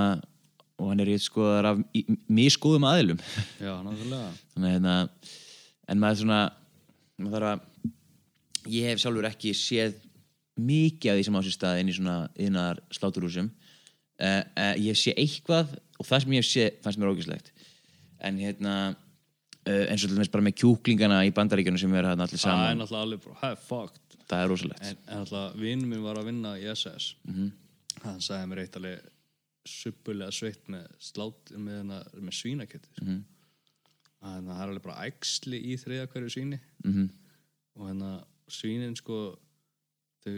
og hann er eitt skoðar af í- misgóðum aðilum. *laughs* já, náttúrulega þannig hérna en maður svona maður þarf að ég hef sjálfur ekki séð mikið af því sem á sér stað inn í svona innar sláturhúsum uh, uh, ég sé eitthvað og það sem ég sé fannst mér ógæslegt en hérna uh, eins og til dæmis bara með kjúklingana í bandaríkjunum sem er hérna allir það er saman alveg bara, fucked það er rosalegt en, en náttúrulega vinnum minn var að vinna í SS Mhm. hann sagði mér eitt alveg suppulega sveitt með slát með, hana, með svínakjöti sko. Mhm. þannig að það er alveg bara æxli í þriða hverju svíni Mhm. og hérna svínin sko þau,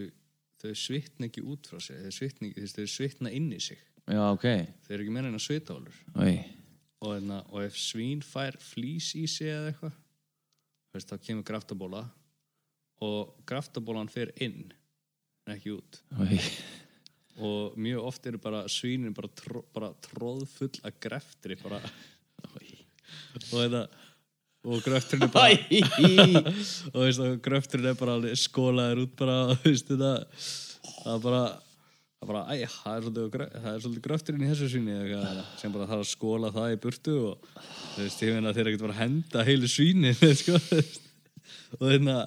þau svitna ekki út frá sig þau svitna, ekki- þú veist, þau svitna inn í sig. Já ok. Þau eru ekki meira en að svitahólur Oi. og, hérna, og ef svín fær flís í sig eða eitthvað þú veist, þá kemur graftabóla og graftabólan fer inn en ekki út. Oi. og mjög oft eru bara svínin bara, tró, bara tróðfull að greftri bara. Og þetta og gröfturinn er bara *laughs* og veist að gröfturinn er bara alveg skólaður út bara og *laughs* veist þetta það er bara það er bara, æ, það er svolítið, það er svolítið gröfturinn í þessu svíni sem bara þarf að skóla það í burtu og þú veist, ég meina þeir ekkert bara að henda heilu svíni *laughs* sko, og hérna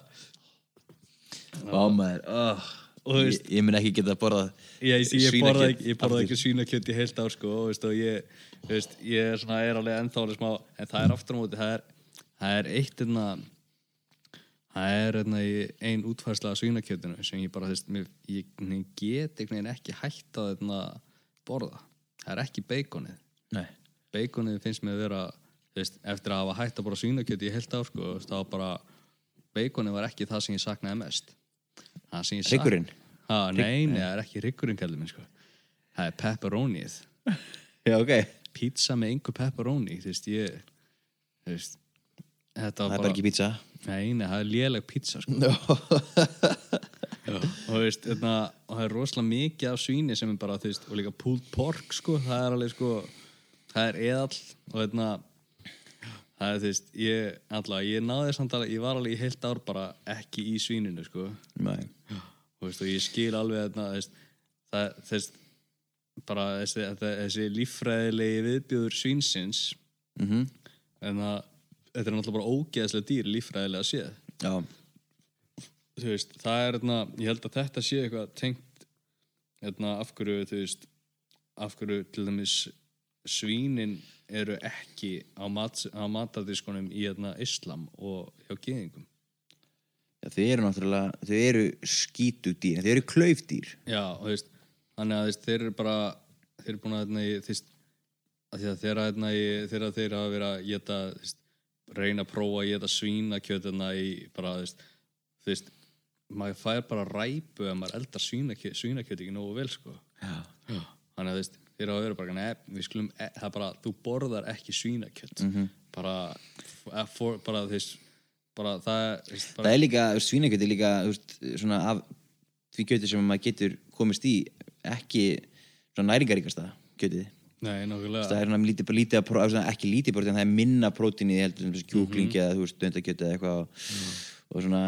Vá maður oh. Og þú ég, ég mun ekki geta borðað ég, ég, ég svínakjöt borða ekki, ég borða aftur. ekki svínakjöt í heilt ár sko, og, veist, og ég, þú veist, ég er svona er alveg ennþá alveg smá, en það er aftur á móti það er, það er eitt einna það er einna ein útfærsla af svínakjötinu sem ég bara, veist, mér, ég get einhvern veginn ekki hægt að einna, borða, það er ekki beikonið Nei. beikonið finnst mér að vera veist, eftir að hafa hægt að borða svínakjöt í heilt ár sko, þá bara beikonið var ekki það sem ég saknaði mest? Ha, nei, nei, það er ekki ryggurinn kallið minn sko. það er pepperonið *laughs* já ok pizza með einhver pepperoni þú veist, ég þú veist, það er bara ekki pizza. Nei, nei, það er léleg pizza sko. *laughs* og veist, þetta, og það er rosalega mikið af svíni sem er bara, þú veist, og líka pulled pork sko, það er alveg sko það er eðall og þetta það er, þú veist, ég alltaf, ég náði samt alveg, ég var alveg í heilt ár bara ekki í svíninu, sko. Og, veist, og ég skil alveg veist, það, veist bara þessi, þessi líffræðilegi viðbjöður svínsins Mm en að þetta er náttúrulega bara ógeðslega dýr líffræðilega séð. Já. Þú veist, það er hérna, ég held að þetta sé eitthvað tengt hérna, af hverju, þú veist af hverju til dæmis svínin eru ekki á, mat, á matardiskunum í hérna, islam og hjá geðingum Já, þau eru náttúrulega, þau eru skítudýr, þau eru klaufdýr. já, þú veist, þannig að þeir eru bara þeir eru búin að hérna, að að þeirra hérna, í, þeirra þeir verið að geta, þú veist, reyna að prófa að geta svínakjöt hérna í bara, þú veist, maður fær bara ræpu ef maður eldar svínakjöt, svínakjöt ekki nógu vel, sko Já. þannig að þú veist, þeir hafa verið bara nefn, við skulum, e, það er bara, þú borðar ekki svínakjöt bara, f- for, bara, þú veist bara, það veist, Það bara, er líka, svínakjöt er líka, veist, svona af því kjöti sem maður getur komist í, ekki svona næringaríkasta kjötið. Nei, nákvæmlega. Það er svona lítið, lítið, að ekki lítið prótín, það er minna prótín í því heldur sem kjúklingi eða, þú veist, döndakjöti eða eitthvað og, og svona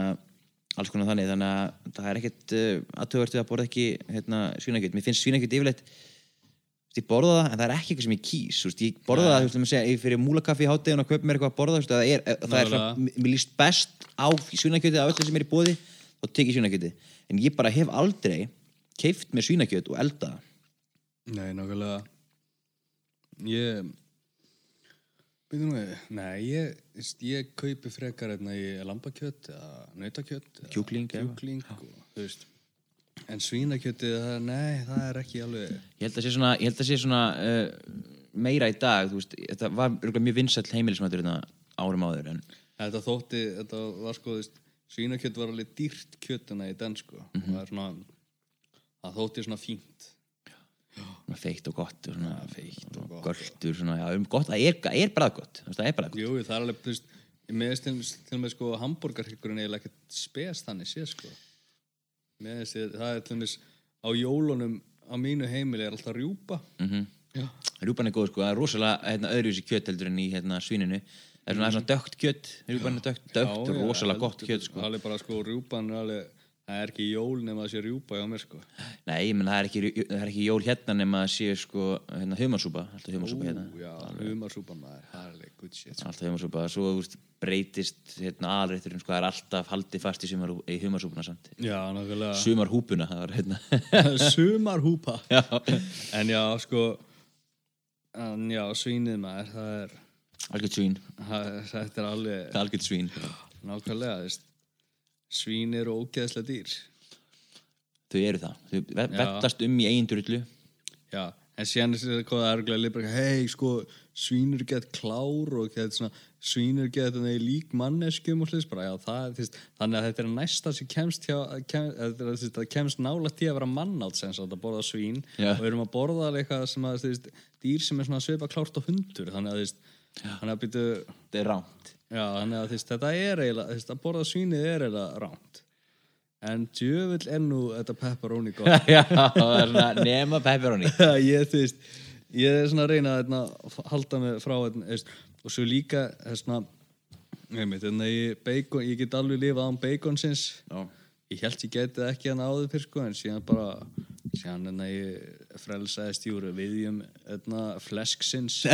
alls konar þannig, þannig að það er ekkert uh, aðtöðvertu að borða ekki hérna, svínakjöt. Mér finnst svínakjöt yfirleitt þú veist, ég borða það, en það er ekki eitthvað sem ég kýs þú veist, ég borða það, þú veist, ég segja, ég fyrir múlakaffi í háttegin og kaup mér eitthvað að borða, þú veist, það er, það er svona, mér líst best á svínakjöti af öllu sem er í bóði, þá tek ég svínakjöti en ég bara hef aldrei keift mér svínakjöt og elda. Nei, nákvæmlega Ég Býtum við, nei, ég, ég kaupi frekar hérna í lambakjöt eða nautakjöt eða Kjúkling, já. kjúkling og, þú veist en svínakjötið, það, nei, það er ekki alveg Ég held að sé svona, ég held að sé svona uh, meira í dag, þú veist, þetta var örugglega mjög vinsæll heimilismættur hérna árum áður en þetta þótti, þetta var sko þú veist, svínakjöt var alveg dýrt kjötuna í den sko, Mhm. það er svona það þótti svona fínt feitt og gott og svona feitt og göldur, já, um það er, er bara gott, það er bara gott. Jú, það er alveg, þú veist, með til, til með sko hambúrgarhyggurinn eiginlega ekkert spes þannig sé sko. Með þess það er til með á jólunum á mínu heimili er alltaf rjúpa. Mm Já. Rjúpan er góð, sko, það er rosalega hérna, öðruvísi kjöt heldur en í hérna, svíninu. Það er svona, mm. svona dögt kjöt, rjúpan er dögt, dögt og rosalega gott kjöt, sko. Sko, rjúpan er alveg, það er ekki jól nema það sé rjúpa hjá mér sko. Nei, ég menn það er ekki, það er ekki jól hérna nema að sé sko hérna humarsúpa, alltaf humarsúpa hérna. Ú, já, humarsúpan maður, það er alveg good shit. Sko. alltaf humarsúpa, svo þú veist, breytist hérna aðrætturinn, sko, það er alltaf haldið fast í, sumar, í humarsúpuna samt. Já, nákvæmlega. Sumarhúpuna, það var hérna. *laughs* Sumarhúpa. *laughs* Já. En já, sko en já, svínið maður það er, algjörð svín, það, þetta er alveg algjörð svín. Nákvæmlega, veist svín eru ógeðslega dýr. Þau eru það, þau ve- vettast um í eigin drullu. Já, en síðan er þetta hvað örgulega líka hei, sko, svínur gett klár og gett svona, svínur gett lík manneskjum og hlust bara, já, það þú veist, þannig að þetta er næsta sem kemst hjá, kem, það kemst nála til að vera mannátt sem að borða svín. Já. og við erum að borða eitthvað sem að, þú veist, dýr sem er svona svipa klárt á hundur, þannig að, þannig að býtu, þetta er rámt já, þannig að, veist, þetta er eiginlega, veist, að borða svínið er eiginlega ránt. En djöfull er nú þetta pepperoni gott. *laughs* Já, er nema pepperoni *laughs* ég, þú veist, ég er svona að reyna að hérna, halda mig frá hérna, veist, og svo líka ég veit, þannig að ég, bacon, ég get alveg lifað án baconsins Já. ég held ég geti það ekki hann áður fyrir sko, en síðan bara síðan hérna ég frelsaðist júru viðjum hérna, flesksins. *laughs*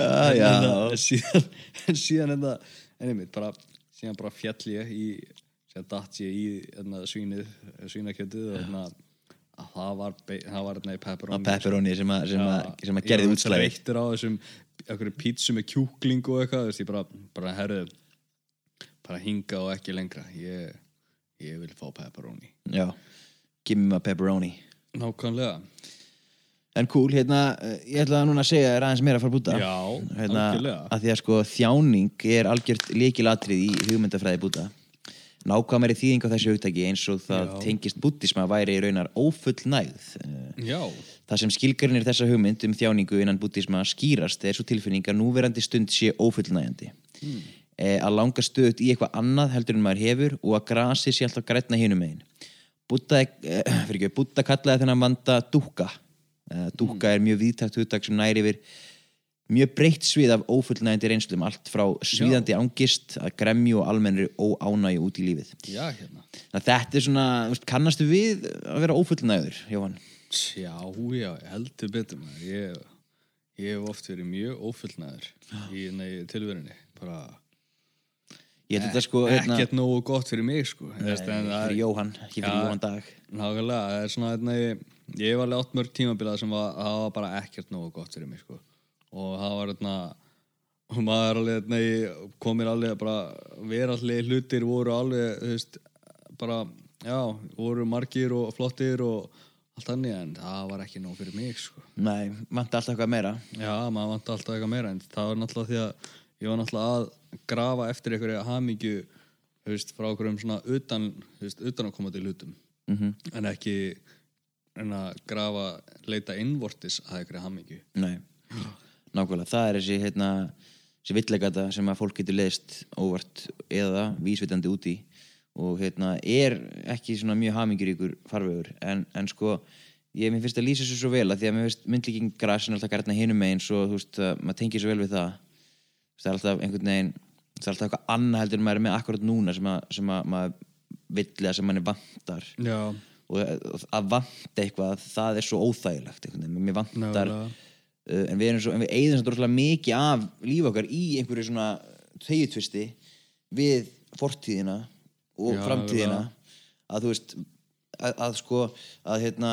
Ah, já. En síðan, en síðan hérna, en ég veit, bara síðan bara fjall ég í síðan datt ég í hérna, svínið svínakjötið og hérna að það var, það var hérna í pepperoni pepperoni sem að, sem að, sem að gerði Ég var útslæði þreyttur á þessum einhverju pítsu með kjúkling og eitthvað þú veist, ég bara, bara herðu bara hinga og ekki lengra. Ég, ég vil fá pepperoni já, give me my pepperoni nákvæmlega en cool, hérna, eh, ég ætla núna að segja þér aðeins meira að fara búta Já, hérna, algjörlega. að því að sko þjáning er algjört líkilatrið í hugmyndafræði búta nákvæmari þýðing á þessu hugtaki eins og það Já. tengist búttisma væri í raunar ófullnægð Eh, já, Það sem skilgarinnir þessa hugmynd um þjáningu innan búttisma skýrast er svo tilfinning að núverandi stund sé ófullnægjandi. Mm. Að langa stöðut í eitthvað annað heldur en maður hefur og að grasi sé alltaf grætna hinum eh, fyrir ekki, Bútta kallaði þennan vanda dúkka. Eh, dúkka er mjög víðtækt hugtak sem næri yfir mjög breytt svið af ófullnægjandi reynslum allt frá svíðandi angist að gremju og almennri óánægju út í lífið. já hérna. Þetta er svona, kannastu við að vera ófullnægður, Jóhann? Já, já, heldur betur maður. Ég, ég hef oft verið mjög ófullnæður í tilverunni. Bara Þetta sko, hérna, ekkert nógu gott fyrir mig sko Nei, fyrir Jóhann, ekki fyrir Já. Jóhann Dag. Nákvæmlega, það svona hérna, ég, ég hef alveg átt mörg tímabilað sem var, var bara ekkert nógu gott fyrir mig sko. og það var hérna og maður alveg hérna, ég komir alveg bara verallega hlutir voru alveg þú veist, bara, já, voru margir og flottir og allt þannig en það var ekki nóg fyrir mig sko. Nei, vanti alltaf eitthvað meira. Já, maður vant alltaf eitthvað meira en það var náttúrulega því að ég var náttúrulega að grafa eftir einhverja hamingju veist, frá einhverjum svona utan, veist, utan að koma til hlutum. Mm en ekki en að grafa, leita innvortis að einhverja hamingju. Nei, nákvæmlega. Það er þessi, hérna, þessi villegata sem að fólk getur leist óvart eða vísvitandi út í. Og hérna, er ekki svona mjög haminguríkur farvegur. En, en sko, ég finnst að lýsa þessu svo vel að því að mér finnst myndlíking grasin alltaf grætna hinum megin svo þú veist að maður tengir svo vel við það það er alltaf einhvern veginn það er alltaf eitthvað annað heldur en maður er með akkurat núna sem að, sem að maður vill eða sem manni vantar. Já, og að vanta eitthvað það er svo óþægilegt mér vantar nálega uh, en við erum svo, en við eigðum svo droslega mikið af líf okkar í einhverju svona þegjutvisti við fortíðina og Já, framtíðina. alveg. að þú veist að, að sko að hérna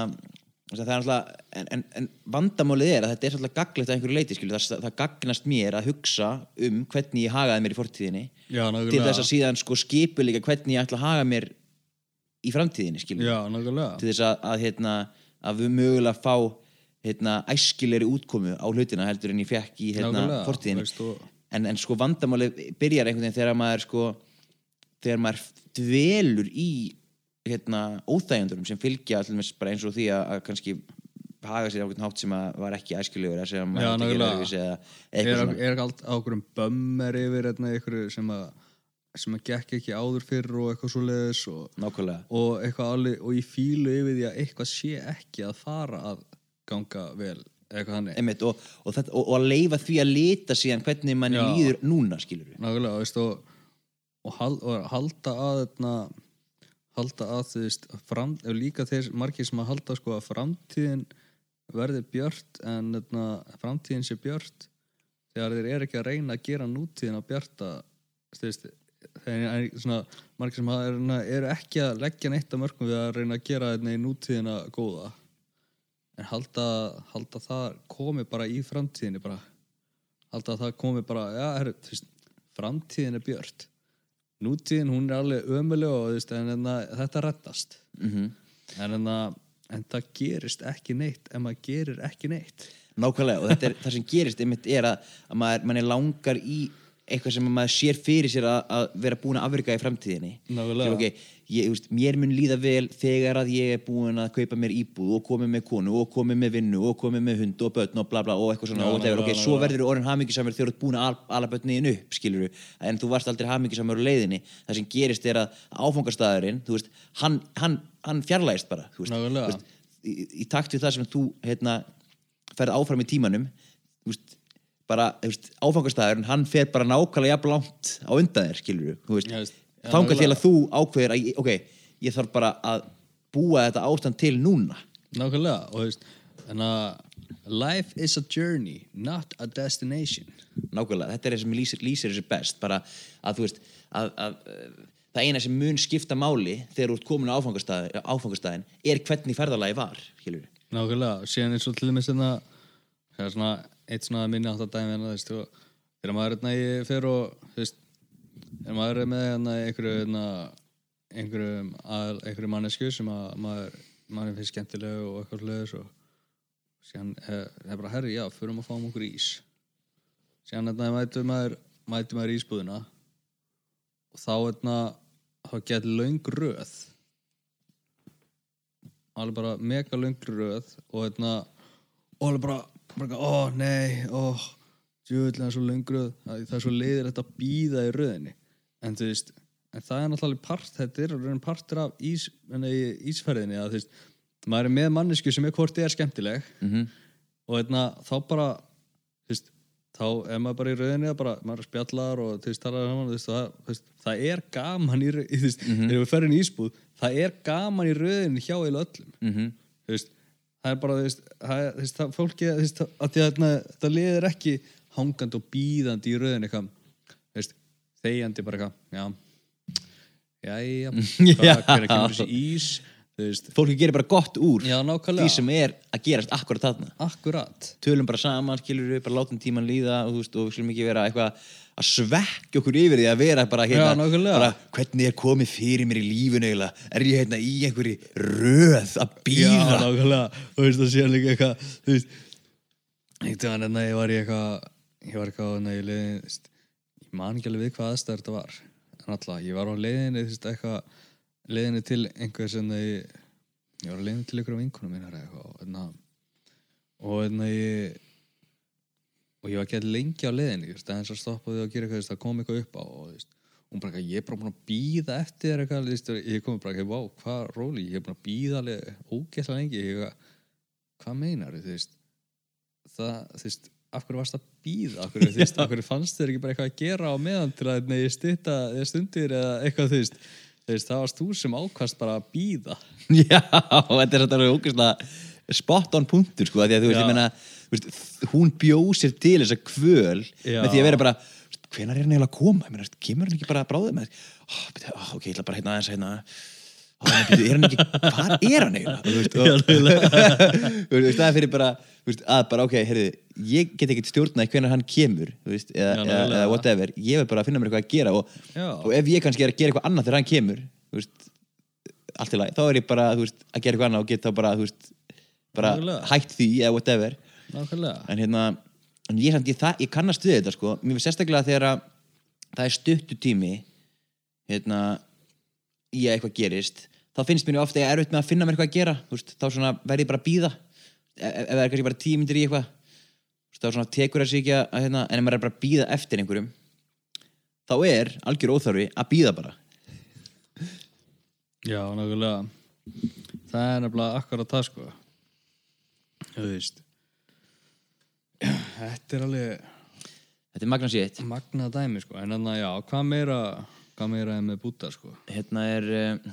en, en, en vandamálið er að þetta er alltaf gaglegt að einhverju leiti skilur, það, það gagnast mér að hugsa um hvernig ég hagaði mér í fortíðinni Já, til þess að síðan sko skipuleika hvernig ég ætla að haga mér í framtíðinni Já, til þess að, að, hérna, að við mögulega fá hérna, æskilegri útkomu á hlutina heldur en ég fekk í hérna, fortíðinni. en, en sko vandamáli byrjar einhvern veginn þegar maður sko þegar maður dvelur í hérna, óþægjandunum sem fylgja dæmis bara eins og því að, að kannski haga sér á einhvern hátt sem að var ekki æskilegur eða sem að gera nákvæmlega. öðruvísi eða Er, eitthvað svona er ekki allt á okkur um bömmar yfir hérna, einhverju sem að sem að gekk ekki áður fyrr og eitthvað svo leiðis og, nákvæmlega og eitthvað alveg og ég fílu yfir því að eitthvað sé ekki að fara að ganga vel eitthvað þannig Einmitt, og, og, þetta, og, að leifa því að lita síðan hvernig manni Já. líður núna skilur við nákvæmlega, veist, og, og, hal, og halda að þarna, halda að þú veist fram, líka þeir margir sem að halda sko að framtíðin verði björt en þarna, framtíðin sé björt þegar þeir eru ekki að reyna að gera nútíðin að svona margir sem að eru, eru ekki að leggja neitt að mörgum við að reyna að gera nútíðina góða. En halda, halda það komi bara í framtíðinni bara. Halda að það komi bara herru, þú veist, framtíðin er björt nútíðin hún er alveg ömuleg og veist, en, en þetta reddast. Mm en, en, en það gerist ekki neitt ef maður gerir ekki neitt. Nákvæmlega og er það sem gerist einmitt er að, að maður, manni langar í eitthvað sem maður sér fyrir sér að, að vera búin að afrika í framtíðinni. Nákvæmlega. Okay, ég, þú veist, mér mun líða vel þegar að ég er búin að kaupa mér íbúð og komið með konu og komið með vinnu og komið með hund og börn og bla bla og eitthvað svona og whatever, nákvæmlega, okay, svo verður þú orðin hamingisamur þegar þú ert búin að al, ala börnin upp skilur en þú varst aldrei hamingisamur á leiðinni. Það sem gerist er að áfangastæðurinn þú veist, hann, hann, hann fjarlægist bara þú veist, þú veist, í, í takt við það sem þú hérna, ferð áfram í tímanum þú veist, bara þú veist, áfangastæðurinn, hann fer bara nákvæmlega jafn langt á undan þér, skilur þú Já, veist, já, þangað til að þú ákveðir að, ég- ok, ég þarf bara að búa þetta ástand til núna. Nákvæmlega og þú veist en að life is a journey not a destination. Nákvæmlega, þetta er það sem lýsir, lýsir þessu best bara að þú veist að, að, uh, það eina sem mun skipta máli þegar þú ert komin á áfangastæðin, áfangastæðin er hvernig ferðalagi var, skilur nákvæmlega og síðan eins og til dæmis hérna það er svona eitt svona minni átt að dæmi og þegar maður hérna ég fer og þú veist þegar maður er með hérna einhverju hérna einhverju, mannesku sem að maður, maður finnst skemmtileg og eitthvað hlutis og síðan eh, það er bara herri, já, förum að fáum okkur ís. Síðan hérna mætum maður mætum maður ísbúðina og þá hérna þá gett löng röð. Alveg bara mega löng röð og og alveg bara, bara ó nei, ó djúvillega svo löng röð það það er svo leiðir þetta að býða í röðinni en þú veist, en það er náttúrulega part, þetta er raun partur af ís, ísferðinni að þú veist, maður er með mannesku sem er hvort er skemmtileg mm -hmm. og hérna, þá bara þú veist, þá er maður bara í rauðinni að bara, maður spjallar og þú veist, saman, þú veist, það, veist, það er gaman í rauðinni, þú veist, þegar við ferum í ísbúð það er gaman í rauðinni hjá eða öllum, Mhm. þú veist það er bara, þú veist, það, er- það fólki þú veist, að því að þarna, það liðir ekki hangandi og býðandi í rauðinni eitthvað, þegjandi bara eitthvað, já. Jæja, *laughs* hvað, hvernig kemur þessi ís? Veist, fólki gerir bara gott úr já, því sem er að gerast akkurat þarna. Akkurat. Tölum bara saman, skilur við, bara látum tíman líða og veist, og við skulum ekki vera eitthvað að svekja okkur yfir því að vera bara hérna, Já, bara, hvernig er komið fyrir mér í eiginlega, er ég hérna í einhverju röð að Já, býða nákvæmlega, þú veist það sé líka eitthvað þú veist eitthvað en enna ég var í eitthvað ég var eitthvað enna ég leiðin þú veist, ég man ekki alveg við hvað aðstæður þetta var. En alltaf, ég var á leiðinni eitthvað, leiðinni til einhver sem ég, ég var á leiðinni til einhverjum vinkunum minnar eitthvað og enna og enna ég og ég var ekki lengi á leiðinni veist, aðeins að stoppa því að gera eitthvað það kom eitthvað upp á og hún bara, eitthvað, ég er bara búin að býða eftir eitthvað, ég kom bara, eitthvað, vá, hvað róli, ég er búin að býða alveg ógeðslega lengi, hvað meinar veist, það, veist, af hverju varst að býða, af hverju, þú veist, *laughs* af hverju fannst þér ekki bara eitthvað að gera á meðan til að nei, stýta eða stundir eða eitthvað, þú veist, það varst þú sem ákvast bara að býða. *laughs* Já, þetta er alveg ógeðslega spot on punktur sko, því að þú veist, Já. ég meina veist, hún bjóð sér til þessa kvöl Já. með því að vera bara hvenar er hann eiginlega að koma, ég meina, kemur hann ekki bara bráðið með oh, beti, oh, ok, ég ætla bara hérna aðeins hérna er hann ekki, hvað er hann eiginlega? Þú veist, það *laughs* fyrir bara veist, að bara, ok, heyrðu ég get ekki stjórnaði hvenar hann kemur veist, eða, Já, eða, whatever, ég vil bara finna mér eitthvað að gera og, og ef ég kannski er að gera eitthvað annað þegar hann kemur veist, allt í lagi, þá er ég bara veist, að gera eitthvað annað og get þá bara, bara hætt því eða whatever. Nákvæmlega. en hérna, en ég, ég, það, ég kannast við þetta sko, mér finnst sérstaklega þegar að það er stuttu tími hérna í að eitthvað gerist, þá finnst mér ofta ég erfitt með að finna mér eitthvað að gera veist, þá svona verð ég bara að býða ef, ef það er kannski bara tíu myndir í eitthvað þá svona tekur þessi ekki að hérna, en ef maður er bara að býða eftir einhverjum þá er algjör óþarfi að býða bara Já, nákvæmlega. Það er nefnilega akkurat það, sko. Þú veist. Þetta er alveg þetta er magna sétt magna dæmi, sko. En þannig að, já, hvað meira, hvað meira er með búta sko? Hérna er uh,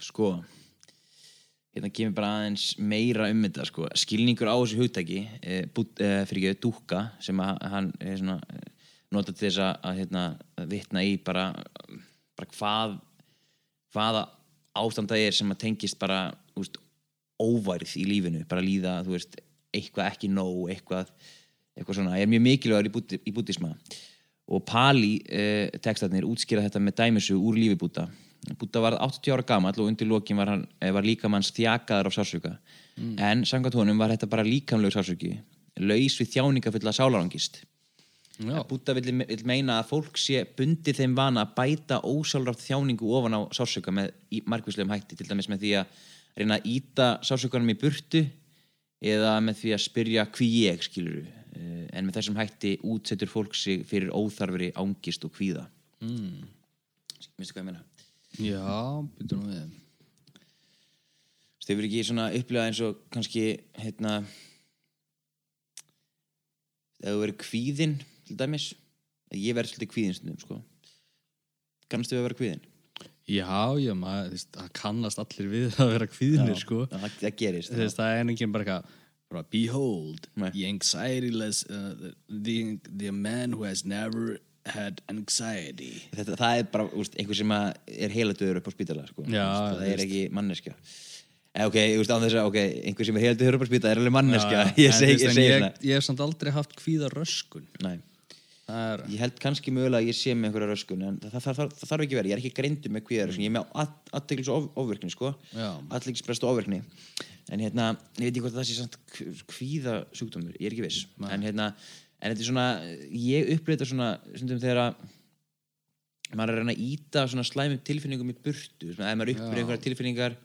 sko hérna kemur bara aðeins meira um þetta sko. skilningur á þessu hugtæki uh, bút, uh, fyrir ekki dúkka sem að, hann er svona nota til þess að, hérna, að vitna í bara, bara hvað hvaða ástand það er sem að tengist bara úst, óværð í lífinu. Bara líða, þú veist, eitthvað ekki nóg eitthvað, eitthvað svona. Er mjög mikilvægur í, búti, bútisma og Pali eh, textarnir útskýra þetta með dæmisu úr lífi Búta Búta var 80 ára gamall og undir lokin var, hann, eh, var líkamanns þjakaðar af sársöka en samkvæmt honum var þetta bara líkamlegur sársöki laus við þjáningafulla sálarangist. Búta vill, vill meina að fólk sé bundið þeim vana að bæta ósálrátt þjáningu ofan á sársöka með margvíslegum hætti til dæmis með því að reyna að íta sársökanum í burtu eða með því að spyrja hví ég skiluru en með þessum hætti útsettur fólk sig fyrir óþarfri ángist og kvíða mm. Minnstu hvað ég meina? já byrju nú við Þau verður ekki svona upplegað eins og kannski hérna þú verður kvíðin til dæmis ég verður svolítið kvíðin stundum sko kannast við að vera kvíðin Já, já, maður, þú veist, það kannast allir við að vera kvíðnir, sko. Já, það, það gerist Þú veist, það er enginn bara eitthvað, bara, behold, Nei. the anxiety-less, uh, the, the man who has never had anxiety. þetta, það er bara úst, einhver sem að er heila döður upp á spítala sko. Já, Úst, það er veist. ekki manneskja eh, ok, úst, án þess að ok, einhver sem er heila döður upp á spítala er alveg manneskja *laughs* ég segi veist, ég en segi ég, ég hef samt aldrei haft kvíða röskun. Það er, ég held kannski mögulega að ég sé með einhverja röskun en það, það, það, það þarf ekki verið, ég er ekki greindu með kvíðaröskun ég er með aðteglis og ofvirkni sko. Aðteglisbrest og ofvirkni. En hérna, ég veit ekki hvort það sé samt kvíða sjúkdómur, ég er ekki viss. En hérna, en þetta er svona ég upplýta svona, stundum þegar að maður er að reyna að íta svona slæmum tilfinningum í burtu. Svona, ef maður upplýta einhverja tilfinningar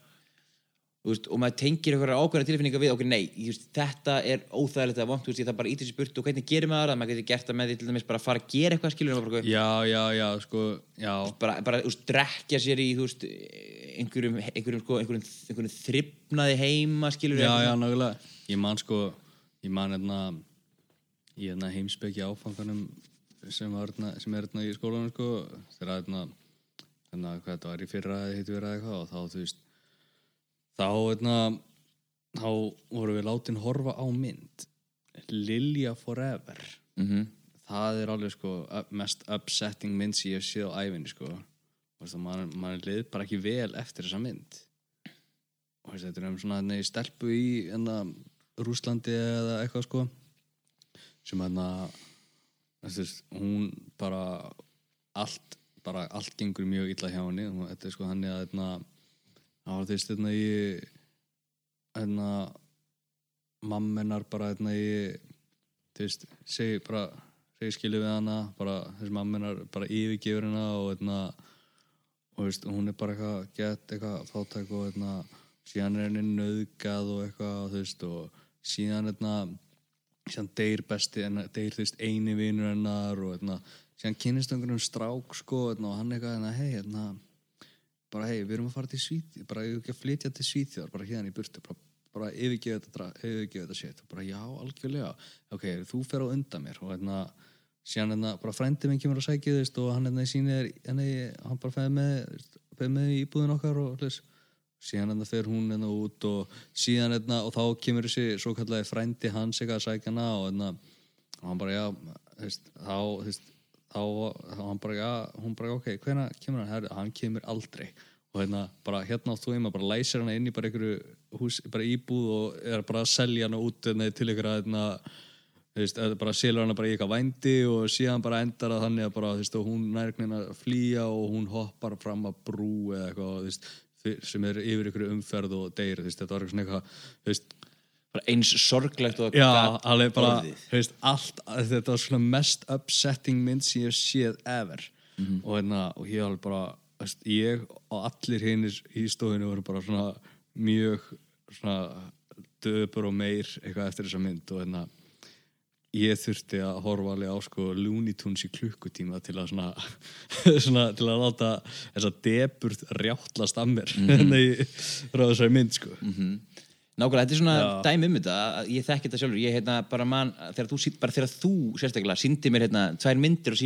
veist, og maður tengir einhverja ákveðna tilfinningar við okkur, nei, veist, þetta er óþægilegt eða þú veist, ég það bara íta þessi burtu. Og hvernig gerir maður það, maður getur gert það með því til dæmis bara að fara að gera eitthvað skilur já, já, já, sko, já, bara, bara drekja sér í veist, einhverjum, einhverjum, sko, einhverjum, einhverjum þrifnaði heima skilur já, já, nákvæmlega. Ég man, sko, ég man, hérna, ég hérna heimspeki áfanganum sem, hérna, sem er hérna í skólanum, sko, þegar, hérna, hérna, hvað þetta var í fyrra eða heitu verið eitthvað og þá, þú veist, þá, hérna, þá vorum við látin horfa á mynd Lilja Forever. Mm það er alveg sko mest upsetting mynd sem ég hef séð á æfinni sko. Mann man lið bara ekki vel eftir þessa mynd. Og þetta er um svona nei, stelpu í enna, Rúslandi eða eitthvað sko sem hann að hún bara allt, bara allt gengur mjög illa hjá henni. Þetta er sko hann að hérna, það var veist hérna í hérna mammenar bara hérna í þú veist, segi bara segi skilu við hana bara þessi mammenar bara yfirgefur hana og hérna og þú veist, hún er bara eitthvað gett eitthvað fátæk og hérna síðan er henni nöðgað og eitthvað þú veist, og síðan hérna síðan deyr besti, deyr þú veist eini vinur hennar og hérna síðan kynnist einhvern strák sko hérna, og hann eitthvað hérna, hei hérna bara hei, við erum að fara til Svíþjóð bara ég ekki að flytja til Svíþjóðar, bara hérna í burtu bara, bara yfirgefa þetta, yfirgefa þetta og bara já, algjörlega, ok, þú fer á undan mér. Og hérna síðan hérna, bara frændi minn kemur að sækja þú veist og hann hérna sýnir, henni, hann bara feði með með í íbúðin okkar og þess síðan hérna fer hún hérna út og síðan hérna, og þá kemur þessi svo kallaði frændi hans eitthvað að sækja hana og hérna, og hann bara já þú veist, þá, þú veist þá, þá hann bara, já, hún bara, ok, hvenær kemur hann, Herri, hann kemur aldrei. Og hérna, bara hérna átt þú heima, bara læsir hana inn í bara einhverju hús, bara íbúð og er bara að selja hana út hérna, til að hérna, þú veist, bara selur hana bara í eitthvað vændi og síðan bara endar að þannig að bara, þú veist, og hún nærknin að flýja og hún hoppar fram að brú eða eitthvað, þú veist, sem er yfir ykkur umferð og deyr, þú veist, þetta var eitthvað svona eitthvað, þú veist, eins sorglegt og Já, alveg bara, veist, allt, þetta var svona mest upsetting mynd sem ég hef séð ever. Og hérna, og ég alveg bara, veist, ég og allir hinnir í stofinu voru bara svona mjög svona döpur og meir eitthvað eftir þessa mynd. Og hérna ég þurfti að horfa alveg á sko Looney Tunes í klukkutíma til að svona, *laughs* svona til að láta þessa deburt rjáttlast að mér mm -hmm. *laughs* í frá þessari mynd sko Nákvæmlega, þetta er svona dæmi um þetta ég þekki þetta sjálfur, ég hérna bara man þegar þú, bara þegar þú sérstaklega síndi mér hérna tvær myndir á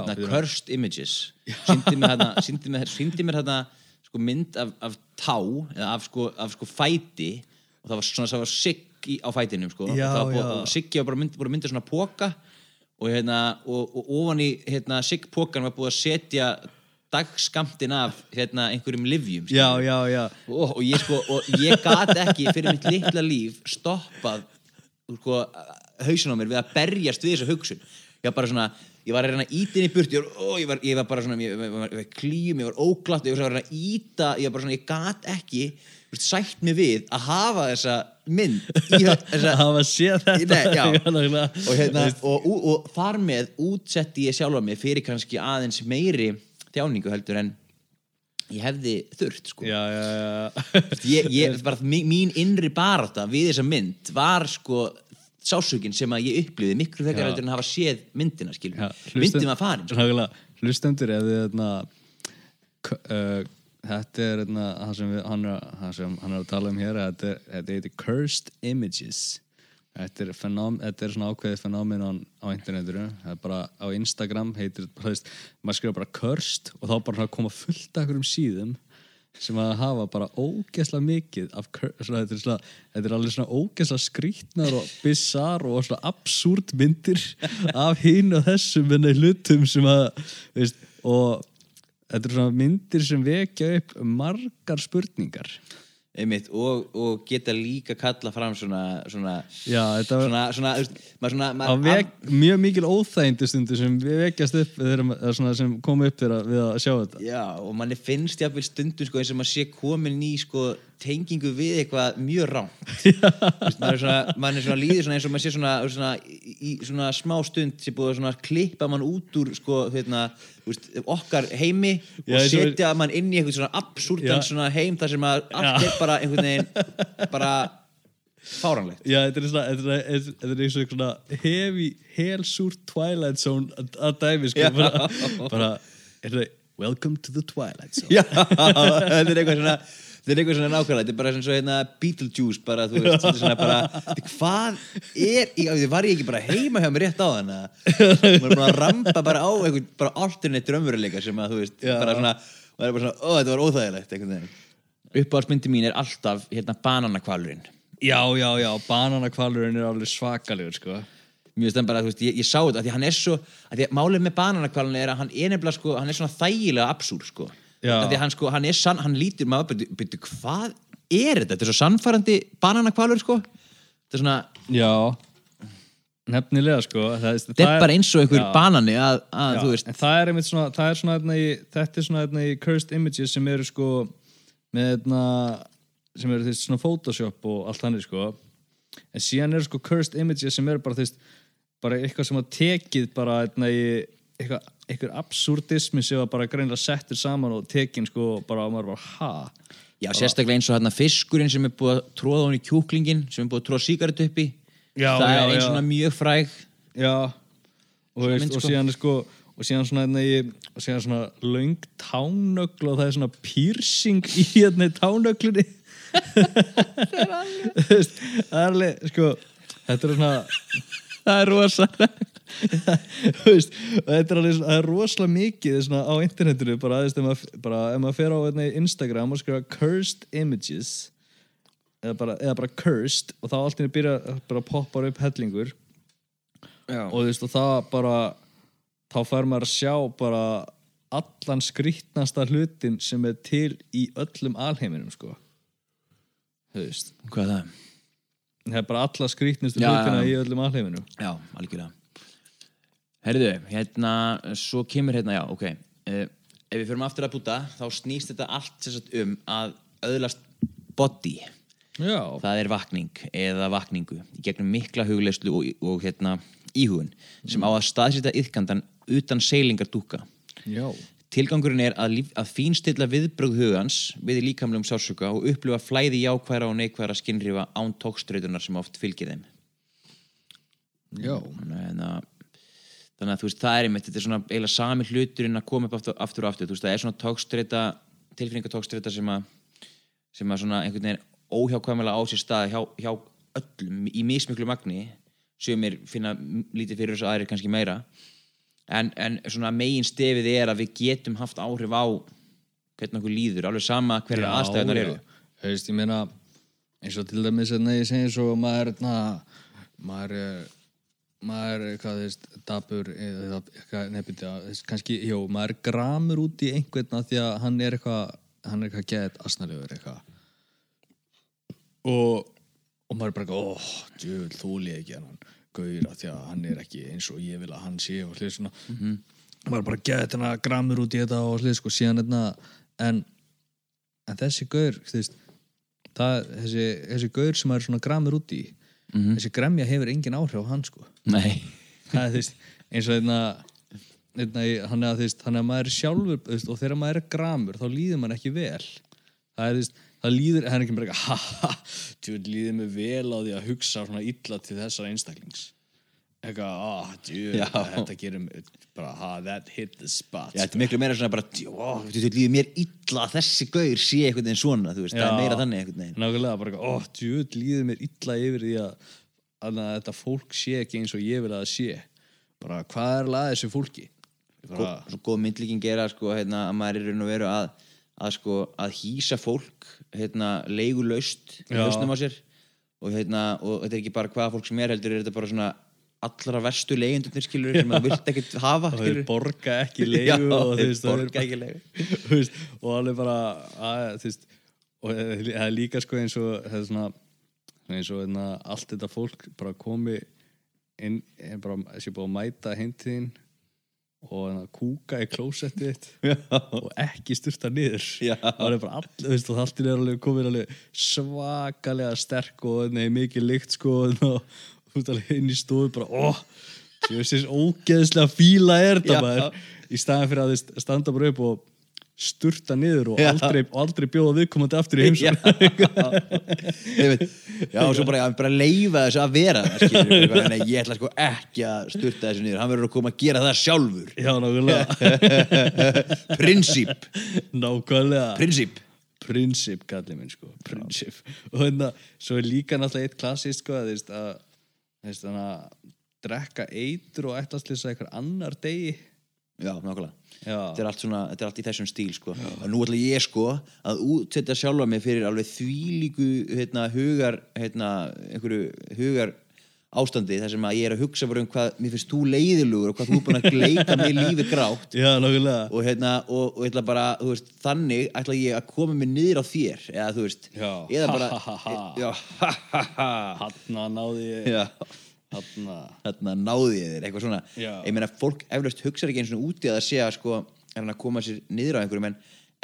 hérna, fyrir- Cursed Images. Síndi mér hérna síndi mér, síndi mér hérna sko, mynd af, af tá eða af sko, af sko fæti og það var svona það var sigg á fætinum sko. Já, og, og siggi var bara mynd, búið að mynda svona póka og, hérna, og, og ofan í hérna, siggpókan var búið að setja dagskamtin af hérna, einhverjum livjum. Já, já, já. Og, og, ég, sko, ég gat ekki fyrir mitt litla líf stoppað sko, hausin á mér við að berjast við þessa hugsun. Ég var bara svona, ég var að reyna að íta inn í burt ég ég var, ég var bara svona, ég, var, klíum, ég var óglatt ég var að reyna að íta, ég var bara svona, ég gat ekki sætt mig við að hafa þessa mynd í *laughs* þessa Það var séð þetta. Nei, *laughs* og, hérna, og, og, og þar með útsetti ég sjálfa mig fyrir kannski aðeins meiri þjáningu heldur en ég hefði þurft sko. Já, já, já. Ég, ég, *laughs* bara, mín, innri barátta við þessa mynd var sko sásökin sem að ég upplýði miklu en að hafa séð myndina myndin var farin sko. Hlustendur ef þið hérna, k- uh, þetta er hérna, það sem við, hann, er, hann er að tala um hér þetta heitir Cursed Images þetta er, fenóm, þetta er svona ákveðið fenóminon á internetinu. Það er bara á Instagram heitir, þú veist, maður skrifa bara Cursed og þá bara koma fullt af einhverjum síðum sem að hafa bara ógeðslega mikið af svona, þetta, er svona, þetta er alveg svona ógeðslega skrítnar og bizarr og svona absúrt myndir *laughs* af hinn og þessum minni hlutum sem að veist, og þetta er svona myndir sem vekja upp margar spurningar einmitt, og, og geta líka kalla fram svona svona, Já, svona, svona, svona vek, mjög mikil óþægindi stundu sem við vekjast upp svona, sem kom upp þegar við að sjá þetta. Já, og manni finnst jafnvel stundum sko, eins og maður sé komin í sko, tengingu við eitthvað mjög rám maður er maður er svona svona eins og maður sé svona, svona í, í svona smá stund sé búið að klippa mann út úr sko, hérna, veist, okkar heimi Já, og og- setja mann inn í eitthvað svona Já. svona heim þar sem að allt er bara einhvern veginn *laughs* bara fáranlegt Já, þetta er svona, þetta er, þetta er, þetta er eins og svona hefi, helsúrt Twilight Zone að- dæmi, sko, Já. bara, bara er það, welcome to the Twilight Zone. Já, *laughs* þetta er eitthvað svona þetta er eitthvað svona nákvæmlega, þetta er bara svona hérna Beetlejuice bara, þú veist, þetta er svona bara *laughs* hvað er, ég, var ég ekki bara heima hjá mér rétt á þann *laughs* maður er bara að rampa bara á eitthvað bara alternate raunveruleika sem að, þú veist, Já. bara svona það er bara svona, ó, þetta var óþægilegt einhvern veginn uppáhaldsmyndi mín er alltaf hérna bananakvalurinn Já, já, já, bananakvalurinn er alveg svakalegur, sko. mjög stend bara, þú veist, ég, ég sá þetta því hann er svo, af því að málið með bananakvalun er að hann er nefnilega sko, hann er svona þægilega absúr sko, því hann sko hann er sann, hann lítur maður, byrju, byrju, hvað er þetta, þetta er svo sannfærandi bananakvalur sko, þetta er svona Já, nefnilega, sko. Það, þetta er bara eins og einhver Já. banani að, að Já, þú veist, það er einmitt svona, það er svona hérna í, þetta er svona hérna í cursed images sem eru sko með hérna sem eru veist svona photoshop og allt þannig sko. En síðan eru sko cursed images sem eru bara veist bara eitthvað sem að tekið bara hérna í eitthvað, eitthvað absúrdismi sem var bara greinlega settir saman og tekin sko bara og maður bara ha? Já, sérstaklega eins og hérna fiskurinn sem er búið að tróða hann í kjúklingin sem er búið að tróða sígaret upp í Já, það já, er eins já. svona mjög fræg. Já. Og, veist, mynd, og sko. síðan er sko og síðan svona hérna í og síðan svona löng tánögl og það er svona piercing í hérna *laughs* veist, það er alveg sko þetta er svona það er rosa *laughs* Þú veist, þetta er alveg svona, það er rosalega mikið svona á internetinu bara, ef maður, fer á í Instagram og skrifa cursed images eða bara, eða bara cursed og þá allt inni byrja bara poppar upp hellingur. Og veist og það bara þá fær maður að sjá bara allan skrýtnasta hlutin sem er til í öllum alheiminum sko. Þú veist. Hvað er það? Það er bara alla skrýtnustu Já, hlutina í öllum alheiminum Já, algjörlega. Herðu, hérna, svo kemur hérna, já, ok. Uh, Ef við förum aftur að búta þá snýst þetta allt sagt um að öðlast body. Já, það er vakning eða vakningu í gegnum mikla hugleyslu og, og hérna, íhugun sem á að staðsýta yðkandan utan seilingar dúka já Tilgangurinn er að, líf, að fínstilla viðbrögð hugans við líkamlegum sársöka og upplifa flæði jákværa og neikværa skinnrifa án tókströytunar sem oft fylgir þeim. Já, þannig að, þannig að þú veist, það er einmitt þetta er svona eiginlega sami hluturinn að koma upp aftur, aftur og aftur, þú veist, það er svona tókstreita tilfinningatókstreita sem að sem að svona einhvern veginn óhjákvæmulega á sér stað hjá, hjá öllum í mismiklu magni sem er finna lítið fyrir þessu aðrir kannski meira en, en svona megin stefið er að við getum haft áhrif á hvernig okkur líður, alveg sama hverju Já, aðstæðunar eru. Þú veist, ég meina eins og til dæmis að ég segi svo maður na, maður er maður eitthvað, þú veist, dabur eða eitthvað, nefnir þú kannski, jú, maður gramur út í einhvern því að hann er eitthvað, hann er eitthvað geðið asnalegur eitthvað. Og, og maður er bara óh, djöfull, þúli ekki hann gaur að því að hann er ekki eins og ég vil að hann sé og hlið svona. Maður er bara geðið þennan gramur út í þetta og hlið, sko, síðan þetta en, en þessi það, þessi, þessi gaur sem er svona gramur út í þessi gremja hefur engin áhrif á hann, sko. Nei, það er þú veist, eins og einna hann er að að maður er sjálfur og þegar maður er gramur þá líður maður ekki vel. Það er þú veist, það líður hann er ekki bara eitthvað, ha ha djúvel líður mig vel á því að hugsa svona illa til þessara einstaklings. Eitthvað, ah, djúvel, þetta gerir mig bara, ha, that hit the spot. Já, þetta er miklu meira svona bara Þú veist, líður mér illa að þessi gaur sé einhvern veginn svona, þú veist, það Já. er meira þannig veginn. nákvæmlega, bara, eitthvað, ó, djúvel líður mér illa yfir því að, að þetta fólk sé ekki eins og ég vil að það sé. Bara, hvað er laðið þessu fólki? Bara, Svo góð myndlíking gera, sko, hérna, að maður er raun og veru að, að, sko, að hýsa fólk, hérna, leigulaust í hausnum á sér. Og, hérna, og þetta er ekki bara hvaða fólk sem er heldur, er þetta bara svona allra verstu leigjendurnir, skilur, sem það vilt ekkert hafa, og skilur borga ekki *laughs* leigu og, þeir borga ekki leigu. *laughs* Og alveg bara að, veist, og það er líka sko eins og það er svona eins og einna, allt þetta fólk bara komi inn, bara, sé búið að mæta heimtíðin og kúka í klósettið *laughs* og ekki styrta niður. Það er bara all, þú veist, og allt er alveg komin alveg svakalega sterk og nei, mikið lykt sko og þú veist alveg inn í stofu bara, óh Sjössins ógeðslega fíla er Já. maður. Í staðan fyrir að þið standa bara upp og sturta niður og aldrei, aldrei bjóða viðkomandi aftur í heimsum já, og svo bara, bara leifa þessu að vera það, eitthvað, nei, ég ætla sko ekki að sturta þessu niður, hann verður að koma að gera það sjálfur. Já, nákvæmlega. *laughs* Prinsip, Nákvæmlega. Prinsip. Prinsip, kallið minn sko. Prinsip. Og hérna, svo er líka náttúrulega eitt klassist sko að að þannig að drekka eitur og þess að einhver annar degi. Já, nákvæmlega þetta er allt svona, þetta er allt í þessum stíl sko. og nú ætla ég sko að útsetja sjálfa mig fyrir alveg þvílíku hérna, hugar hérna, einhverju hugar ástandi þar sem að ég er að hugsa bara um hvað mér finnst þú leiðilugur og hvað þú er búin að gleika mig lífið grátt. *laughs* Já og, hérna, og, og ætla bara, veist, þannig ætla ég að koma mig niður á þér eða þú veist, eða bara Ha, ha, ha, ha. já, ha, ha, ha. Hanna náði ég. Já. Hanna þarna. Náði ég þér, eitthvað svona. Já. ég meina, fólk eflaust hugsar ekki eins og úti að það sé að sko, er hann að koma sér niður á einhverjum en,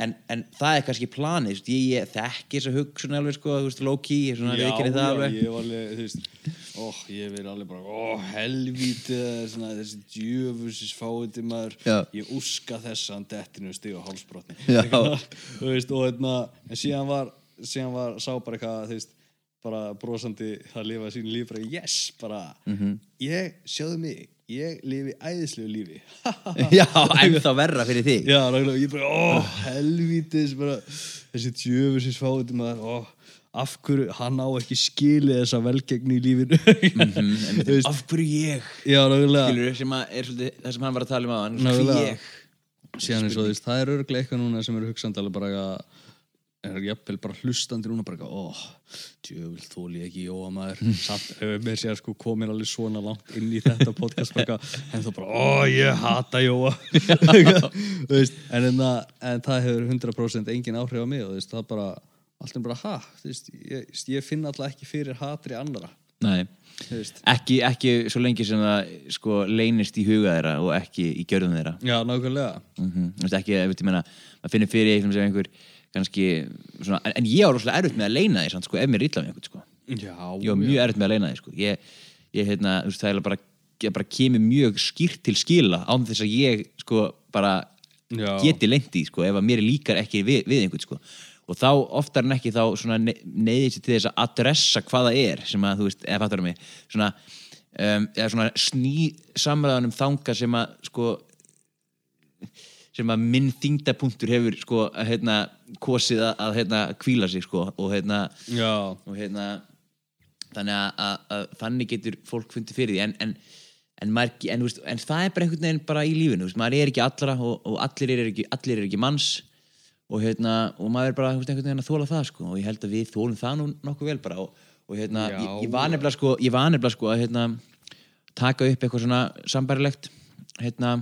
en, en það er kannski planið, ég, ég þekki þessa hugsun alveg, sko, low key svona viðkynni það alveg. ég var alveg, þú veist ó, ég verið alveg bara, ó, helvíti svona, þessi djöfusis fáiði maður, Já. ég úska þess að hann dettinu stig á hálsbrotni. Þú veist, og hérna en síðan var, síðan var, sá bara eitthvað þú veist, bara brosandi að lifa sín líf, bara yes, bara Mhm. ég, sjáðu mig ég lifi æðislegu lífi. *laughs* Já, en þá verra fyrir þig. Já, nákvæmlega, ég bara, ó, helvítis bara, þessi djöfusins fáið maður, ó, af hverju hann á ekki skilið þessa velgegni í lífinu? *laughs* Mhm, en Þú veist, af hverju ég? Já, nákvæmlega. Skilur, sem að er svolítið það sem hann var að tala um á hann Nákvæmlega. ég? Veist, það er örglega eitthvað núna sem eru hugsandi alveg bara að er jafnvel bara hlustandi núna bara ó, djöful þóli ekki Jóa maður, hefur mér sér sko komin alveg svona langt inn í þetta podcast bara, en þú bara, ó, ég hata Jóa. *laughs* Þú en, en, það, en það hefur 100% engin áhrif á mig og þú það bara allt er bara, ha, þú veist, ég, ég finn alltaf ekki fyrir hatri annara Nei. þú ekki, ekki svo lengi sem það sko, leynist í huga þeirra og ekki í gjörðum þeirra. Já, nákvæmlega. Mm -hmm. ekki, veit, ég meina, maður finnir fyrir eitthvað sem einhver kannski svona, en, en ég á rosalega erfitt með að leina því sko, ef mér er illa með einhvern sko. ég á mjög erfitt með að leina því sko. ég, ég þú veist, það er bara, bara kemur mjög skýrt til skila án þess að ég sko bara Já. geti leint í sko, ef að mér líkar ekki við, við einhvern sko og þá oftar en ekki þá svona ne neyðið sér til þess að adressa hvað það er sem að þú veist, eða fattar mig svona, um, svona sný samræðanum þanga sem að sko sem að minn þingdapunktur hefur sko hérna kosið að, hérna kvíla sig sko og hérna já, og hérna þannig að, að, að þannig getur fólk fundið fyrir því en, en, en, maður, en, veist, en það er bara einhvern veginn bara í lífinu, veist, maður er ekki allra og, og allir eru ekki, allir eru ekki manns og, hérna, og maður er bara veist, einhvern veginn að þóla það sko, og ég held að við þólum það nú nokkuð vel bara og, og hérna, ég, ég var nefnilega sko, sko að hérna, taka upp eitthvað svona sambærilegt hérna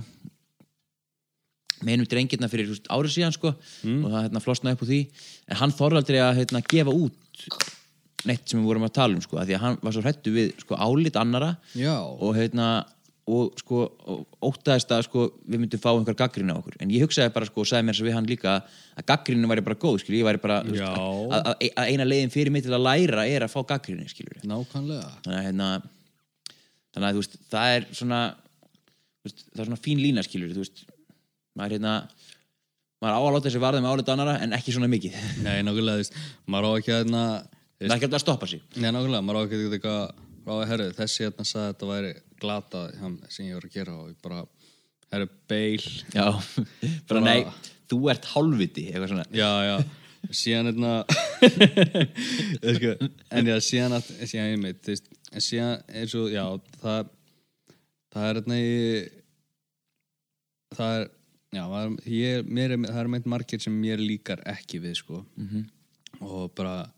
með einum drengirna fyrir veist, árið síðan sko, og það hérna, flosnaði upp úr því en hann þorði aldrei að hérna, gefa út neitt sem við vorum að tala um sko, af því að hann var svo hrættu við sko, álit annara Já. og hérna og sko og óttaðist að sko við myndum fá einhver gaggrín á okkur en ég hugsaði bara sko og sagði mér að við hann líka að gaggrínu væri bara góð skilur, væri bara Já. að, að, að eina leiðin fyrir mig til að læra er að fá gaggrínu Nákvæmlega. þannig að hérna að veist það er svona veist, það er svona fín lína skilur þú veist maður hérna maður á að láta þessi varða með álit annara en ekki svona mikið. Nei, nákvæmlega, þú veist, maður á ekki að hérna, það er ekki alltaf að stoppa sig. Nei, nákvæmlega, maður á ekki að eitthvað, að herru, þessi hérna sagði að þetta væri glata hann, sem ég var að gera og ég bara, herru, beil, já, bara *laughs* Bara- nei þú ert hálfviti, eitthvað svona. Já, já, síðan hérna, *laughs* sko, en já, síðan að, síðan ég meit, þú veist, en síðan eins og, já, það, það er hérna í, það er, já, ég, er, það er meint margir sem mér líkar ekki við, sko, Mhm. og bara,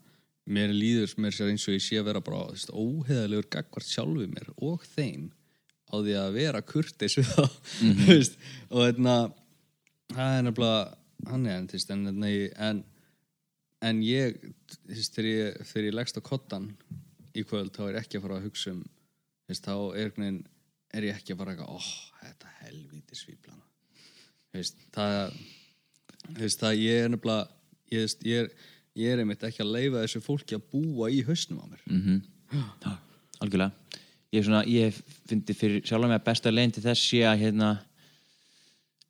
mér líður mér sér eins og ég sé að vera bara óheðalegur gagvart sjálfu mér og þeim á því að vera kurteis við þá *laughs* þú veist, og þetta það er nefnilega hann er en, þú veist, en, en, en, en ég þegar ég, ég leggst á kottan í kvöld þá er ég ekki að fara að hugsa um þá er, er ég ekki að fara eitthvað, óh, þetta helvíti svíplana þú veist, það þú veist, það ég er nefnilega ég, ég er ég er einmitt ekki að leifa þessu fólki að búa í hausnum á mér. Mm Já, algjörlega. Ég, svona, ég fyndi fyrir sjálf með að besta leginn til þess sé að hérna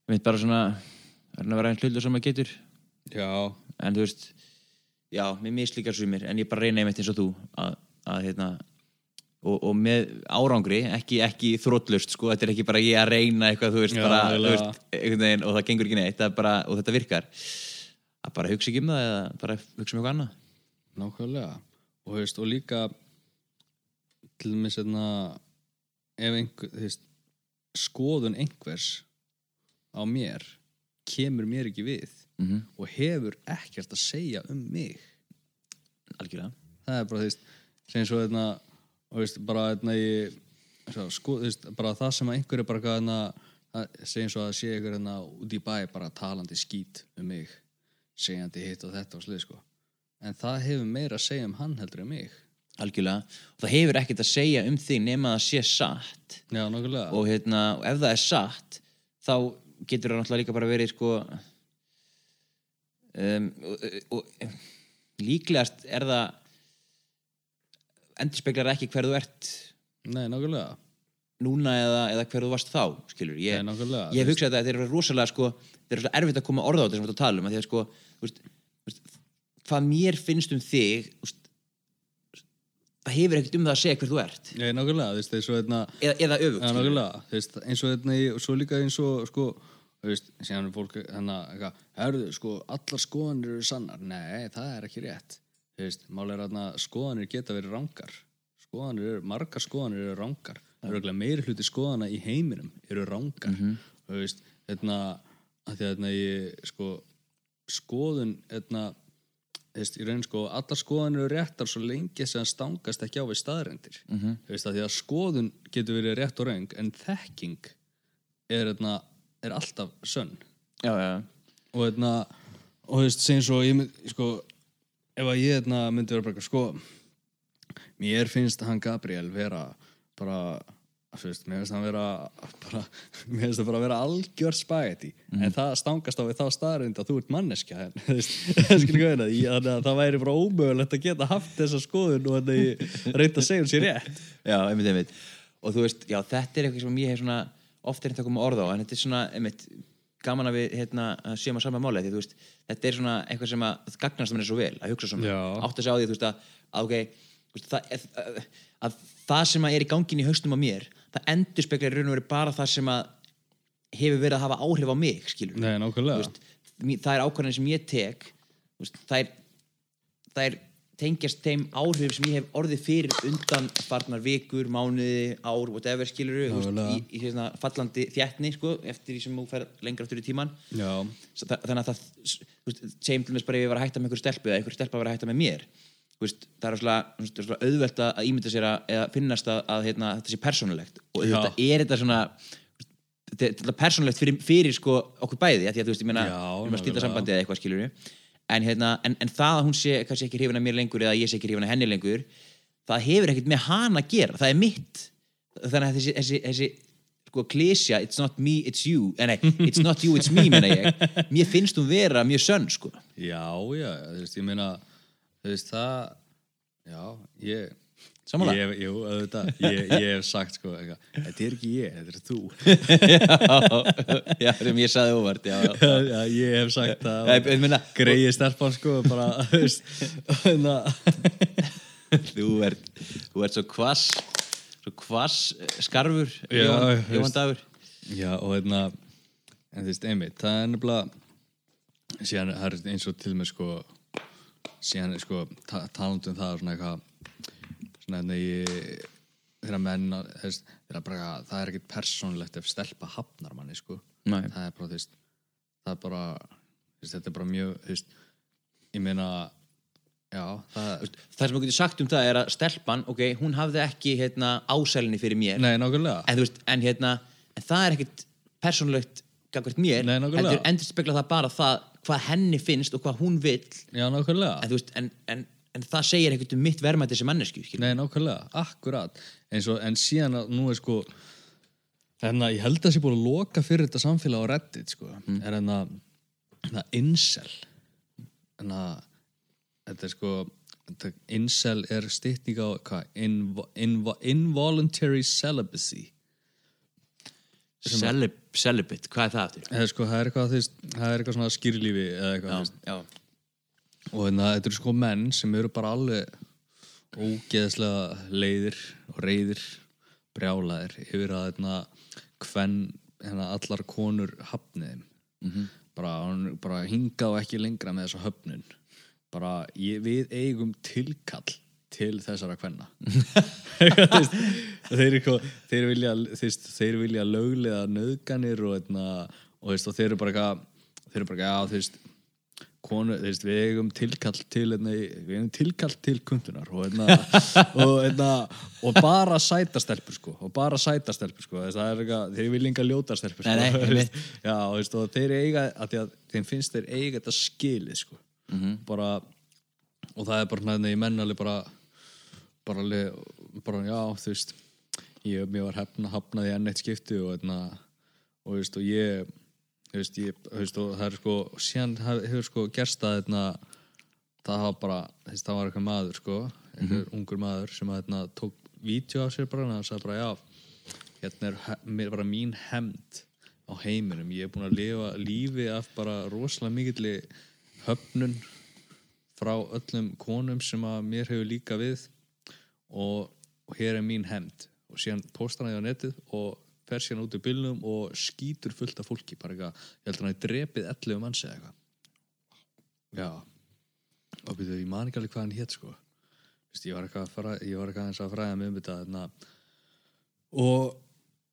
ég veit bara svona er hann að vera einn hlutur sem maður getur. Já, en þú veist já, mér mislíkar sumir en ég bara reyna einmitt eins og þú að, að hérna og, og með árangri, ekki, ekki þrótlust sko, þetta er ekki bara ég að reyna eitthvað þú veist, Já, bara, þú veist, veginn og það gengur ekki neitt bara, og þetta virkar. Að bara hugsa ekki um það eða bara hugsa um eitthvað annað. Nákvæmlega. Og, þú veist, og líka til dæmis hérna ef einhver, þú veist skoðun einhvers á mér kemur mér ekki við mm og hefur ekkert að segja um mig. Algjörlega. Það er bara, þú veist, sem svo hérna, og veist, bara hérna ég, sko, veist, bara það sem að einhver er bara það- segjum svo að sé einhver hérna út í bæ bara talandi skít um mig segjandi hitt og þetta og slið, sko. En það hefur meira að segja um hann heldur en mig. Algjörlega. Og það hefur ekkert að segja um þig nema að það sé satt. Já, nokkulega og, hérna, og ef það er satt þá getur það náttúrulega líka bara verið sko um, og, og líklegast er það endurspeglar ekki hver þú ert nei, nokkulega, núna eða, eða hver þú varst þá skilur, ég, nei, nokkulega ég hef hugsað þetta þeir eru rosalega sko, þeir eru svo erfitt að koma orða á þetta sem við erum að tala um að því að sko veist, veist, hvað mér finnst um þig veist, það hefur ekkert um það að segja hver þú ert nei, veist, eins og hérna eða, eða öfugt skilurðu. nákvæmlega, veist, eins og þetta og svo líka eins og, sko, þú veist, síðan er fólk, hérna, herðu, sko, allar skoðanir eru sannar. Nei, það er ekki rétt. Mál er hérna, skoðanir geta verið rangar. Skoðanir margar skoðanir eru rangar. Ekki meiri hluti skoðana í heiminum eru rangar. Þú veist, hérna, að því að, hérna, ég, sko, skoðun, hérna, þú veist, raun sko, allar skoðanir eru réttar svo lengi sem stangast ekki á við staðrendir Mhm. þú veist að því að skoðun getur verið rétt og raung en þekking er, hérna, er alltaf sönn já, já, og hérna og veist, segjum svo ég sko, ef að ég hérna, myndi vera bara eitthvað, sko mér finnst hann Gabriel vera bara veist, mér finnst hann vera bara, *laughs* mér finnst það bara vera algjör spagetti en það stangast á við þá staðarind að þú ert manneskja *laughs* en, hérna ég- að það væri bara ómögulegt að geta haft þessa skoðun og ég reyndi að segja hún sér rétt. Já, einmitt, einmitt. Og þú veist, já, þetta er eitthvað sem ég hef svona oft er þetta að koma orð á, en þetta er svona einmitt, gaman að við, hérna, séum að sama máli því, veist, þetta er svona eitthvað sem að gagnast mér svo vel, að hugsa svona. Átt að segja á því, veist, að, að ok þú veist, það, að, að það sem að er í gangin í haustum á mér, það endur speklar í raun og verið bara það sem að hefur verið að hafa áhrif á mig, Nei, veist, það er ákvarðin sem ég tek það er það er tengjast þeim áhrif sem ég hef orðið fyrir undan farnar vikur, mánuði, ár, whatever skilur í, í hérna, fallandi þjættni sko, eftir því sem þú fer lengra aftur í tíman Já, Svo þa- þannig að það segjum til þess bara ef ég var að hætta með einhver stelpu eða einhver stelpa var að hætta með mér veist, það er svona, svona auðvelt að ímynda sér að, eða finnast að, að hérna, þetta sé persónulegt. Og þetta er þetta svona þetta er persónulegt fyrir, fyrir sko okkur bæði því að þú veist, ég meina, við erum að nákvæmlega. sambandi eða eitthvað skilur en, hérna, en, en það að hún sé kannski ekki hrifin af mér lengur eða ég sé ekki hrifin af henni lengur það hefur ekkert með hana að gera. Það er mitt. Þannig að þessi, þessi, þessi sko klísja, it's not me, it's you. Eh, nei, it's not you, it's me, menna ég. Mér finnst hún vera mjög sönn sko. Já, já, þú veist, ég meina þú veist, það já, ég Sammála? Ég, jú, auðvitað, ég, ég hef sagt sko, eitthvað, þetta er ekki ég, þetta er þú *laughs* já, sem ég saði óvart já, *laughs* já. já, ég hef sagt það meina- greiði stelpan sko, bara, *laughs* þú hérna, þú ert þú ert svo kvass svo kvass eh, skarfur Já, Jóhann. Dagur já, og hérna en þú veist, einmitt, það er nefnilega síðan það er eins og til með sko síðan sko, ta talandi um það svona eitthvað hérna ég þeirra menn þeirra bara, það er ekkert persónlegt ef stelpa hafnar manni sko. Nei. það er bara, þú veist það er bara, þú veist, þetta er bara mjög þú veist, ég meina já, það það sem þú getur sagt um það er að stelpan ok, hún hafði ekki hérna, ásælinni fyrir mér. Nei, en, en, hérna, en það er ekkert persónulegt gagvart mér. Nei, heldur endur spekla það bara það hvað henni finnst og hvað hún vill. Já, nákvæmlega. En, en, en, en það segir ekkert um mitt verðmætti sem mannesku. Nei, nákvæmlega, akkurat eins og, en síðan að nú er sko en að ég held að það sé búin að loka fyrir þetta samfélag á Reddit sko er en að, en að incel en að þetta er sko þetta, incel er stytning á hvað, invo, invo, involuntary celibacy Celib, celibate, hvað er það aftur? eða sko, það er eitthvað, það er eitthvað svona skýrlífi eða eitthvað, veist já. Og að þetta eru sko menn sem eru bara alveg ógeðslega leiðir og reyðir brjálaðir yfir að hérna hven hérna, allar konur hafniðum mm -hmm. bara, bara hingað ekki lengra með þessa höfnun. Bara ég, við eigum tilkall til þessara kvenna. *laughs* Þeir, þeir vilja þeir, þeir vilja löglega nöðganir og, eitna, og, og þeir eru bara þeir eru bara já, þú veist konu, þú veist, við eigum tilkall til einna, við eigum tilkall til kundunar og, einna, *laughs* og, einna, og bara sætastelpur sko og bara sætastelpur sko þeir vilja enga ljóta stelpur sko Nei, nei, *laughs* einmitt. já, og, veist, og þeir eiga að, að þeim finnst þeir eiga þetta skilið sko Mhm. bara og það er bara hérna í mennali bara bara, bara já, þú veist ég, mér var hefna, hafnaði enn eitt skipti og, og, veist, og ég þú veist, ég, þú veist, og það er sko síðan hef- hefur sko gerst að hérna, það hafa bara, þú veist, það var eitthvað maður sko, einhver ungur maður sem að hérna, tók vídeo af sér bara og hann sagði bara, já, hérna er bara mín hemd á heiminum, ég er búin að lifa lífi af bara rosalega mikilli höfnun frá öllum konum sem að mér hefur líka við og, og hér er mín hemd og síðan postar hann því á netið og fer síðan út í bylnum og skýtur fullt af fólki bara eitthvað, ég heldur hann að drepið 11 manns eða eitthvað. Já. Og byrjuðu, ég man ekki alveg hvað hann hétt sko. Vist, ég var eitthvað að aðeins að fræða mig um þetta þarna. og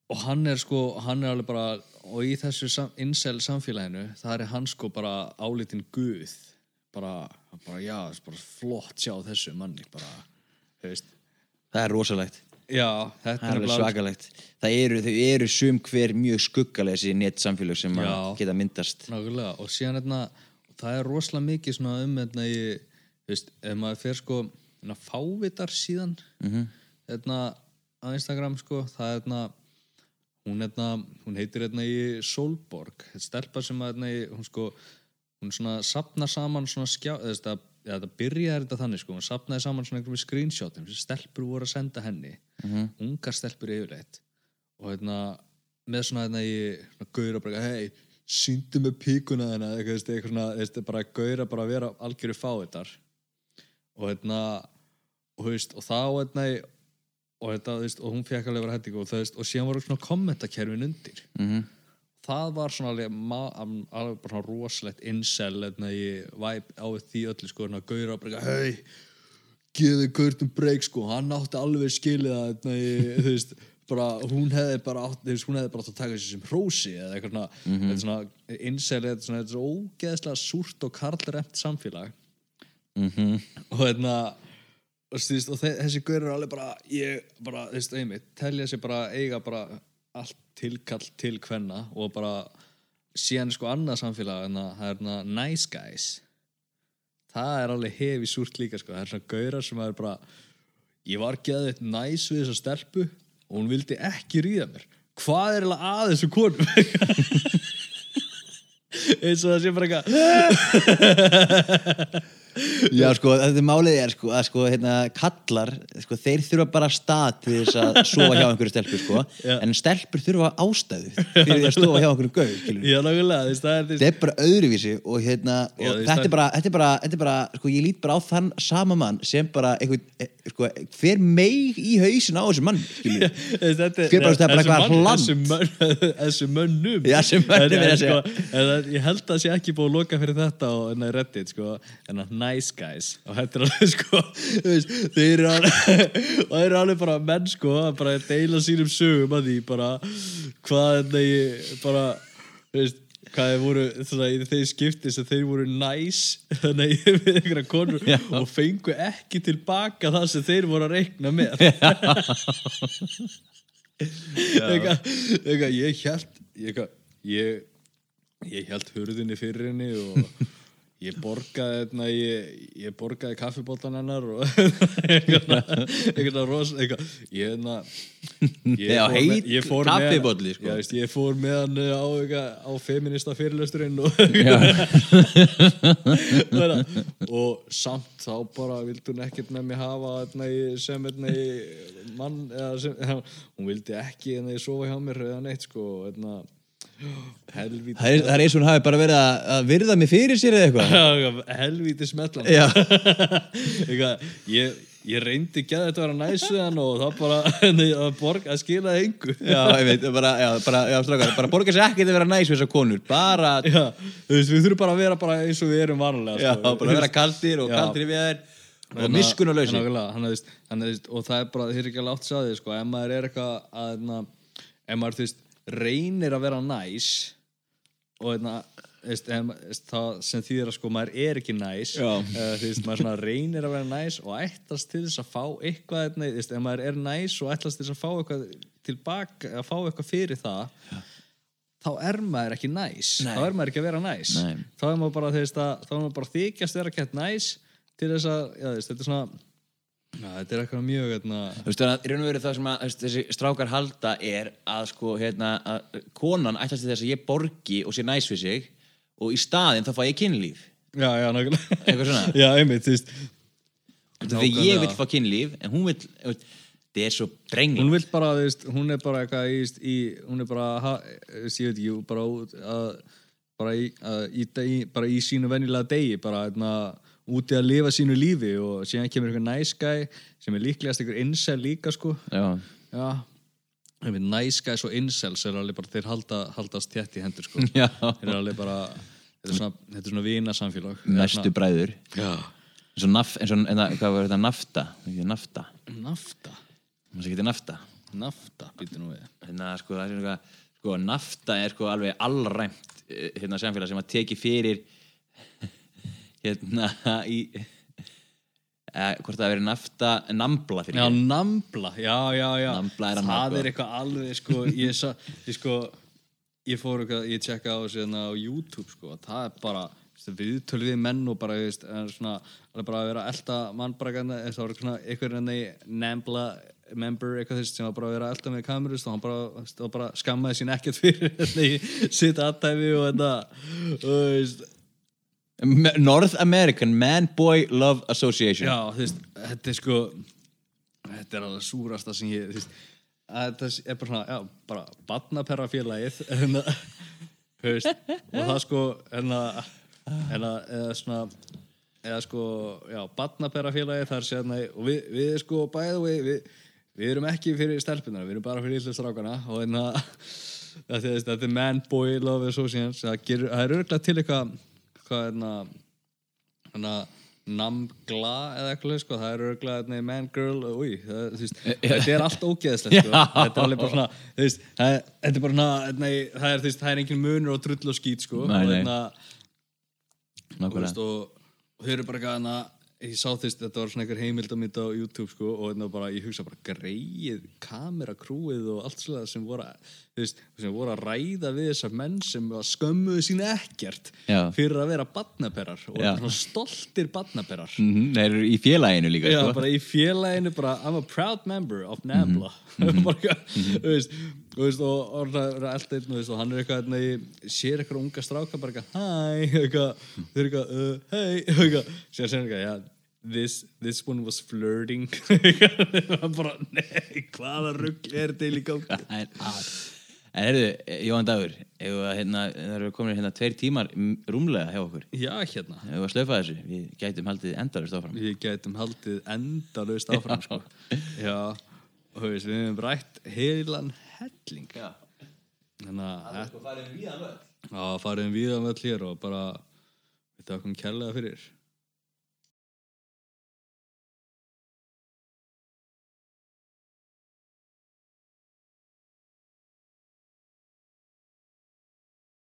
og hann er sko, hann er alveg bara og í þessu sam, incel samfélaginu það er hann sko bara álitinn guð. Bara, bara já, bara flott sjá þessu manni bara, veist. Það er rosalegt já, þetta er svakalegt það eru, eru sum hver mjög skuggalega þessi netsamfélag sem Já. geta myndast Nákvæmlega, og síðan hérna, það er rosalega mikið svona um hérna í, þú veist, ef maður fer sko hérna, fávitar síðan Mhm. hérna á Instagram sko, það er hérna hún hérna, hún heitir hérna í Solborg, þetta stelpa sem að hérna hún sko, hún svona sapnar saman svona skjá, eða Já, það byrjaði þetta þannig sko, hún sapnaði saman svona einhverjum screenshotum. Sem stelpur voru að senda henni. Ungar stelpur yfirleitt. Og hérna með svona hérna í svona gauðra bara hei, sýndu með píkuna þennan eitthvað, veist, eitthvað svona, veist, bara gauðra bara að vera algjöru fáiðar og hérna og, og þá hérna og, hérna, og hún fekk alveg vera hætting og, það, og síðan voru svona kommentakerfin undir. Mhm. Það var svona alveg, alveg svona rosalegt incel hérna, í vibe á því öllu sko, hérna, gauðra bara hei geði Kurtum break sko, hann átti alveg skilið að nei, þú veist, bara hún hefði bara átt, hún hefði bara átt að taka þessi sem hrósi eða eitthvað svona, þetta er svona þetta er svona, þetta er svo ógeðslega súrt og karlremt samfélag. Og hérna og, þú veist, og þe þessi gaur eru alveg bara ég bara, þú veist, einmitt, telja sér bara eiga bara allt tilkall til kvenna og bara síðan sko annað samfélag en það er hérna nice guys. Það er alveg hefi súrt líka sko, það er svona gaurar sem er bara ég var geðið næs við þessa stelpu og hún vildi ekki ríða mér. Hvað er eiginlega að þessu konum *laughs* eins og það sé bara eitthvað *laughs* *laughs* Já, sko, þetta er málið er, sko, að, sko, hérna, kallar, sko, þeir þurfa bara stað til þess að sofa hjá einhverju stelpu, sko, Já. en stelpur þurfa ástæðu fyrir því að sofa hjá einhverju gauð, skilur. já, nákvæmlega, er þú veist, Þetta er bara öðruvísi og hérna, Já, og veist, þetta er bara, þetta er bara, þetta er bara, sko, ég lít bara á þann sama mann sem bara einhvern, eh, sko, hver meig í hausin á þessu mann, skilur. *laughs* Þetta Hver bara, þetta er bara eitthvað mann- hland. þessi mönn- *laughs* Þessi mönnum Já, þessi mönnum En- en að segja. sko, en Ég held að sé ekki búið að loka fyrir þetta og enna reddit sko, en að nice guys. Og þetta er alveg *laughs* sko þeir eru alveg *laughs* eru alveg bara menn sko að bara deila sínum sögum að því bara hvað enna ég bara veist hvað þeir voru svona, í þeir skipti sem þeir voru næs *laughs* þannig við einhverja konur Já. og fengu ekki tilbaka það sem þeir voru að reikna með. Eitthvað, ég held ég, ég, ég held hurðinni fyrir henni og ég borgaði hérna, ég, ég borgaði kaffibóttan hennar og *laughs* eitthvað ros ég hérna ég fór heit ég fór með- sko. Já, veist, ég fór með hann á, eitthvað, á feminista fyrirlesturinn og, *laughs* og samt þá bara vildi hún ekkert með mig hafa í- sem mann eða sem, hún vildi ekki hérna, í sofa hjá mér eða neitt sko hérna, helvíti Það er, er eins og hún hafi bara verið að, að virða mig fyrir sér eða eitthvað. helvíti smetlan Já. *laughs* Ég, ég reyndi ekki að þetta vera næsu hann og það bara *laughs* nei, að, að skila engu Já, ég veit, *laughs* bara, já, bara, já, strákar, bara borga sér ekki að vera næs við þessar konur, bara, já, Já, þú veist, við þurfum bara að vera bara eins og við erum vanlega sko. bara vera kaldir og Já. kaldir við þær og Þannig að- miskun og að- að, að, það er bara, þeir eru ekki að látt sá því sko, ef maður er eitthvað að hérna, ef maður, þú veist, reynir að vera næs og hérna, veist, ef, ma- þú veist, það sem þýðir að sko, maður er ekki næs Já. uh, þú veist, maður svona reynir að vera næs og ætlast til þess að fá eitthvað hérna, þú veist, ef maður er næs og ætlast til þess að fá eitthvað tilbaka, að fá eitthvað fyrir það þá er maður ekki næs Nei. þá er maður ekki að vera næs Nei. þá er maður bara, að, bara þykjast vera kett næs til þess að, já, þetta er svona já, þetta er eitthvað mjög, hérna Þú veist, þannig að í raun og veru það sem að þessi strákar halda er að sko, hérna, að konan ætlast til þess að ég borgi og sé næs við sig og í staðinn þá fæ ég kynlíf. já, já, nákvæmlega Eitthvað svona. já, einmitt, þú veist Þegar ég vil fá kynlíf, en hún vil, það er svo hún brengl. vill bara, þú veist, hún er bara eitthvað í, í hún er bara, ég veit ekki bara út að bara í, að, í, bara í sínu venjulega degi bara hérna, úti að lifa sínu lífi og síðan kemur einhver guy sem er líklegast einhver incel líka sko. Já. já. Guys og incels er alveg bara þeir halda, haldast þétt í hendur sko. *laughs* Já. þeir er alveg bara þetta er svona, þetta er svona vina samfélag Næstu bræður. eins og, naf, eins og enna, hvað var þetta, nafta? Nafta, nafta? Nafta? Nafta, býttu nú við. Hérna, sko, er sko, nafta er sko alveg allræmt eh, hérna samfélag sem að teki fyrir hérna í eh, hvort það veri nafta nambla fyrir Já, ekki nambla, já, já, já Nambla er Það annað, sko. er eitthvað alveg, sko Ég, sa, ég sko Ég fór eitthvað, ég tjekka á þessu hérna á YouTube, sko Það er bara, viðtölu við menn og bara, veist, er svona alveg bara að vera að elta mann bara hérna, það var svona eitthvað hérna í Nambla member eitthvað þess sem var bara að vera að elta með kamerus og hann bara, veist, og bara skammaði sín ekkert fyrir *laughs* hérna í sitt aðtæfi og þetta, þú veist North American Man Boy Love Association. Já, þú veist, þetta er sko þetta er alveg súrasta sem ég þú veist, þetta er bara svona já, bara badnaperra félagið en *laughs* að, þú veist og það sko, en en að, eða svona eða sko, já, badnaperra félagið þar sérna, og við, við sko bæðu við, við, við erum ekki fyrir stelpunar við erum bara fyrir yllu strákana og *laughs* en að þetta er- man, boy, love gerur, það er örgulega til eitthvað hvað er þannig að namgla eða eitthvað sko, það er örgulega nei, man, girl, úi það, veist, Eh, þetta er allt ógeðslegt sko. *laughs* Þetta er alveg bara svona veist, það, þetta er bara svona nei, það, er, er engin munur á drull og skít sko, Nei, og, nei. hérna, nákvæmlega veist, og, og þau eru bara hana, ég sá þess, þetta var svona einhver heimildamind á YouTube sko, og hérna bara, ég hugsa bara greið, kamerakrúið og allt svona sem voru, að- þú veist, sem voru að ræða við þessar menn sem var skömmuðu sín ekkert Já. fyrir að vera badnaperar og Já. svona stoltir badnaperar mm Þeir eru í félaginu líka Já, sko. bara í félaginu bara I'm a proud member of NAMBLA *laughs* Mhm. bara, eitthvað, þú veist, þú veist og, og, og, og, hann er eitthvað hérna, í- sér eitthvað unga stráka bara eitthvað hæ, *laughs* eitthvað, þau eru eitthvað uh, hei, *laughs* eitthvað, sér sér eitthvað já, this, this one was flirting eitthvað, bara, nei hvaða rugg er til í gangi En, en heyrðu, Jóhann Dagur hérna, það eru komin hérna tveir tímar rúmlega hjá okkur. Já, hérna. Við að slöfa þessu, við gætum haldið endalust áfram. Við gætum haldið endalaust áfram sko. já, og við hefum rætt heilan helling. Já, þannig að sko farið við hann völd Já, farið um víðan völl hér og bara við þakkum kærlega fyrir